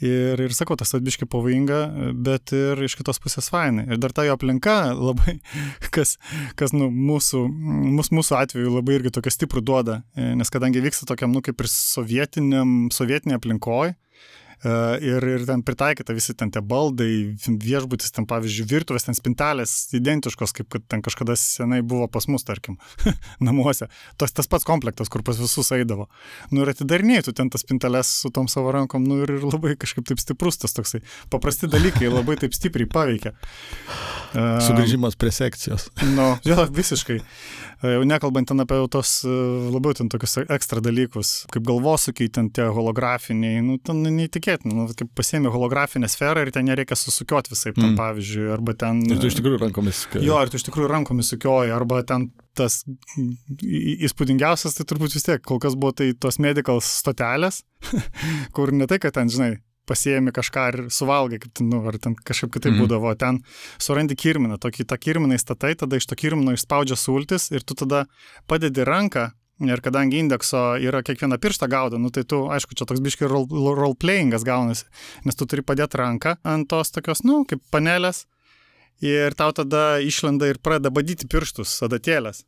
A: Ir, ir sakau, tas atbiški pavojinga, bet ir iš kitos pusės fainai. Ir dar ta jo aplinka labai, [laughs] kas, kas nu, mūsų, mūsų, mūsų atveju labai irgi tokia stiprų duoda, nes kadangi vyksta tokiam, nu, kaip ir sovietiniam, sovietinė aplinkoje, ir, ir ten pritaikyta visi ten tie baldai, viešbutis, ten pavyzdžiui, virtuvės, ten spintelės identiškos, kaip kad ten kažkada senai buvo pas mus, tarkim, [laughs] namuose. Tas, tas pats komplektas, kur pas visus eidavo. Nu ir atidarinėtų ten tas spinteles su tom savo rankom, nu ir, ir labai kažkaip taip stiprus tas toksai. Paprasti dalykai labai taip stipriai paveikia.
C: Sugrįžimas prie sekcijos.
A: Nu, jo, visiškai. Jau nekalbant ten apie tos labiau ten tokius ekstra dalykus, kaip galvosukiai, ten tie holografiniai, nu, ten neįtikėtina, nu, kaip pasiemi holografinę sferą ir ten nereikia susukioti visai, mm. pavyzdžiui, arba ten...
C: Ir tu iš tikrųjų rankomis sukioji.
A: Jo, ir tu iš tikrųjų rankomis sukioji, arba ten tas įspūdingiausias, tai turbūt vis tiek, kol kas buvo tai tos medical stotelės, [laughs] kur ne tai, kad ten, žinai, pasiemi kažką ir suvalgai, kaip, nu, ar ten kažkaip kitaip mm. būdavo, ten surandi kirminą, tokį tą kirminą įstatai, tada iš to kirmino išspaudžia sultis ir tu tada padedi ranką Ir kadangi indekso yra kiekvieną pirštą gaudo, nu, tai tu, aišku, čia toks biški roleplayingas gaunasi, nes tu turi padėti ranką ant tos tokios, nu, kaip panelės, ir tau tada išlenda ir pradeda badyti pirštus, adatėlės.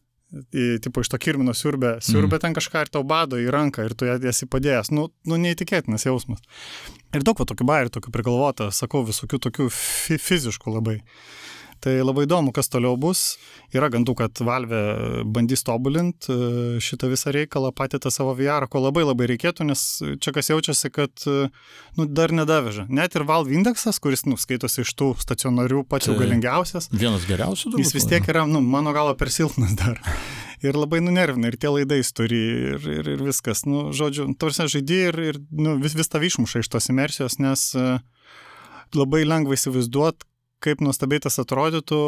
A: Tipo iš to kirmino siurbė, siurbė mm. ten kažką ir tau bado į ranką ir tu ją esi padėjęs. Nu, nu neįtikėtinas jausmas. Ir daug va tokių bairių, tokių prigalvota, sakau, visokių tokių fi fiziškų labai. Tai labai įdomu, kas toliau bus. Yra gandų, kad Valve bandys tobulinti e, šitą visą reikalą, patį tą savo VR, ko labai labai reikėtų, nes čia kas jaučiasi, kad e, nu, dar nedaveža. Net ir Valve indeksas, kuris nu, skaitosi iš tų stacionarių jau tai galingiausias.
C: Vienas geriausių dabar.
A: Jis vis tiek yra, nu, mano galo, per silpnas dar. [laughs] ir labai nunervina, ir tie laidais turi, ir, ir, ir viskas. Nu, žodžiu, tarsi žaidži ir, ir nu, vis, vis tave išmuša iš tos imersijos, nes uh, labai lengva įsivaizduoti, kaip nuostabiai tas atrodytų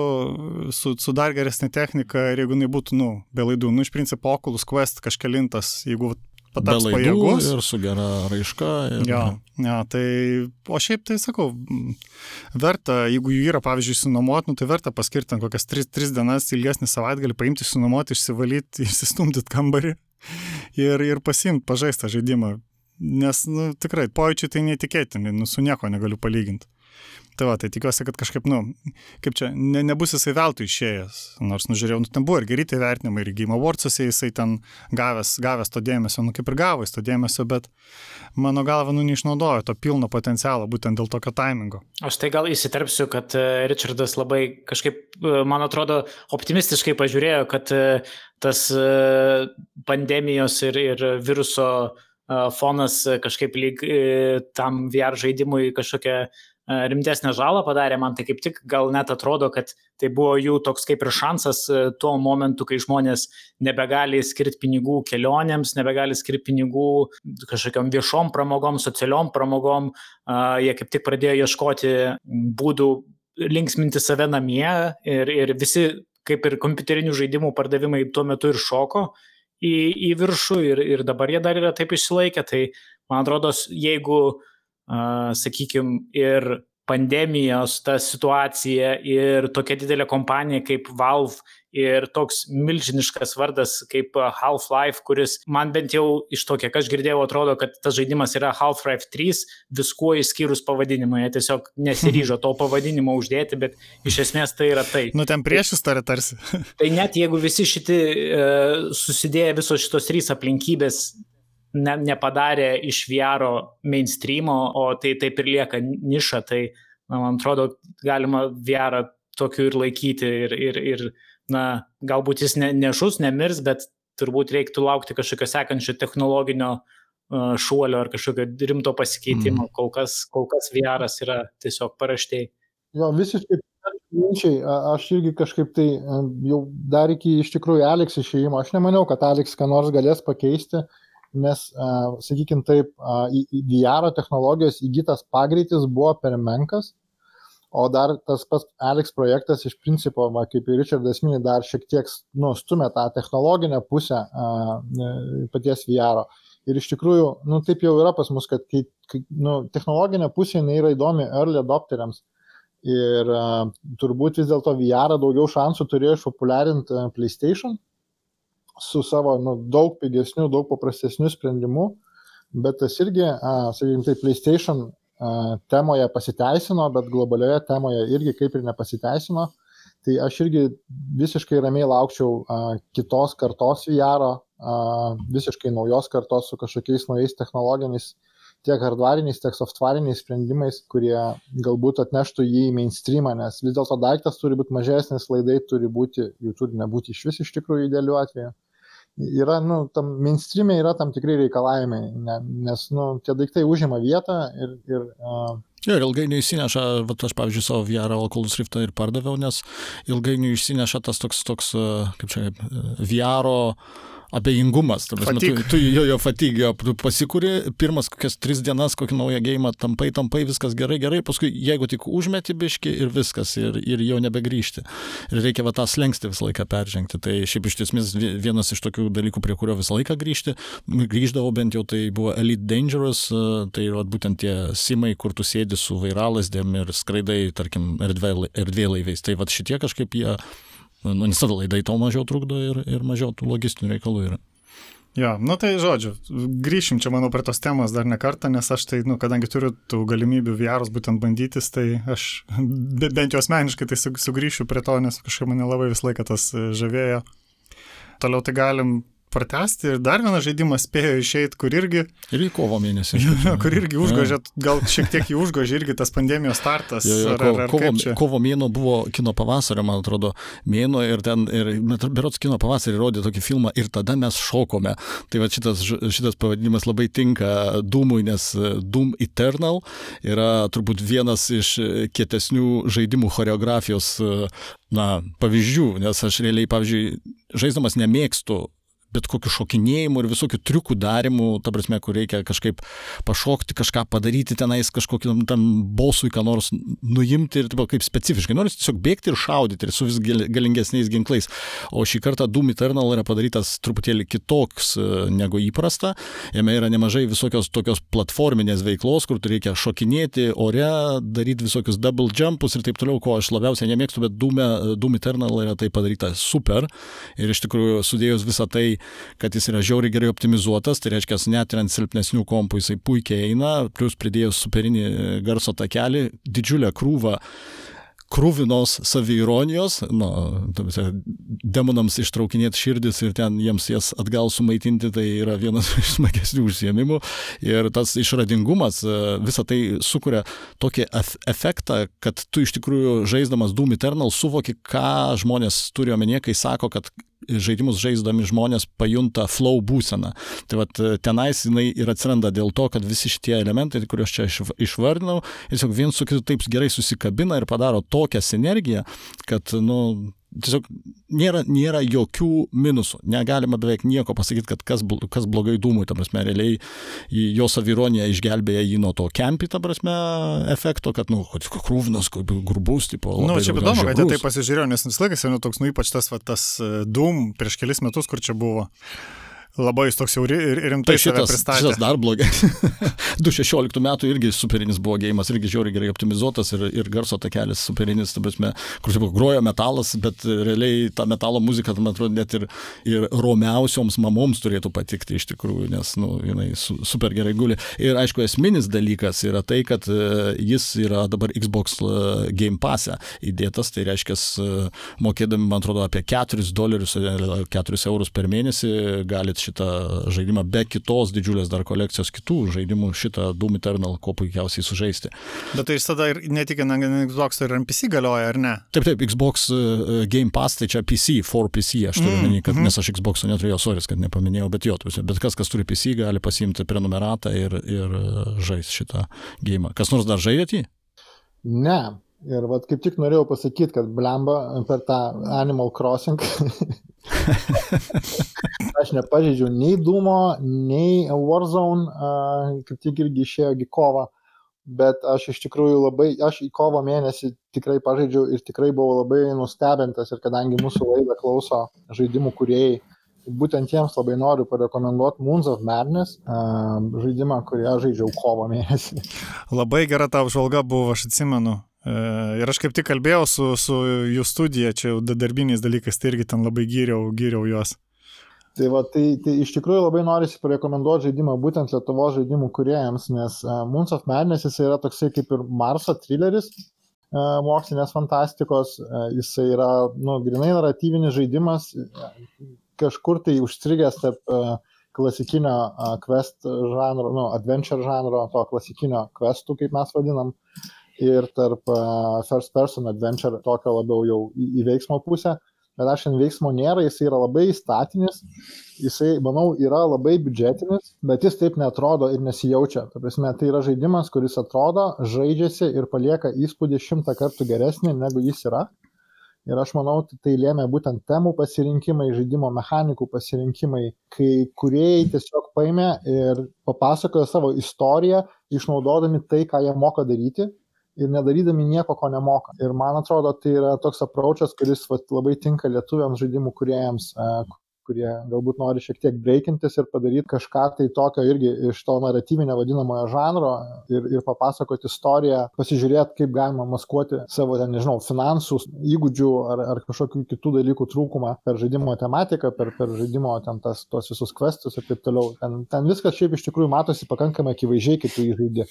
A: su, su dar geresnė technika ir jeigu jinai būtų, nu, be laidų. Nu, iš principo, Oculus Quest kažkelintas, jeigu pataps pajėgus.
C: Ir su gera raiška. Ir...
A: Jo, jo, tai, o šiaip tai sakau, verta, jeigu jų yra, pavyzdžiui, sunuomoti, nu, tai verta paskirti kokias 3, 3 dienas ilgesnį savaitgalį, paimti, sunuomoti, išsivalyti, [laughs] išsistumdyti kambarį ir, ir pasimti, pažaistą žaidimą. Nes, nu, tikrai, pojūčiai tai neįtikėtini, nu, su nieko negaliu palyginti. Tai va, tai tikiuosi, kad kažkaip, nu, kaip čia, ne, nebus jisai veltui išėjęs. Nors, nu, žiūrėjau, nu, ten buvo ir geri tie vertinimai, ir Game Awards'ose jisai ten gavęs, gavęs to dėmesio, nu, kaip ir gavo jis to dėmesio, bet mano galva, nu, neišnaudojo to pilno potencialo būtent dėl tokio taimingo.
B: Aš tai gal įsiterpsiu, kad e, Richardas labai kažkaip, e, man atrodo, optimistiškai pažiūrėjo, kad e, tas pandemijos ir, ir viruso fonas kažkaip lyg tam VR žaidimui kažkokią rimtesnę žalą padarė, man tai kaip tik gal net atrodo, kad tai buvo jų toks kaip ir šansas e, tuo momentu, kai žmonės nebegali skirti pinigų kelionėms, nebegali skirti pinigų kažkokiam viešom pramogom, socialiom pramogom, jie kaip tik pradėjo ieškoti būdų linksminti save namie ir, ir visi kaip ir kompiuterinių žaidimų pardavimai tuo metu ir šoko į, į viršų ir, ir dabar jie dar yra taip išsilaikę, tai man atrodo, jeigu uh, sakykime, ir pandemijos ta situacija ir tokia didelė kompanija kaip Valve ir toks milžiniškas vardas kaip Half-Life, kuris man bent jau iš to, kiek aš girdėjau, atrodo, kad tas žaidimas yra Half-Life 3, viskuo išskyrus pavadinimą. Jie tiesiog nesiryžo to pavadinimo uždėti, bet iš esmės tai yra tai.
A: Nu, ten prieš istoriją tarsi.
B: tai net jeigu visi šitie susidėję visos šitos trys aplinkybės ne, nepadarė iš VR mainstreamo, o tai taip ir lieka niša, tai na, man atrodo, galima VR tokiu ir laikyti ir, ir, ir na, galbūt jis ne, nešus, nemirs, bet turbūt reiktų laukti kažkokio sekančio technologinio uh, šuolio ar kažkokio rimto pasikeitimo. Mm. Kol, kas, kol kas VR yra tiesiog paraštėjai.
E: Jo, visiškai minčiai, aš irgi kažkaip tai jau dar iki iš tikrųjų Alex išėjimo, aš nemaniau, kad Alex ką nors galės pakeisti. Uh, nes, sakykime taip, VR technologijos įgytas pagreitis buvo per menkas, o dar tas pats Alex projektas iš principo, va, kaip ir Richardas minė, dar šiek tiek nu, stumė tą technologinę pusę paties VR. -o. Ir iš tikrųjų, nu, taip jau yra pas mus, kad kai, nu, technologinė pusė yra įdomi early adopteriams. Ir uh, turbūt vis dėlto VR daugiau šansų turėjo išpopuliarinti uh, PlayStation, su savo nu, daug pigesniu, daug paprastesniu sprendimu, bet tas irgi, sakykime, tai PlayStation a, temoje pasiteisino, bet globalioje temoje irgi kaip ir nepasiteisino. Tai aš irgi visiškai ramiai laukčiau a, kitos kartos VR, visiškai naujos kartos su kažkokiais naujais technologiniais tiek hardvariniais, tiek softvariniais sprendimais, kurie galbūt atneštų jį į mainstreamą, nes vis dėlto daiktas turi būti mažesnis, laidai turi būti, jų turi nebūti iš vis iš tikrųjų idealiu atveju. Yra, nu, tam mainstreamė yra tam tikrai reikalavimai, ne, nes, nu, tie daiktai užima vietą ir, ir uh,
C: Jo, ir ilgainiui įsineša, va, aš pavyzdžiui savo VR Oculus Riftą ir pardaviau, nes ilgainiui įsineša tas toks, toks kaip čia, VR abejingumas. Prasme, tu, tu jo, jo fatigio, tu pasikūri pirmas kokias tris dienas kokį naują gėjimą, tampai, tampai, viskas gerai, gerai, paskui jeigu tik užmeti biški ir viskas, ir, ir jau nebegrįžti. Ir reikia va tą slengsti visą laiką peržengti. Tai šiaip iš tiesmės vienas iš tokių dalykų, prie kurio visą laiką grįžti, grįždavau bent jau tai buvo Elite Dangerous, tai va, būtent tie simai, kur tu sėdi su vairalasdėm ir skraidai, tarkim, erdvėlaiviais. Tai va šitie kažkaip jie nu, nes tada laidai tau mažiau trukdo ir, ir mažiau tų logistinių reikalų yra.
A: Jo, nu tai žodžiu, grįšim čia, manau, prie tos temos dar ne kartą, nes aš tai, nu, kadangi turiu tų galimybių VR'us būtent bandytis, tai aš [laughs] bent jau asmeniškai tai sugrįšiu prie to, nes kažkaip mane labai visą laiką tas žavėjo. Toliau tai galim pratesti ir dar vienas žaidimas spėjo išeiti, kur irgi...
C: Ir į kovo mėnesį. [laughs]
A: Kur irgi užgožė, gal šiek tiek jį užgožė irgi tas pandemijos startas.
C: Jo, jo, ar, ar, ar kovo, kovo mėno buvo kino pavasario, man atrodo, mėno ir ten, ir berots kino pavasarį rodė tokį filmą ir tada mes šokome. Tai va šitas, šitas pavadinimas labai tinka Doomui, nes Doom Eternal yra turbūt vienas iš kietesnių žaidimų choreografijos na, pavyzdžių, nes aš realiai, pavyzdžiui, žaisdamas nemėgstu bet kokių šokinėjimų ir visokių triukų darimų, ta prasme, kur reikia kažkaip pašokti, kažką padaryti tenais, kažkokį tam bosui, ką nors nuimti ir taip, kaip specifiškai. Nors tiesiog bėgti ir šaudyti ir su vis galingesniais ginklais. O šį kartą Doom Eternal yra padarytas truputėlį kitoks e, negu įprasta. Jame yra nemažai visokios tokios platforminės veiklos, kur reikia šokinėti ore, daryti visokius double jumpus ir taip toliau, ko aš labiausiai nemėgstu, bet Doom, e, Doom Eternal yra tai padaryta super. Ir iš tikrųjų sudėjus visą tai kad jis yra žiauriai gerai optimizuotas, tai reiškia, net ir ant silpnesnių kompų jisai puikiai eina, plus pridėjus superinį garso takelį, didžiulę krūvą krūvinos saviironijos, nu, demonams ištraukinėti širdis ir ten jiems jas atgal sumaitinti, tai yra vienas iš smagesnių užsiemimų. Ir tas išradingumas visą tai sukuria tokį efektą, kad tu iš tikrųjų žaisdamas Doom Eternal suvoki, ką žmonės turi omenyje, kai sako, kad žaidimus žaisdami žmonės pajunta flow būseną. Tai vad tenais jinai ir atsiranda dėl to, kad visi šitie elementai, kuriuos čia išvardinau, tiesiog viens su kitu taip gerai susikabina ir padaro tokią sinergiją, kad, nu, tiesiog nėra, nėra jokių minusų. Negalima beveik nieko pasakyti, kad kas, kas blogai dūmui, ta prasme, realiai jo savironija išgelbėja jį nuo to kempi, ta prasme, efekto, kad, nu, krūvinas, grubus, tipo.
A: Na, nu, čia įdomu, kad jie tai pasižiūrėjo, nes visą laiką seniau toks, nu, ypač tas, va, tas dūm prieš kelis metus, kur čia buvo labai jis toks jau ir rimtai tai šitas, pristatė.
C: Šitas dar blogai. [laughs] 2016 metų irgi superinis buvo gėjimas, irgi žiauriai gerai optimizuotas ir, ir garso takelis superinis, ta prasme, kur taip grojo metalas, bet realiai ta metalo muzika, man atrodo, net ir, ir romiausioms mamoms turėtų patikti iš tikrųjų, nes, nu, jinai su, super gerai guli. Ir aišku, esminis dalykas yra tai, kad e, jis yra dabar Xbox e, Game Pass įdėtas, tai reiškia, e, mokėdami, man atrodo, apie 4 dolerius, 4 eurus per mėnesį galit šitą žaidimą be kitos didžiulės dar kolekcijos kitų žaidimų šitą Doom Eternal kuo puikiausiai sužaisti.
A: Bet tai jis tada ir ne tik ant Xbox ir ant PC galioja, ar ne?
C: Taip, taip, Xbox uh, Game Pass tai čia PC, for PC, aš turiu mm, omeny, kad mm. nes aš Xbox neturėjau, sorry, kad nepaminėjau, bet jo, bet kas, kas turi PC, gali pasiimti prenumeratą ir, ir žais šitą gėjimą. Kas nors dar žaidėt jį?
E: Ne, Ir vat kaip tik norėjau pasakyti, kad blemba per tą Animal Crossing [laughs] aš nepažeidžiau nei Dūmo, nei Warzone, kaip tik irgi išėjo į kovą, bet aš iš tikrųjų labai, aš į kovo mėnesį tikrai pažaidžiau ir tikrai buvau labai nustebintas ir kadangi mūsų laidą klauso žaidimų kuriejai, būtent jiems labai noriu parekomenduoti Moons of Madness žaidimą, kurį aš žaidžiau kovo mėnesį.
A: Labai gera ta apžvalga buvo, aš atsimenu. E, ir aš kaip tik kalbėjau su, su jų studija, čia jau darbiniais dalykais, tai irgi ten labai gyriau, gyriau juos.
E: Tai, va, tai, tai iš tikrųjų labai norisi parekomenduoti žaidimą būtent Lietuvo žaidimų kuriejams, nes uh, Moons of Madness jis yra toksai kaip ir Marso thrilleris uh, mokslinės fantastikos, uh, jis yra, nu, grinai naratyvinis žaidimas, kažkur tai užstrigęs tarp uh, klasikinio uh, quest žanro, nu, adventure žanro, to klasikinio questų, kaip mes vadinam, ir tarp uh, first person adventure tokio labiau jau į, į veiksmo pusę. Bet aš šiandien veiksmo nėra, jis yra labai statinis, jisai, manau, yra labai biudžetinis, bet jis taip netrodo ir nesijaučia. Ta prasme, tai yra žaidimas, kuris atrodo, žaidžiasi ir palieka įspūdį šimtą kartų geresnį, negu jis yra. Ir aš manau, tai lėmė būtent temų pasirinkimai, žaidimo mechanikų pasirinkimai, kai kuriejai tiesiog paėmė ir papasakojo savo istoriją, išnaudodami tai, ką jie moka daryti ir nedarydami nieko, ko nemoka. Ir man atrodo, tai yra toks approachas, kuris vat, labai tinka lietuviams žaidimų kuriejams, kurie galbūt nori šiek tiek breikintis ir padaryti kažką tai tokio irgi iš to naratyvinio vadinamojo žanro ir, ir papasakoti istoriją, pasižiūrėti, kaip galima maskuoti savo, ten, nežinau, finansų, įgūdžių ar, ar kažkokių kitų dalykų trūkumą per žaidimo tematiką, per, per žaidimo ten tas, tos visus questus ir taip toliau. Ten, ten viskas šiaip iš tikrųjų matosi pakankamai akivaizdžiai, kai tu jį žaidži,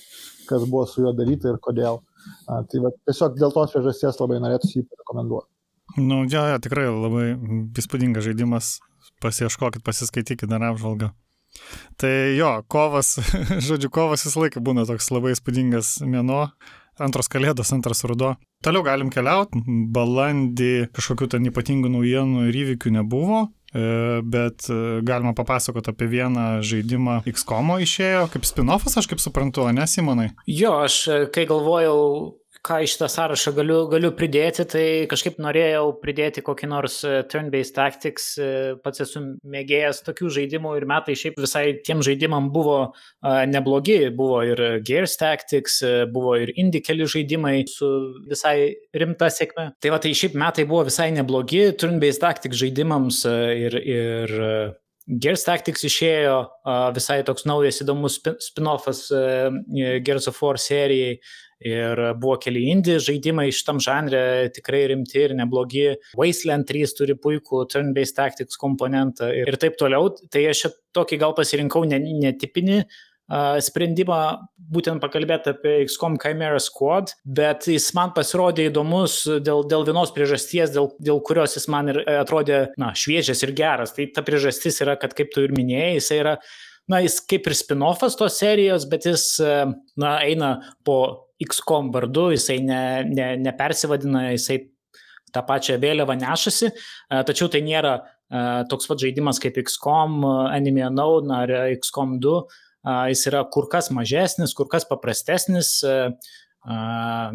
E: kas buvo su juo daryti ir kodėl. A, tai va, tiesiog dėl tos priežasties labai norėtųsi jį rekomenduoti.
A: Nu, jo, ja, tikrai labai įspūdingas žaidimas pasieškokit, pasiskaitykit dar apžvalgą. Tai jo, kovas, [laughs] žodžiu, kovas visą laiką būna toks labai įspūdingas mėno, antros kalėdos, antras rudo. Toliau galim keliauti, balandį kažkokių ten ypatingų naujienų ir įvykių nebuvo, e, bet e, galima papasakoti apie vieną žaidimą XCOM išėjo, kaip spin-offas, aš kaip suprantu, ne Simonai?
B: Jo, aš e, kai galvojau ką iš tą sąrašą galiu, galiu pridėti, tai kažkaip norėjau pridėti kokį nors e, turn-based tactics, e, pats esu mėgėjęs tokių žaidimų ir metai šiaip visai tiem žaidimam buvo neblogi, buvo ir Gears Tactics, e, buvo ir indie keli žaidimai su visai rimta sėkme. Tai va, tai šiaip metai buvo visai neblogi. Turn-based tactics žaidimams ir, ir Gears Tactics išėjo visai toks naujas įdomus spin-offas Gears of War serijai Ir buvo keli indie žaidimai šitam žanre tikrai rimti ir neblogi. Wasteland 3 turi puikų turn-based tactics komponentą ir, taip toliau. Tai aš tokį gal pasirinkau netipinį sprendimą būtent pakalbėti apie XCOM Chimera Squad, bet jis man pasirodė įdomus dėl, dėl vienos priežasties, dėl, dėl kurios jis man ir atrodė na, šviežias ir geras. Tai ta priežastis yra, kad kaip tu ir minėjai, jis yra na, jis kaip ir spin-offas tos serijos, bet jis, na, eina po XCOM vardu, jisai ne, ne, nepersivadina, jisai tą pačią vėliavą nešasi, tačiau tai nėra toks pat žaidimas kaip XCOM, Enemy Unknown ar XCOM 2, jis yra kur kas mažesnis, kur kas paprastesnis,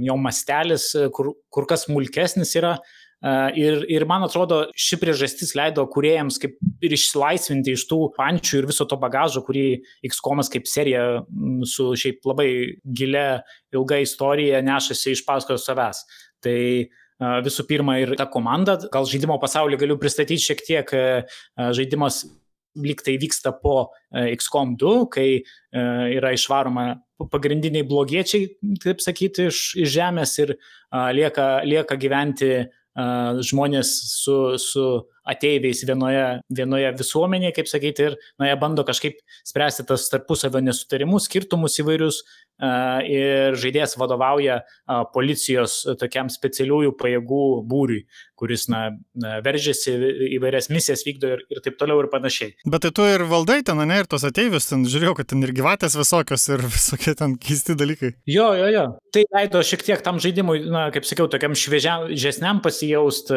B: jo mastelis kur, kur kas smulkesnis yra. Ir, ir man atrodo, ši priežastis leido kuriejams kaip ir išsilaisvinti iš tų pančių ir viso to bagažo, kurį XCOM kaip serija su šiaip labai gilia ilga istorija nešasi iš paskos savęs. Tai visų pirma ir ta komanda, gal žaidimo pasaulį galiu pristatyti šiek tiek, žaidimas lyg tai vyksta po XCOM 2, kai yra išvaroma pagrindiniai blogiečiai, taip sakyti, iš, iš žemės ir lieka, lieka gyventi žmonės su, su ateiviais vienoje, vienoje visuomenėje, kaip sakyti, ir na, jie bando kažkaip spręsti tas tarpusavio nesutarimus, skirtumus įvairius, ir žaidėjas vadovauja policijos tokiam specialiųjų pajėgų būriui, kuris na, veržiasi įvairias misijas vykdo ir, ir taip toliau ir panašiai.
A: Bet tai tu ir valdai ten, ne, ir tos ateivius, ten žiūrėjau, kad ten ir gyvatės visokios ir [laughs] visokie ten keisti dalykai.
B: Jo, jo, jo. Tai leido šiek tiek tam žaidimui, na, kaip sakiau, tokiam šviežiam pasijaust,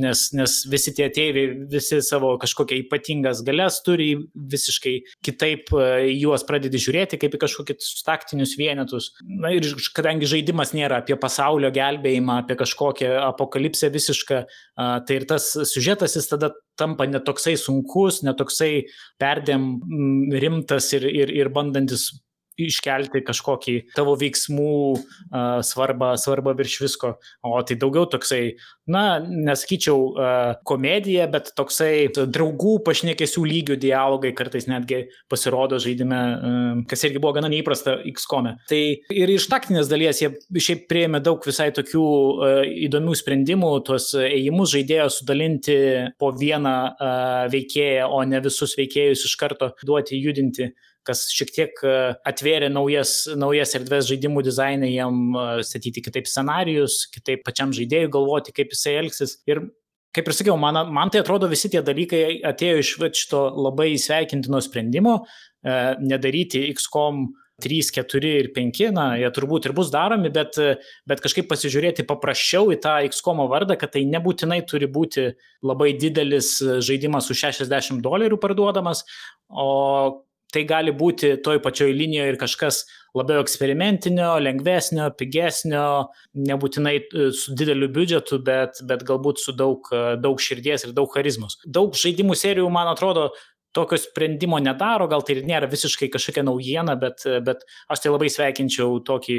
B: nes, nes visi tie ateiviai, visi savo kažkokią ypatingas galės turi, visiškai kitaip juos pradedi žiūrėti, kaip į kažkokį taktinį taktinius vienetus. Na ir kadangi žaidimas nėra apie pasaulio gelbėjimą, apie kažkokią apokalipsę visišką, tai ir tas sužetas jis tada tampa netoksai sunkus, netoksai perdėm rimtas ir, ir, ir bandantis iškelti kažkokį tavo veiksmų svarbą, svarbą virš visko. O tai daugiau toksai, na, nesakyčiau komedija, bet toksai draugų pašnekėsių lygių dialogai kartais netgi pasirodo žaidime, kas irgi buvo gana neįprasta XCOM. E. Tai ir iš taktinės dalies jie šiaip prieėmė daug visai tokių įdomių sprendimų, tuos ėjimus žaidėjo sudalinti po vieną veikėją, o ne visus veikėjus iš karto duoti judinti kas šiek tiek e, atvėrė naujas, naujas erdves žaidimų dizainai, jam e, statyti kitaip scenarius, kitaip pačiam žaidėjui galvoti, kaip jisai elgsis. Ir kaip ir sakiau, man, man tai atrodo visi tie dalykai atėjo iš šito labai sveikintino sprendimo e, nedaryti XCOM 3, 4 ir 5, na, jie turbūt ir bus daromi, bet, bet kažkaip pasižiūrėti paprasčiau į tą XCOM vardą, kad tai nebūtinai turi būti labai didelis žaidimas už 60 dolerių parduodamas, o tai gali būti toj pačioj linijoje ir kažkas labiau eksperimentinio, lengvesnio, pigesnio, nebūtinai e, su dideliu biudžetu, bet, bet galbūt su daug, e, daug širdies ir daug charizmos. Daug žaidimų serijų, man atrodo, tokio sprendimo nedaro, gal tai ir nėra visiškai kažkokia naujiena, bet, bet aš tai labai sveikinčiau tokį,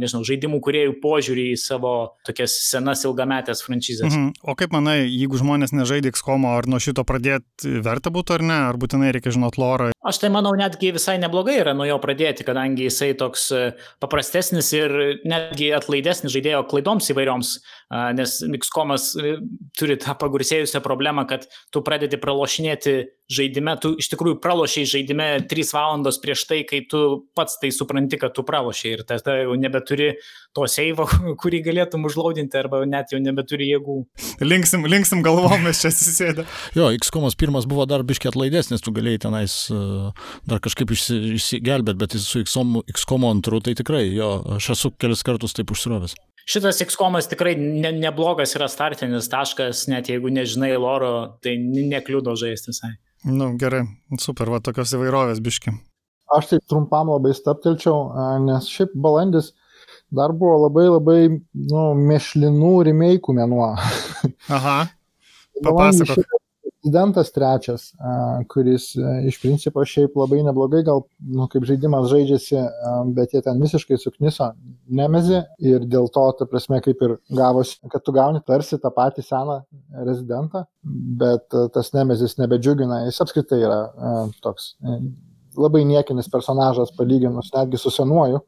B: nežinau, žaidimų kuriejų požiūrį į savo tokias senas ilgametės franšizės. Mhm.
A: O kaip manai, jeigu žmonės nežaidė XCOM, ar nuo šito pradėti verta būtų ar ne, ar būtinai reikia žinot lorą?
B: Aš tai manau netgi visai neblogai yra nuo jo pradėti, kadangi jisai toks e, paprastesnis ir netgi atlaidesnis žaidėjo klaidoms įvairioms, nes XCOM'as e, turi tą pagarsėjusią problemą, kad tu pradedi pralošinėti žaidime, tu iš tikrųjų pralošiai žaidime 3 valandos prieš tai, kai tu pats tai supranti, kad tu pralošiai ir tada jau nebeturi to seivo, [laughs] kurį galėtum užlaudinti arba net jau nebeturi jėgų.
A: Linksim, linksim galvom, mes čia susėdę.
C: Jo, XCOM'as pirmas buvo dar biškiai atlaidesnis, tu galėjai tenais uh, dar kažkaip išsigelbėti, bet su XCOM antru tai tikrai, jo, aš esu kelis kartus taip užsirovęs.
B: Šitas XCOM'as tikrai ne, neblogas yra startinis taškas, net jeigu nežinai loro, tai nekliudo žaisti visai.
A: Nu, gerai, super, va tokios įvairovės biški.
E: Aš taip trumpam labai staptelčiau, nes šiaip balandis dar buvo labai labai nu, mešlinų remake'ų mėnuo.
A: Aha. Papasakok
E: prezidentas trečias, kuris iš principo šiaip labai neblogai, gal nu, kaip žaidimas žaidžiasi, bet jie ten visiškai sukniso nemezi ir dėl to, ta prasme, kaip ir gavosi, kad tu gauni tarsi tą patį seną rezidentą, bet tas nemezis nebedžiugina, jis apskritai yra toks labai niekinis personažas palyginus netgi su senuoju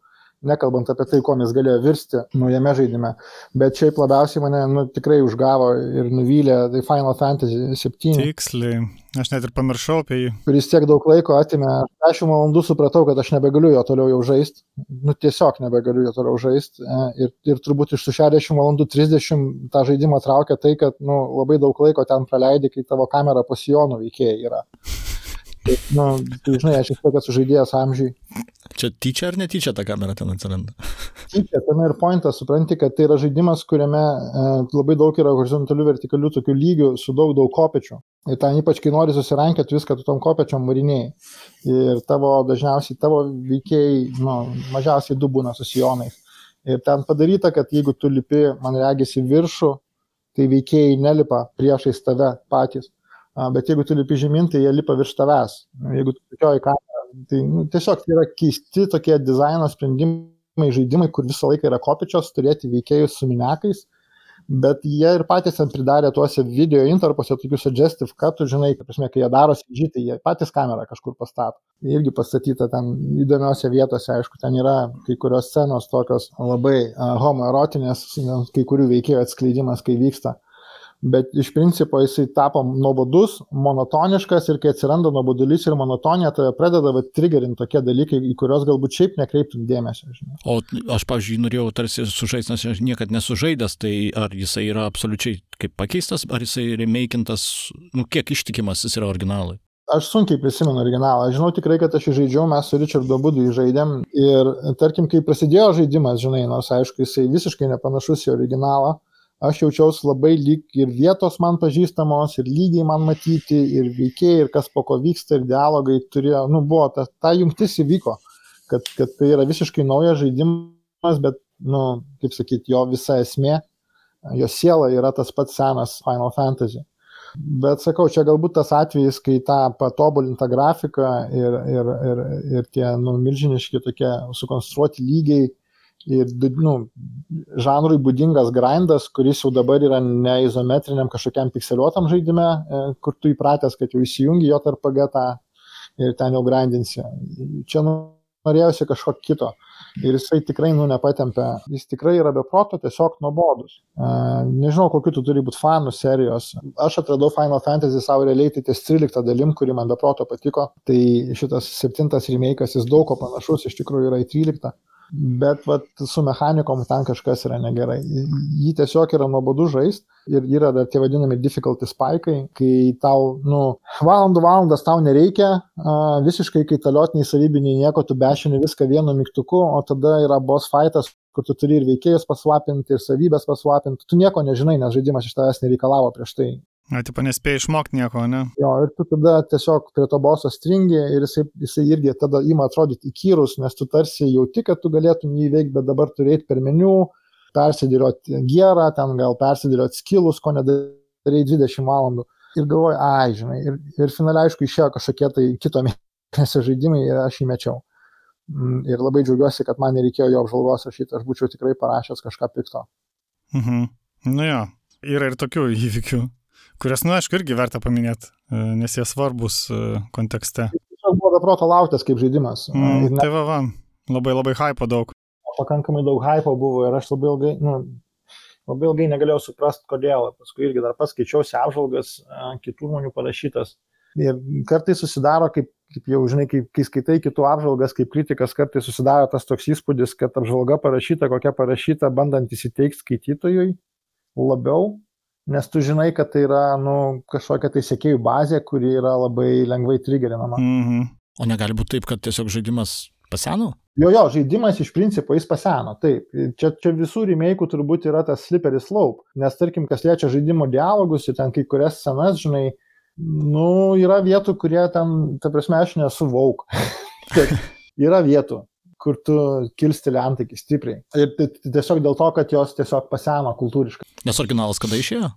E: nekalbant apie tai, kuo mes galėjo virsti naujame žaidime. Bet šiaip labiausiai mane nu, tikrai užgavo ir nuvylė tai Final Fantasy 7.
A: Tiksliai, aš net ir pamiršau apie jį.
E: Kuris tiek daug laiko atimė, 10 valandų supratau, kad aš nebegaliu jo toliau jau žaisti. Nu tiesiog nebegaliu jo toliau žaisti. E, ir, ir turbūt iš tų 60 valandų 30 tą žaidimą traukia tai, kad nu, labai daug laiko ten praleidai, kai tavo kamera pasijonų veikėjai yra. Tai, nu, tai žinai, aš esu toks žaidėjas amžiui.
C: Čia tyčia ar netyčia ta kamera ten atsiranda? [laughs]
E: Tyčia, tame ir pointas, supranti, kad tai yra žaidimas, kuriame e, labai daug yra horizontalių, vertikalių tokių lygių su daug, daug kopečių. Ir ten ypač, kai nori susirankėti viską, tu tom kopečiom marinėjai. Ir tavo dažniausiai tavo veikėjai, nu, mažiausiai du būna su sijonais. Ir ten padaryta, kad jeigu tu lipi, man regisi, viršų, tai veikėjai nelipa priešais tave patys bet jeigu tu lipi žemyn, tai jie lipa virš tavęs. Jeigu tu tokioji kamera, tai nu, tiesiog tai yra keisti tokie dizaino sprendimai, žaidimai, kur visą laiką yra kopičios, turėti veikėjus su minekais, bet jie ir patys ten pridarė tuose video interpuose tokius suggestive cutų, žinai, kad, prasme, kai jie daro CG, tai jie patys kamerą kažkur pastato. Irgi pastatyta ten įdomiose vietose, aišku, ten yra kai kurios scenos tokios labai uh, homoerotinės, kai kurių veikėjų atskleidimas, kai vyksta bet iš principo jisai tapo nuobodus, monotoniškas ir kai atsiranda nuobodulys ir monotonija, tai pradeda va, triggerinti tokie dalykai, į kuriuos galbūt šiaip nekreiptum dėmesio. Žinai.
C: O aš, pavyzdžiui, norėjau tarsi sužaisti, nes aš niekada nesužaidęs, tai ar jisai yra absoliučiai kaip pakeistas, ar jisai remakintas, nu kiek ištikimas jis yra originalui?
E: Aš sunkiai prisimenu originalą. Aš žinau tikrai, kad aš jį žaidžiau, mes su Richardu Budu jį žaidėm. Ir tarkim, kai prasidėjo žaidimas, žinai, nors aišku, jisai visiškai nepanašus į originalą, aš jaučiausi labai lyg ir vietos man pažįstamos, ir lygiai man matyti, ir veikėjai, ir kas po ko vyksta, ir dialogai turėjo, nu, buvo, ta, ta jungtis įvyko, kad, kad tai yra visiškai naujas žaidimas, bet, nu, kaip sakyti, jo visa esmė, jo siela yra tas pats senas Final Fantasy. Bet sakau, čia galbūt tas atvejis, kai tą patobulintą grafiką ir, ir, ir, ir tie nu, milžiniški tokie sukonstruoti lygiai ir nu, žanrui būdingas grindas, kuris jau dabar yra ne izometriniam kažkokiam pikseliuotam žaidime, e, kur tu įpratęs, kad jau įsijungi jo tarp tą ir ten jau grindinsi. Čia norėjusi kažko kito. Ir jisai tikrai, nu, nepatempia, jis tikrai yra beproto, tiesiog nuobodus. Uh, nežinau, kokiu tu turi būti fanų serijos. Aš atradau Final Fantasy savo realiai tai ties 13 dalim, kuri man beproto patiko. Tai šitas septintas remake'as, jis daug ko panašus, iš tikrųjų yra į 13 bet vat, su mechanikom ten kažkas yra negerai. Jį tiesiog yra nuobodu žaisti ir yra dar tie vadinami difficulty spaikai, kai tau, nu, valandų valandas tau nereikia, visiškai kaitaliotiniai savybiniai nieko, tu bešini viską vienu mygtuku, o tada yra boss fightas, kur tu turi ir veikėjus pasvapinti, ir savybės pasvapinti. Tu nieko nežinai, nes žaidimas iš tavęs nereikalavo prieš tai.
A: Na, tipo, nespėjai išmokti nieko, ne?
E: Jo, ir tu tada tiesiog prie to boso stringi ir jisai, jisai irgi tada ima atrodyti įkyrus, nes tu tarsi jauti, kad tu galėtum jį veikti, bet dabar turėti per meniu, persidėlioti gerą, ten gal persidėlioti skilus, ko nedarai 20 valandų. Ir galvoju, ai, žinai, ir, ir finaliai aišku išėjo kažkokie tai kito [laughs] mėnesio žaidimai ir aš jį mečiau. Mm, ir labai džiaugiuosi, kad man nereikėjo jo apžvalgos rašyti, aš būčiau tikrai parašęs kažką pikto.
A: Mhm. Nu jo, yra ir tokių įvykių kurias, nu, aišku, irgi verta paminėti, e, nes jie svarbus e, kontekste.
E: Tiesiog buvo beproto lauktas kaip žaidimas.
A: Mm, ne... Tai va, va, labai labai hypo daug.
E: Pakankamai daug hypo buvo ir aš labai ilgai, nu, labai ilgai negalėjau suprasti, kodėl. Paskui irgi dar paskaičiausi apžvalgas kitų žmonių parašytas. Ir kartais susidaro, kaip, kaip jau žinai, kai, kai skaitai kitų apžvalgas, kaip kritikas, kartais susidaro tas toks įspūdis, kad apžvalga parašyta, kokia parašyta, bandant įsiteikti skaitytojui labiau, nes tu žinai, kad tai yra nu, kažkokia tai sėkėjų bazė, kuri yra labai lengvai triggerinama.
A: Mm -hmm.
C: O negali būti taip, kad tiesiog žaidimas paseno?
E: Jo, jo, žaidimas iš principo jis paseno, taip. Čia, čia visų remake'ų turbūt yra tas slippery slope, nes tarkim, kas liečia žaidimo dialogus ir ten kai kurias scenas, žinai, nu, yra vietų, kurie ten, ta prasme, aš nesu vauk. [laughs] yra vietų, kur tu kilsteli antakį stipriai. Ir tiesiog dėl to, kad jos tiesiog paseno kultūriškai.
C: Nes originalas kada išėjo?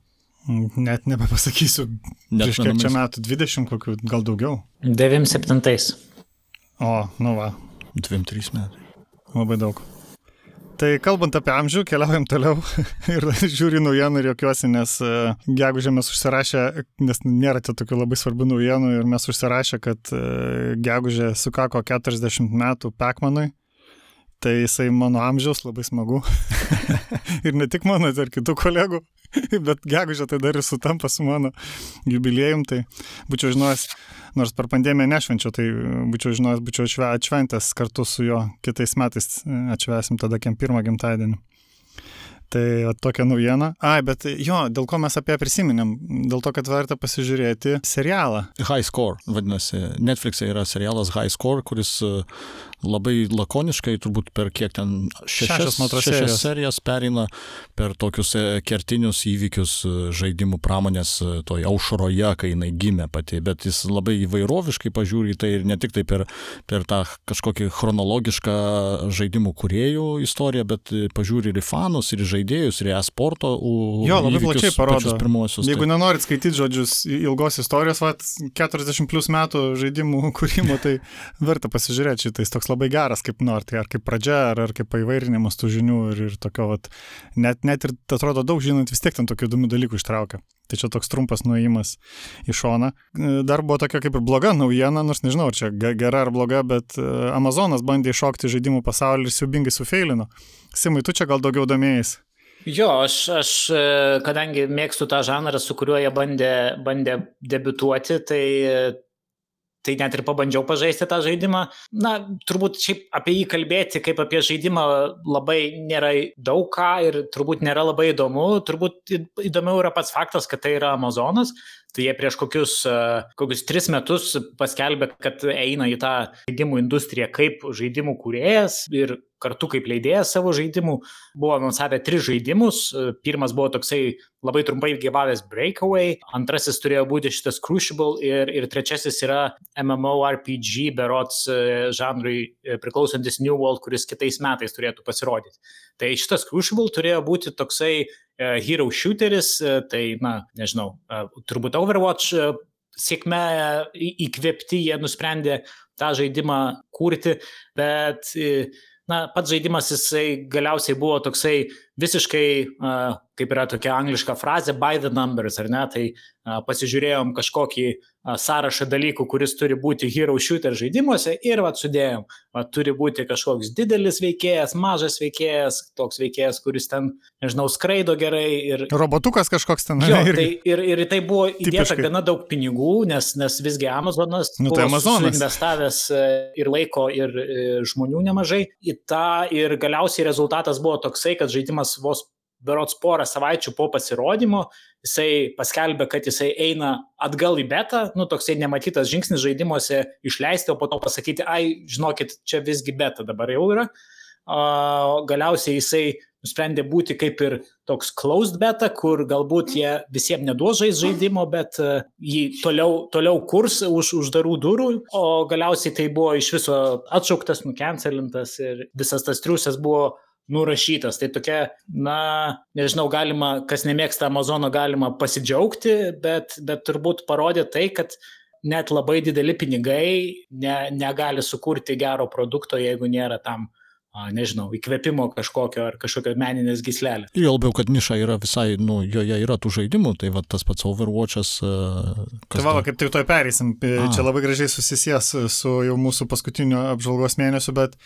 A: Net nebepasakysiu.
C: Net
A: Prieš kiek čia metų? 20 kokių, gal daugiau.
B: 97.
A: O, nu va.
C: 2-3 metai.
A: Labai daug. Tai kalbant apie amžių, keliaujam toliau [laughs] ir žiūriu naujienų ir jokiuosi, nes uh, gegužė mes užsirašę, nes nėra čia tokių labai svarbių naujienų ir mes užsirašę, kad uh, gegužė sukako 40 metų Pekmanui. Tai jisai mano amžiaus labai smagu. [laughs] ir ne tik mano, ir kitų kolegų. [laughs] Bet gegužė tai dar ir sutampa su mano jubiliejum. Tai būčiau žinojęs, nors per pandemiją nešvenčiau, tai būčiau žinojęs, būčiau atšventęs kartu su juo kitais metais. Atšvesim tada kiem pirmą gimtadienį. Tai va, tokia naujiena. Ai, bet jo, dėl ko mes apie ją prisiminėm? Dėl to, kad verta pasižiūrėti serialą.
C: High Score, vadinasi. Netflix'e yra serialas High Score, kuris labai lakoniškai, turbūt per kiek ten šešias,
A: šešias,
C: šešias serijas pereina per tokius e, kertinius įvykius e, žaidimų pramonės e, toj aušroje, kai jinai gimė pati, bet jis labai įvairoviškai pažiūri į tai ir ne tik tai per, per tą kažkokį chronologišką žaidimų kuriejų istoriją, bet pažiūri ir į fanus, ir į žaidėjus, ir į e-sporto.
A: Jo, labai plačiai parodo.
C: Pirmuosius,
A: Jeigu tai. nenorit skaityti žodžius ilgos istorijos, va, 40 plus metų žaidimų [laughs] kūrimo, tai verta pasižiūrėti šitais toks toks labai geras, kaip nori, tai ar kaip pradžia, ar, ar kaip įvairinimas tų žinių ir, ir tokio, vat, net, net ir atrodo daug žinant, vis tiek ten tokių įdomių dalykų ištraukia. Tai čia toks trumpas nuėjimas į šoną. Dar buvo tokia kaip ir bloga naujiena, nors nežinau, ar čia gera ar bloga, bet e, Amazonas bandė iššokti žaidimų pasaulį ir siubingai sufeilino. Simai, tu čia gal daugiau domėjais?
B: Jo, aš, aš e, kadangi mėgstu tą žanrą, su kuriuo jie bandė, bandė debituoti, tai tai net ir pabandžiau pažaisti tą žaidimą. Na, turbūt šiaip apie jį kalbėti kaip apie žaidimą labai nėra daug ką ir turbūt nėra labai įdomu. Turbūt įdomiau yra pats faktas, kad tai yra Amazonas. Tai jie prieš kokius, kokius tris metus paskelbė, kad eina į tą žaidimų industriją kaip žaidimų kūrėjas ir kartu kaip leidėjas savo žaidimų. Buvo anonsavę tris žaidimus. Pirmas buvo toksai labai trumpai gyvavęs Breakaway, antrasis turėjo būti šitas Crucible ir, ir trečiasis yra MMORPG berots e, žanrui e, priklausantis New World, kuris kitais metais turėtų pasirodyti. Tai šitas Crucible turėjo būti toksai e, hero shooteris, tai, na, nežinau, turbūt Overwatch sėkme įkvėpti jie nusprendė tą žaidimą kurti, bet na, pats žaidimas jisai galiausiai buvo toksai visiškai, kaip yra tokia angliška frazė, by the numbers, ar ne, tai pasižiūrėjom kažkokį sąrašą dalykų, kuris turi būti hero shooter žaidimuose ir vat sudėjom. Vat turi būti kažkoks didelis veikėjas, mažas veikėjas, toks veikėjas, kuris ten, nežinau, skraido gerai. Ir...
A: Robotukas kažkoks ten.
B: Jo, tai, ir, ir tai buvo įdėta Tipiškai. gana daug pinigų, nes, nes visgi Amazonas
A: nu, tai Amazonas.
B: investavęs e, ir laiko, ir e, žmonių nemažai į tą ir galiausiai rezultatas buvo toksai, kad žaidimas vos berots porą savaičių po pasirodymo, jisai paskelbė, kad jisai eina atgal į betą, nu toksai nematytas žingsnis žaidimuose išleisti, o po to pasakyti, ai, žinokit, čia visgi beta dabar jau yra. Uh, galiausiai jisai nusprendė būti kaip ir toks closed beta, kur galbūt jie visiems neduos žais žaidimo, bet uh, jį toliau, toliau kurs už uždarų durų, o galiausiai tai buvo iš viso atšauktas, nukencelintas ir visas tas triusas buvo nurašytas. Tai tokia, na, nežinau, galima, kas nemėgsta Amazono, galima pasidžiaugti, bet, bet turbūt parodė tai, kad net labai dideli pinigai ne, negali sukurti gero produkto, jeigu nėra tam nežinau, įkvėpimo kažkokio ar kažkokio meninės gislelės.
C: Ir labiau, kad niša yra visai, nu, joje yra tų žaidimų, tai va tas pats Overwatch'as.
A: Tai va, kaip tik toj pereisim, A. čia labai gražiai susisės su jau mūsų paskutinio apžvalgos mėnesiu, bet,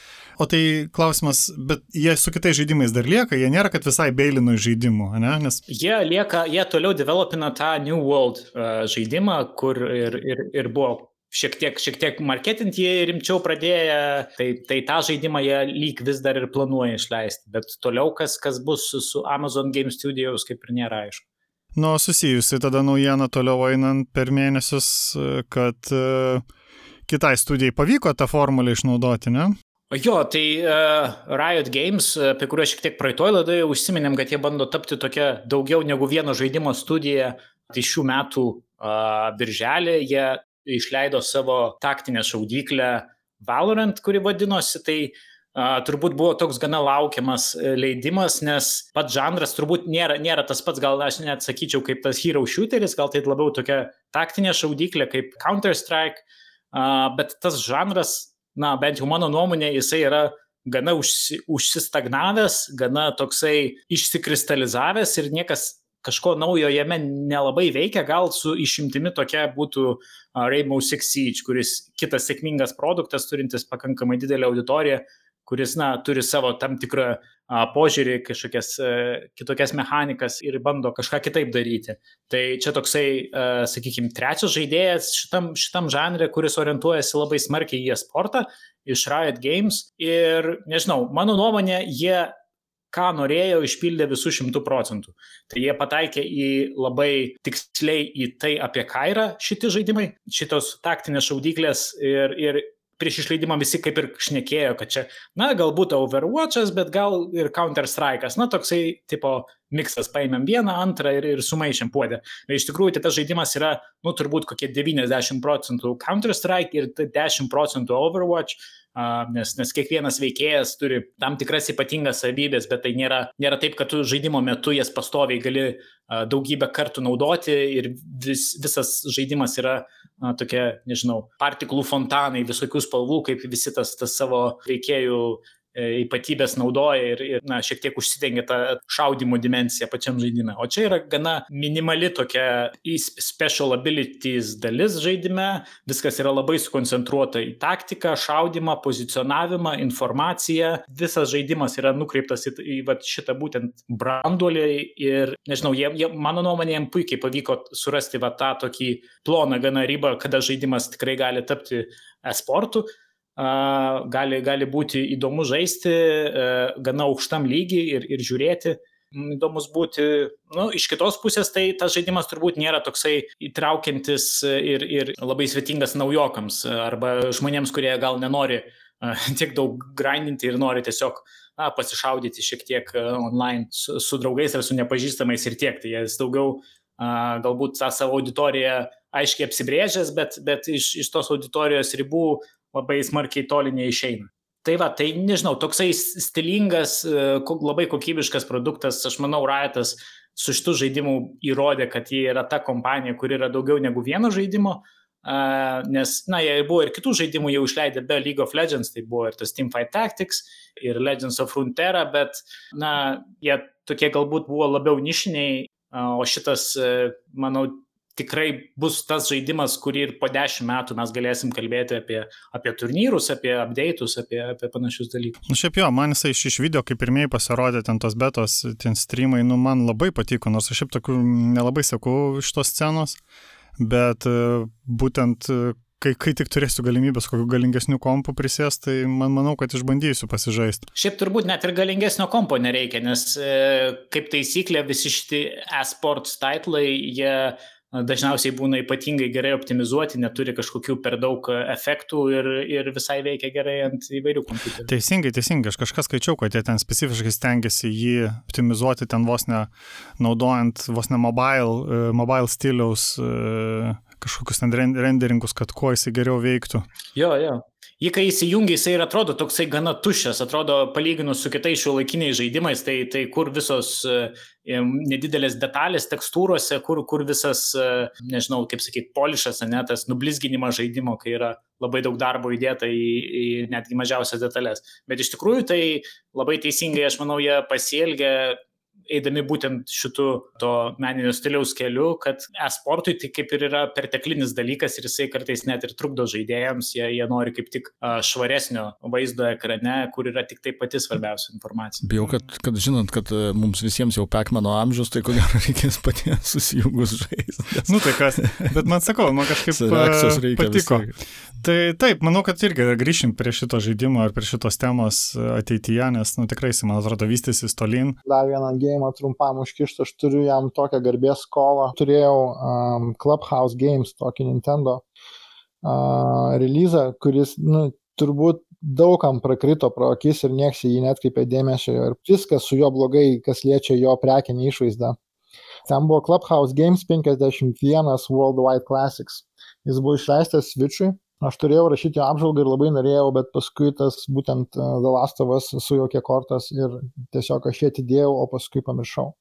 A: o tai klausimas, bet jie su kitais žaidimais dar lieka, jie nėra, kad visai beilino žaidimų, ne? Nes...
B: Jie lieka, jie toliau developina tą New World uh, žaidimą, kur ir, ir, ir buvo šiek tiek, šiek tiek marketinti jie rimčiau pradėję, tai, tai tą žaidimą jie lyg vis dar ir planuoja išleisti, bet toliau kas, kas bus su, su Amazon Game Studios kaip ir nėra aišku.
A: Nu, susijusi tada naujiena toliau einant per mėnesius, kad uh, kitai studijai pavyko tą formulę išnaudoti, ne?
B: Jo, tai uh, Riot Games, apie kuriuos šiek tiek praeitoj laidoje užsiminėm, kad jie bando tapti tokia daugiau negu vieno žaidimo studija. Tai šių metų uh, birželį jie išleido savo taktinę šaudyklę Valorant, kuri vadinosi, tai Uh, turbūt buvo toks gana laukiamas e, leidimas, nes pats žanras turbūt nėra, nėra tas pats, gal aš net sakyčiau, kaip tas hero shooteris, gal tai labiau tokia taktinė šaudyklė kaip Counter-Strike, uh, bet tas žanras, na, bent jau mano nuomonė, jisai yra gana užsi, užsistagnavęs, gana toksai išsikristalizavęs ir niekas kažko naujo jame nelabai veikia, gal su išimtimi tokia būtų Rainbow Six Siege, kuris kitas sėkmingas produktas, turintis pakankamai didelę auditoriją, kuris, na, turi savo tam tikrą požiūrį, kažkokias a, kitokias mechanikas ir bando kažką kitaip daryti. Tai čia toksai, sakykime, trečias žaidėjas šitam, šitam žanrė, kuris orientuojasi labai smarkiai į e-sportą iš Riot Games. Ir, nežinau, mano nuomonė, jie ką norėjo, išpildė visų šimtų procentų. Tai jie pataikė į labai tiksliai į tai, apie ką yra šitie žaidimai, šitos taktinės šaudyklės ir, ir prieš išleidimą visi kaip ir šnekėjo, kad čia, na, galbūt Overwatch'as, bet gal ir Counter-Strike'as, na, toksai tipo miksas, paėmėm vieną, antrą ir, ir sumaišėm puodę. Bet iš tikrųjų, tai tas žaidimas yra, nu, turbūt kokie 90 procentų Counter-Strike ir 10 procentų Overwatch nes, nes kiekvienas veikėjas turi tam tikras ypatingas savybės, bet tai nėra, nėra taip, kad tu žaidimo metu jas pastoviai gali daugybę kartų naudoti ir vis, visas žaidimas yra na, tokie, nežinau, partiklų fontanai, visokių spalvų, kaip visi tas, tas savo veikėjų ypatybės naudoja ir, ir na, šiek tiek užsidengia tą šaudimo dimensiją pačiam žaidime. O čia yra gana minimali tokia special abilities dalis žaidime, viskas yra labai sukoncentruota į taktiką, šaudimą, pozicionavimą, informaciją. Visas žaidimas yra nukreiptas į, į va, šitą būtent branduolį ir, nežinau, jie, jie, mano nuomonė, jiems puikiai pavyko surasti va, tą tokį ploną gana ribą, kada žaidimas tikrai gali tapti e-sportu gali, gali būti įdomu žaisti gana aukštam lygiai ir, ir žiūrėti. Įdomus būti, nu, iš kitos pusės, tai tas žaidimas turbūt nėra toksai įtraukiantis ir, ir labai svetingas naujokams arba žmonėms, kurie gal nenori [laughs] tiek daug grindinti ir nori tiesiog na, pasišaudyti šiek tiek online su, su draugais ar su nepažįstamais ir tiek. Tai jis daugiau galbūt tą savo auditoriją aiškiai apsibrėžęs, bet, bet iš, iš tos auditorijos ribų labai smarkiai toli neišeina. Tai va, tai nežinau, toksai stilingas, e, labai kokybiškas produktas, aš manau, Riotas su šitų žaidimų įrodė, kad jie yra ta kompanija, kuri yra daugiau negu vieno žaidimo nes, na, jie buvo ir kitų žaidimų jau išleidę be League of Legends, tai buvo ir tas Teamfight Tactics, ir Legends of Frontera, bet, na, jie tokie galbūt buvo labiau nišiniai, o šitas, uh, manau, tikrai bus tas žaidimas, kurį ir po dešimt metų mes galėsim kalbėti apie, apie turnyrus, apie update'us, apie, apie panašius dalykus.
A: Na nu, šiaip jo, man jisai iš, iš video, kaip pirmieji pasirodė ten tos betos, ten streamai, nu man labai patiko, nors aš šiaip tokių nelabai sakau iš tos scenos bet e, būtent e, kai, kai tik turėsiu galimybės kokių galingesnių kompų prisės, tai man manau, kad išbandysiu pasižaisti.
B: Šiaip turbūt net ir galingesnio kompo nereikia, nes e, kaip taisyklė visi šitie e-sports titlai, jie dažniausiai būna ypatingai gerai optimizuoti, neturi kažkokių per daug efektų ir, ir visai veikia gerai ant įvairių kompiuterių.
A: Teisingai, teisingai, aš kažką skaičiau, kad jie ten specifiškai stengiasi jį optimizuoti ten vos ne naudojant vos ne mobile, e, mobile stiliaus e, kažkokius ten renderingus, kad kuo jisai geriau veiktų.
B: Jo, jo jį kai įsijungi, jisai ir atrodo toksai gana tuščias, atrodo palyginus su kitais šiuolaikiniais žaidimais, tai, tai kur visos e, nedidelės detalės tekstūrose, kur, kur visas, e, nežinau, kaip sakyti, polišas, ne tas nublizginimas žaidimo, kai yra labai daug darbo įdėta į, į netgi mažiausias detalės. Bet iš tikrųjų tai labai teisingai, aš manau, jie pasielgia eidami būtent šitų to meninio stiliaus keliu, kad e-sportui tai kaip ir yra perteklinis dalykas ir jisai kartais net ir trukdo žaidėjams, jie, jie nori kaip tik švaresnio vaizdo ekrane, kur yra tik tai pati svarbiausia informacija.
C: Bijau, kad, kad žinant, kad e, mums visiems jau pekmano amžius, tai ko gero [laughs] reikės patiems susijungus žaisti.
A: Nes... Nu tai kas, bet man sakau, man kažkaip [laughs] e, patiko. Visai. Tai taip, manau, kad irgi grįšim prie šito žaidimo ir prie šitos temos ateityje, nes, nu tikrai, man atrodo, vystysis tolyn.
E: Dar vieną game galėjimą trumpam užkišti, aš turiu jam tokią garbės skolą. Turėjau um, Clubhouse Games, tokį Nintendo uh, releasą, kuris, nu, turbūt daugam prakrito pro akis ir nieks jį netkreipė dėmesio ir viskas su juo blogai, kas liečia jo prekinį išvaizdą. Ten buvo Clubhouse Games 51 Worldwide Classics. Jis buvo išleistas Switch'ui aš turėjau rašyti apžvalgą ir labai norėjau, bet paskui tas būtent e, The Last of Us sujaukė kortas ir tiesiog aš jį atidėjau, o paskui pamiršau.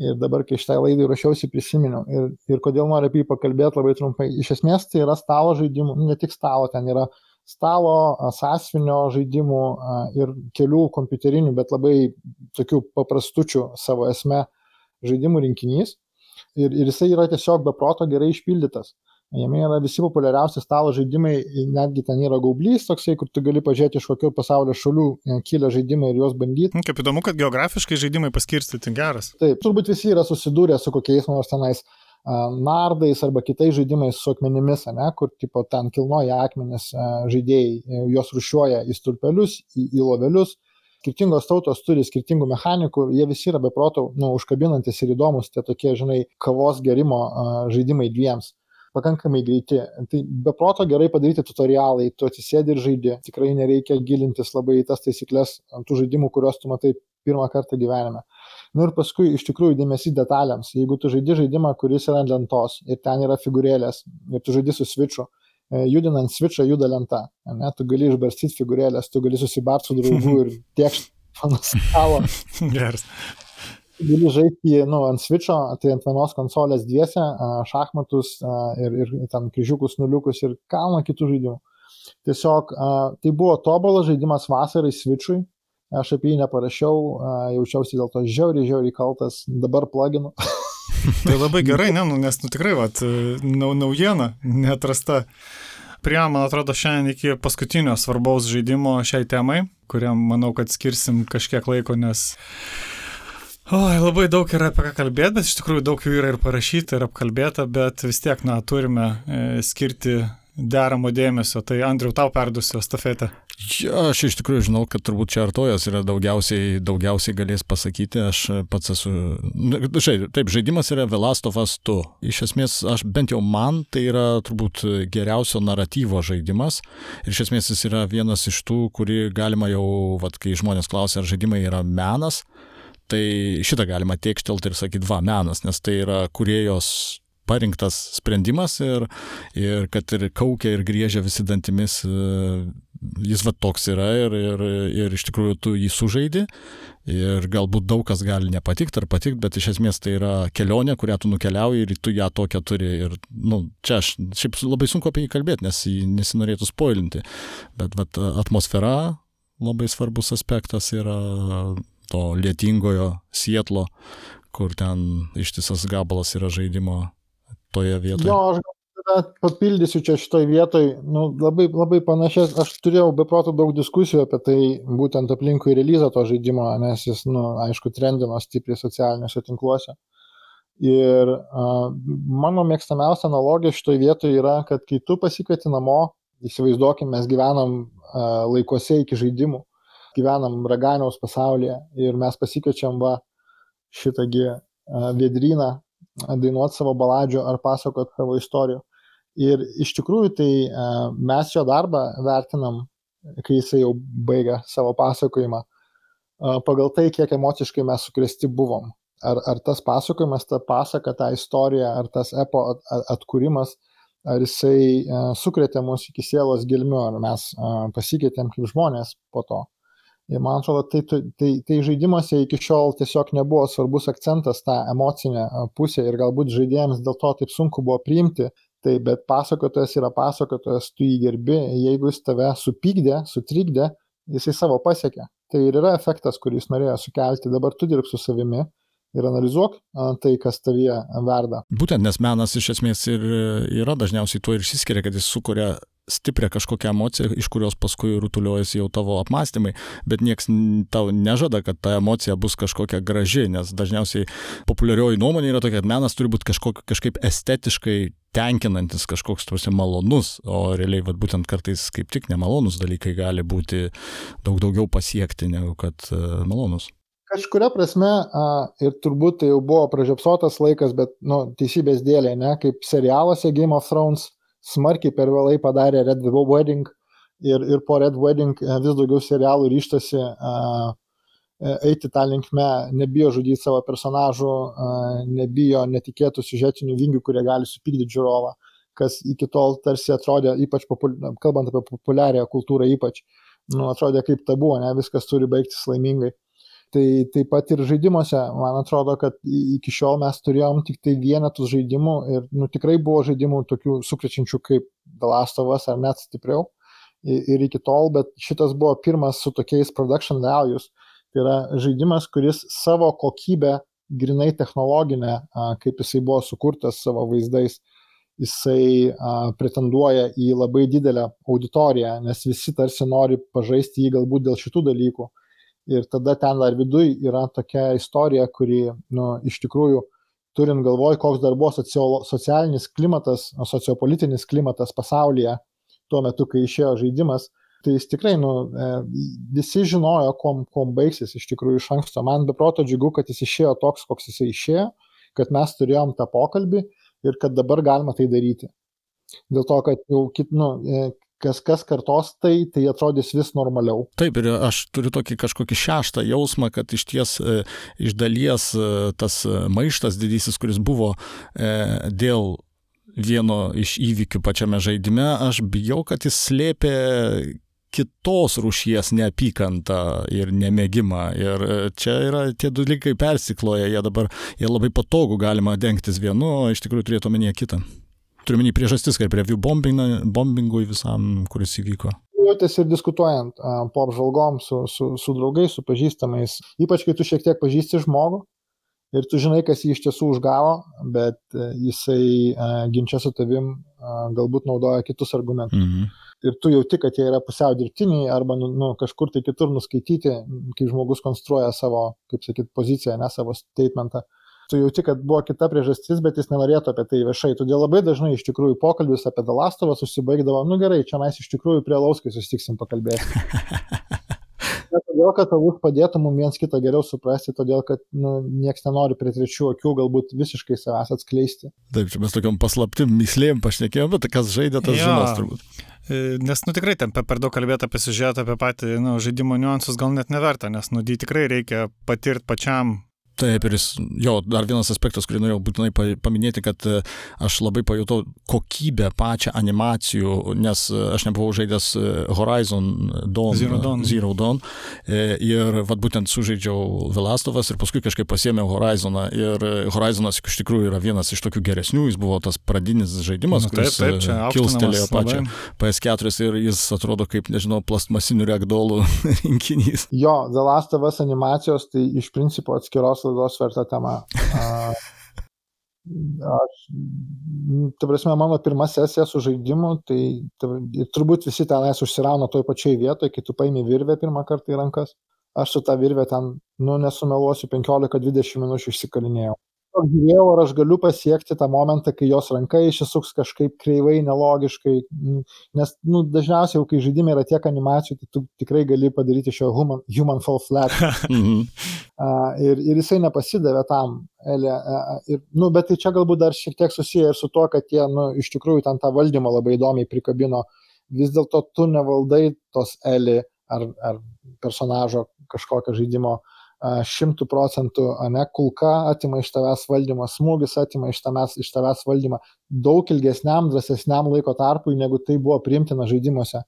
E: Ir dabar, kai šitai laidai rašiausi, prisiminiau. Ir, ir kodėl noriu apie jį pakalbėti labai trumpai. Iš esmės tai yra stalo žaidimų, nu, ne tik stalo, ten yra stalo, sąsvinio žaidimų ir kelių kompiuterinių, bet labai tokių paprastučių savo esme žaidimų rinkinys. Ir, ir jisai yra tiesiog beproto gerai išpildytas. Jame yra visi populiariausi stalo žaidimai, netgi ten yra gaublys toksai, kur tu gali pažiūrėti iš kokių pasaulio šalių e, kilę žaidimai ir juos bandyti.
A: Nu, kaip įdomu, kad geografiškai žaidimai paskirstyti geras.
E: Taip, turbūt visi yra susidūrę su kokiais nors tenais nardais arba kitais žaidimais su akmenimis, ne, kur tipo, ten kilnoja akmenis žaidėjai, e, juos rušiuoja į stulpelius, į, į lovelius. Skirtingos tautos turi skirtingų mechanikų, jie visi yra beprotų, nu, užkabinantis ir įdomus, tie tokie, žinai, kavos gerimo žaidimai dviems pakankamai greiti. Tai be proto gerai padaryti tutorialai, tu atsisėdi ir žaidži. Tikrai nereikia gilintis labai į tas taisyklės ant tų žaidimų, kuriuos tu matai pirmą kartą gyvenime. Na nu ir paskui iš tikrųjų dėmesys detalėms. Jeigu tu žaidži žaidimą, kuris yra ant lentos ir ten yra figūrėlės ir tu žaidži su switchu, e, judinant switchą juda lenta. Ne? Tu gali išbarstyti figūrėlės, tu gali susibart su draugu [laughs] ir tiekšti ant stalo.
A: Geras
E: gali žaisti nu, ant switcho, tai ant vienos konsolės dviese, šachmatus ir, ir ten kryžiukus, nuliukus ir kalną kitų žaidimų. Tiesiog tai buvo tobulas žaidimas vasarai switchui, aš apie jį neparašiau, jaučiausi dėl to žiauriai, žiauriai kaltas, dabar pluginu. [laughs]
A: tai labai gerai, ne, nu, nes nu, tikrai, vat, nau, naujiena, netrasta. Prie, man atrodo, šiandien iki paskutinio svarbaus žaidimo šiai temai, kuriam manau, kad skirsim kažkiek laiko, nes Oi, labai daug yra apie ką kalbėti, bet iš tikrųjų daug jų yra ir parašyta, ir apkalbėta, bet vis tiek, na, turime e, skirti deramo dėmesio. Tai Andriu, tau perdusiu stafetę.
C: Ja, aš iš tikrųjų žinau, kad turbūt čia artojas yra daugiausiai, daugiausiai galės pasakyti. Aš pats esu... Žai, taip, žaidimas yra Velastovas 2. Iš esmės, aš bent jau man tai yra turbūt geriausio naratyvo žaidimas. Ir iš esmės jis yra vienas iš tų, kurį galima jau, vat, kai žmonės klausia, ar žaidimai yra menas, Tai šitą galima tiekštelti ir sakyti, va, menas, nes tai yra kuriejos parinktas sprendimas ir, ir kad ir kaukia ir griežia visi dantimis, jis va toks yra ir, ir, ir iš tikrųjų tu jį sužaidi ir galbūt daug kas gali nepatikti ar patikti, bet iš esmės tai yra kelionė, kurią tu nukeliauji ir tu ją tokią turi. Ir, nu, čia aš šiaip labai sunku apie jį kalbėti, nes jį nesinorėtų spoilinti, bet vat, atmosfera labai svarbus aspektas yra to lietingojo Sietlo, kur ten ištisas gabalas yra žaidimo toje vietoje.
E: Jo, aš papildysiu čia šitoj vietoj, nu, labai, labai panašias, aš turėjau beprotų daug diskusijų apie tai, būtent aplinkui releazą to žaidimo, nes jis, nu, aišku, trendino stipriai socialiniuose tinkluose. Ir uh, mano mėgstamiausia analogija šitoj vietoj yra, kad kai tu pasikvieti namo, įsivaizduokim, mes gyvenam uh, laikuose iki žaidimų, gyvenam raganiaus pasaulyje ir mes pasikviečiam va šitągi vedryną dainuoti savo baladžių ar pasakoti savo istorijų. Ir iš tikrųjų tai mes jo darbą vertinam, kai jisai jau baigia savo pasakojimą, pagal tai, kiek emociškai mes sukresti buvom. Ar, ar tas pasakojimas, ta pasaka, ta istorija, ar tas epo atkūrimas, ar jisai sukrėtė mus iki sielos gilmių, ar mes pasikeitėm kaip žmonės po to. Ir man atrodo, tai, tai, tai žaidimuose iki šiol tiesiog nebuvo svarbus akcentas tą emocinę pusę ir galbūt žaidėjams dėl to taip sunku buvo priimti. Tai bet pasakotojas yra pasakotojas, tu jį gerbi, jeigu jis tave supykdė, sutrikdė, jisai savo pasiekė. Tai ir yra efektas, kurį jis norėjo sukelti, dabar tu dirb su savimi ir analizuok tai, kas tavyje verda.
C: Būtent, nes menas iš esmės ir yra dažniausiai tuo ir išsiskiria, kad jis sukuria stiprią kažkokią emociją, iš kurios paskui rutuliuojasi jau tavo apmąstymai, bet nieks tau nežada, kad ta emocija bus kažkokia graži, nes dažniausiai populiarioji nuomonė yra tokia, kad menas turi būti kažkok, kažkaip estetiškai tenkinantis, kažkoks tuose malonus, o realiai vat, būtent kartais kaip tik nemalonus dalykai gali būti daug daugiau pasiekti negu kad uh, malonus.
E: Kažkuria prasme, ir turbūt tai jau buvo pražiopsotas laikas, bet, nu, teisybės dėlė, ne, kaip serialuose Game of Thrones smarkiai per vėlai padarė Red Wedding ir, ir po Red Wedding e, vis daugiau serialų ryštasi uh, eiti tą linkmę, nebijo žudyti savo personažų, nebijo netikėtų siužetinių vingių, kurie gali supykdyti žiūrovą, kas iki tol tarsi atrodė, ypač popul... kalbant apie populiarią kultūrą, ypač, nu, atrodė kaip tabu, ne, viskas turi baigtis laimingai. Tai taip pat ir žaidimuose, man atrodo, kad iki šiol mes turėjom tik tai vienetus žaidimų ir nu, tikrai buvo žaidimų tokių sukrečiančių kaip The Last of Us ar net stipriau. Ir, iki tol, bet šitas buvo pirmas su tokiais production values. Tai yra žaidimas, kuris savo kokybę, grinai technologinę, kaip jisai buvo sukurtas savo vaizdais, jisai pretenduoja į labai didelę auditoriją, nes visi tarsi nori pažaisti jį galbūt dėl šitų dalykų ir tada ten dar viduj yra tokia istorija, kuri, nu, iš tikrųjų, turint galvoj, koks dar buvo socialinis klimatas, sociopolitinis klimatas pasaulyje tuo metu, kai išėjo žaidimas, tai jis tikrai, nu, e, visi žinojo, kuom, kuom baigsis iš tikrųjų iš anksto. Man beproto džiugu, kad jis išėjo toks, koks jis išėjo, kad mes turėjom tą pokalbį ir kad dabar galima tai daryti. Dėl to, kad jau kit, nu, e, kas kas kartos tai, tai atrodys vis normaliau.
C: Taip, ir aš turiu tokį kažkokį šeštą jausmą, kad iš ties e, iš dalies e, tas e, maištas didysis, kuris buvo dėl vieno iš įvykių pačiame žaidime, aš bijau, kad jis slėpė kitos rūšies neapykantą ir nemėgimą. Ir čia yra tie dalykai persikloja, jie dabar, jie labai patogų galima dengtis vienu, o iš tikrųjų turėtų omenyje kitą. Turiu menį priežastis, kaip review bombingui visam, kuris įvyko.
E: Jautėsi ir diskutuojant po apžvalgom su, su, su draugais, su pažįstamais, ypač kai tu šiek tiek pažįsti žmogų ir tu žinai, kas jį iš tiesų užgavo, bet uh, jisai uh, ginčia su tavim galbūt naudoja kitus argumentus. Mhm. Ir tu jauti, kad jie yra pusiau dirbtiniai arba nu, nu, kažkur tai kitur nuskaityti, kai žmogus konstruoja savo, kaip sakyt, poziciją, ne savo statementą. Tu jauti, kad buvo kita priežastis, bet jis nenorėtų apie tai viešai. Todėl labai dažnai iš tikrųjų pokalbis apie Dalastovą susibaigdavo, nu gerai, čia mes iš tikrųjų prie lauskai susitiksim pakalbėti. [laughs] Ne todėl, kad tavus padėtų mums viens kitą geriau suprasti, todėl, kad nu, niekas nenori prie trečių akių galbūt visiškai savęs atskleisti.
C: Taip, čia mes tokiam paslaptim, mislėm pašnekėjom, bet kas žaidė, tas ja. žinos turbūt.
A: E, nes, nu tikrai, ten per daug kalbėti apie siužetą, apie patį nu, žaidimo niuansus gal net neverta, nes, nu, jį tikrai reikia patirti pačiam
C: Taip, ir jis, jo, dar vienas aspektas, kurį norėjau būtinai paminėti, kad e, aš labai pajutau kokybę pačią animacijų, nes e, aš nebuvau žaidęs e, Horizon Dawn.
A: Zero Dawn.
C: Zero Dawn. Ir vad būtent sužaidžiau Velastovas ir paskui kažkaip pasėmiau Horizoną. Ir Horizonas iš tikrųjų yra vienas iš tokių geresnių, jis buvo tas pradinis žaidimas,
A: nu, taip,
C: kuris
A: taip, čia
C: kilstelėjo pačią PS4 ir jis atrodo kaip, nežinau, plastmasinių regdolų [laughs] rinkinys.
E: Jo, The Last of Us animacijos tai iš principo atskiros laidos verta tema. Aš, ta prasme, mano pirma sesija su žaidimu, tai ta, turbūt visi tenais užsirauna toj pačioj vietoje, kai tu paimi virvę pirmą kartą į rankas. Aš su tą virvę ten, nu, nesumeluosiu, 15-20 minučių išsikalinėjau žiūrėjau, ar aš galiu pasiekti tą momentą, kai jos ranka išsisuks kažkaip kreivai, nelogiškai, nes nu, dažniausiai jau kai žaidimai yra tiek animacijų, tai tu tikrai gali padaryti šio human, human fall flat. [laughs] uh, ir, ir jisai nepasidavė tam. Elė, uh, ir, nu, bet tai čia galbūt dar šiek tiek susiję ir su to, kad jie nu, iš tikrųjų ten tą valdymą labai įdomiai prikabino. Vis dėlto tu nevaldai tos Elį ar, ar personažo kažkokio žaidimo uh, šimtų procentų, ne, kulka atima iš tavęs valdymą, smūgis atima iš tavęs, iš tavęs valdymą daug ilgesniam, drąsesniam laiko tarpui, negu tai buvo priimtina žaidimuose.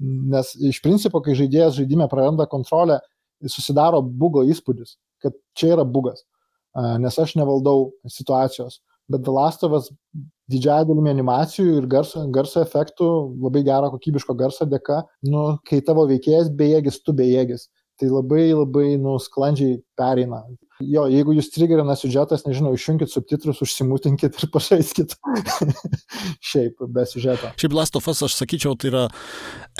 E: Nes iš principo, kai žaidėjas žaidime praranda kontrolę, susidaro bugo įspūdis, kad čia yra bugas, nes aš nevaldau situacijos. Bet The Last of Us didžiąją dalimi animacijų ir garso, garso efektų, labai gero kokybiško garso dėka, nu, kai tavo veikėjas bejėgis, tu bejėgis tai labai labai nu sklandžiai pereina jo jeigu jūs trigerina siužetas nežinau išjunkit subtitrus užsimutinkit ir pažaiskit. [laughs] Šiaip be siužeto.
C: Šiaip Last of Us aš sakyčiau tai yra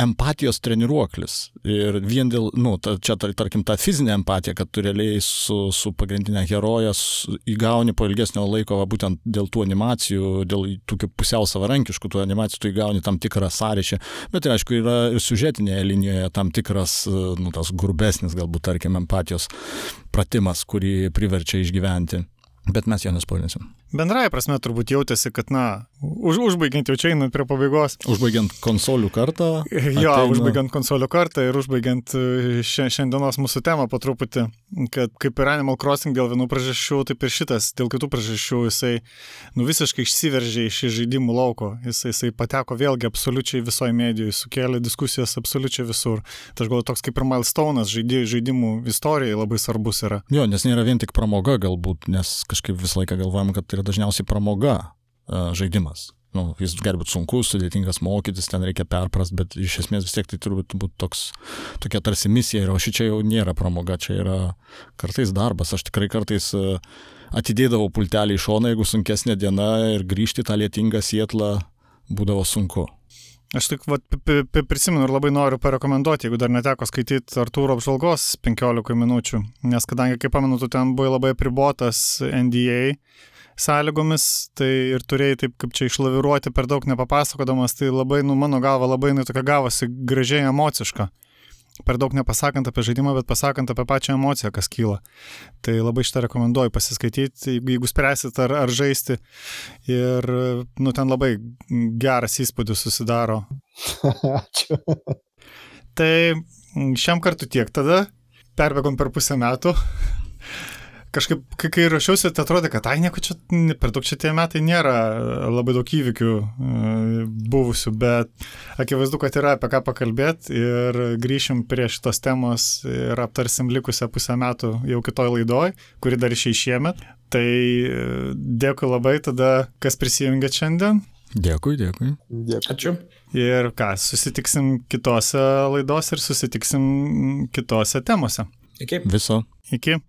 C: empatijos treniruoklis. Ir vien dėl nu ta, čia tarkim ta fizinė empatija kad tu realiai su, su pagrindinė heroja įgauni po ilgesnio laiko va, būtent dėl tų animacijų dėl tokių pusiau savarankiškų tų animacijų tu įgauni tam tikrą sąryšį. Bet ir aišku yra ir siužetinėje linijoje tam tikras nu tas grubesnis galbūt tarkim empatijos pratimas kurį kurį priverčia išgyventi. Bet mes jo nespoilinsim.
A: Bendrai prasme turbūt jautėsi, kad, na, už, užbaigiant jau čia einant prie pabaigos.
C: Užbaigiant konsolių kartą.
A: Jo, ateina... užbaigiant konsolių kartą ir užbaigiant e, šiandienos mūsų temą po truputį, kad kaip ir Animal Crossing dėl vienų priežasčių, taip ir šitas dėl kitų priežasčių jisai, nu, visiškai išsiveržė iš žaidimų lauko. Jisai, jisai pateko vėlgi absoliučiai visoje medijoje, sukėlė diskusijas absoliučiai visur. Tai aš galvoju, toks kaip ir milestone'as žaidimų istorijai labai svarbus yra.
C: Jo, nes nėra vien tik pramoga galbūt, nes kažkaip visą laiką galvojam, kad tai yra dažniausiai pramoga uh, žaidimas. Nu, jis gali būti sunkus, sudėtingas mokytis, ten reikia perprast, bet iš esmės vis tiek tai turbūt būti toks, tokia tarsi misija, o ši čia jau nėra pramoga, čia yra kartais darbas. Aš tikrai kartais uh, atidėdavau pultelį į šoną, jeigu sunkesnė diena ir grįžti tą lietingą sietlą būdavo sunku.
A: Aš tik vat, prisimenu ir labai noriu parekomenduoti, jeigu dar neteko skaityti Artūro apžvalgos 15 minučių, nes kadangi, kaip pamenu, tu ten buvai labai pribotas NDA sąlygomis, tai ir turėjai taip kaip čia išlaviruoti per daug nepapasakodamas, tai labai, nu, mano galva, labai, nu, tokia gavosi gražiai emociška per daug nepasakant apie žaidimą, bet pasakant apie pačią emociją, kas kyla. Tai labai šitą rekomenduoju pasiskaityti, jeigu, spręsit ar, ar žaisti. Ir, nu, ten labai geras įspūdis susidaro. [laughs]
E: Ačiū.
A: Tai šiam kartu tiek tada. Perbėgom per pusę metų kažkaip, kai, kai rašiausi, tai atrodė, kad, ai, nieko čia, per daug čia tie metai nėra labai daug įvykių e, buvusių, bet akivaizdu, kad yra apie ką pakalbėti ir grįšim prie šitos temos ir aptarsim likusią pusę metų jau kitoj laidoj, kuri dar išėjai šiemet. Tai e, dėkui labai tada, kas prisijungė šiandien.
C: Dėkui, dėkui.
B: Dėkui. Ačiū.
A: Ir ką, susitiksim kitose laidos ir susitiksim kitose temose.
B: Iki.
C: Viso.
A: Iki.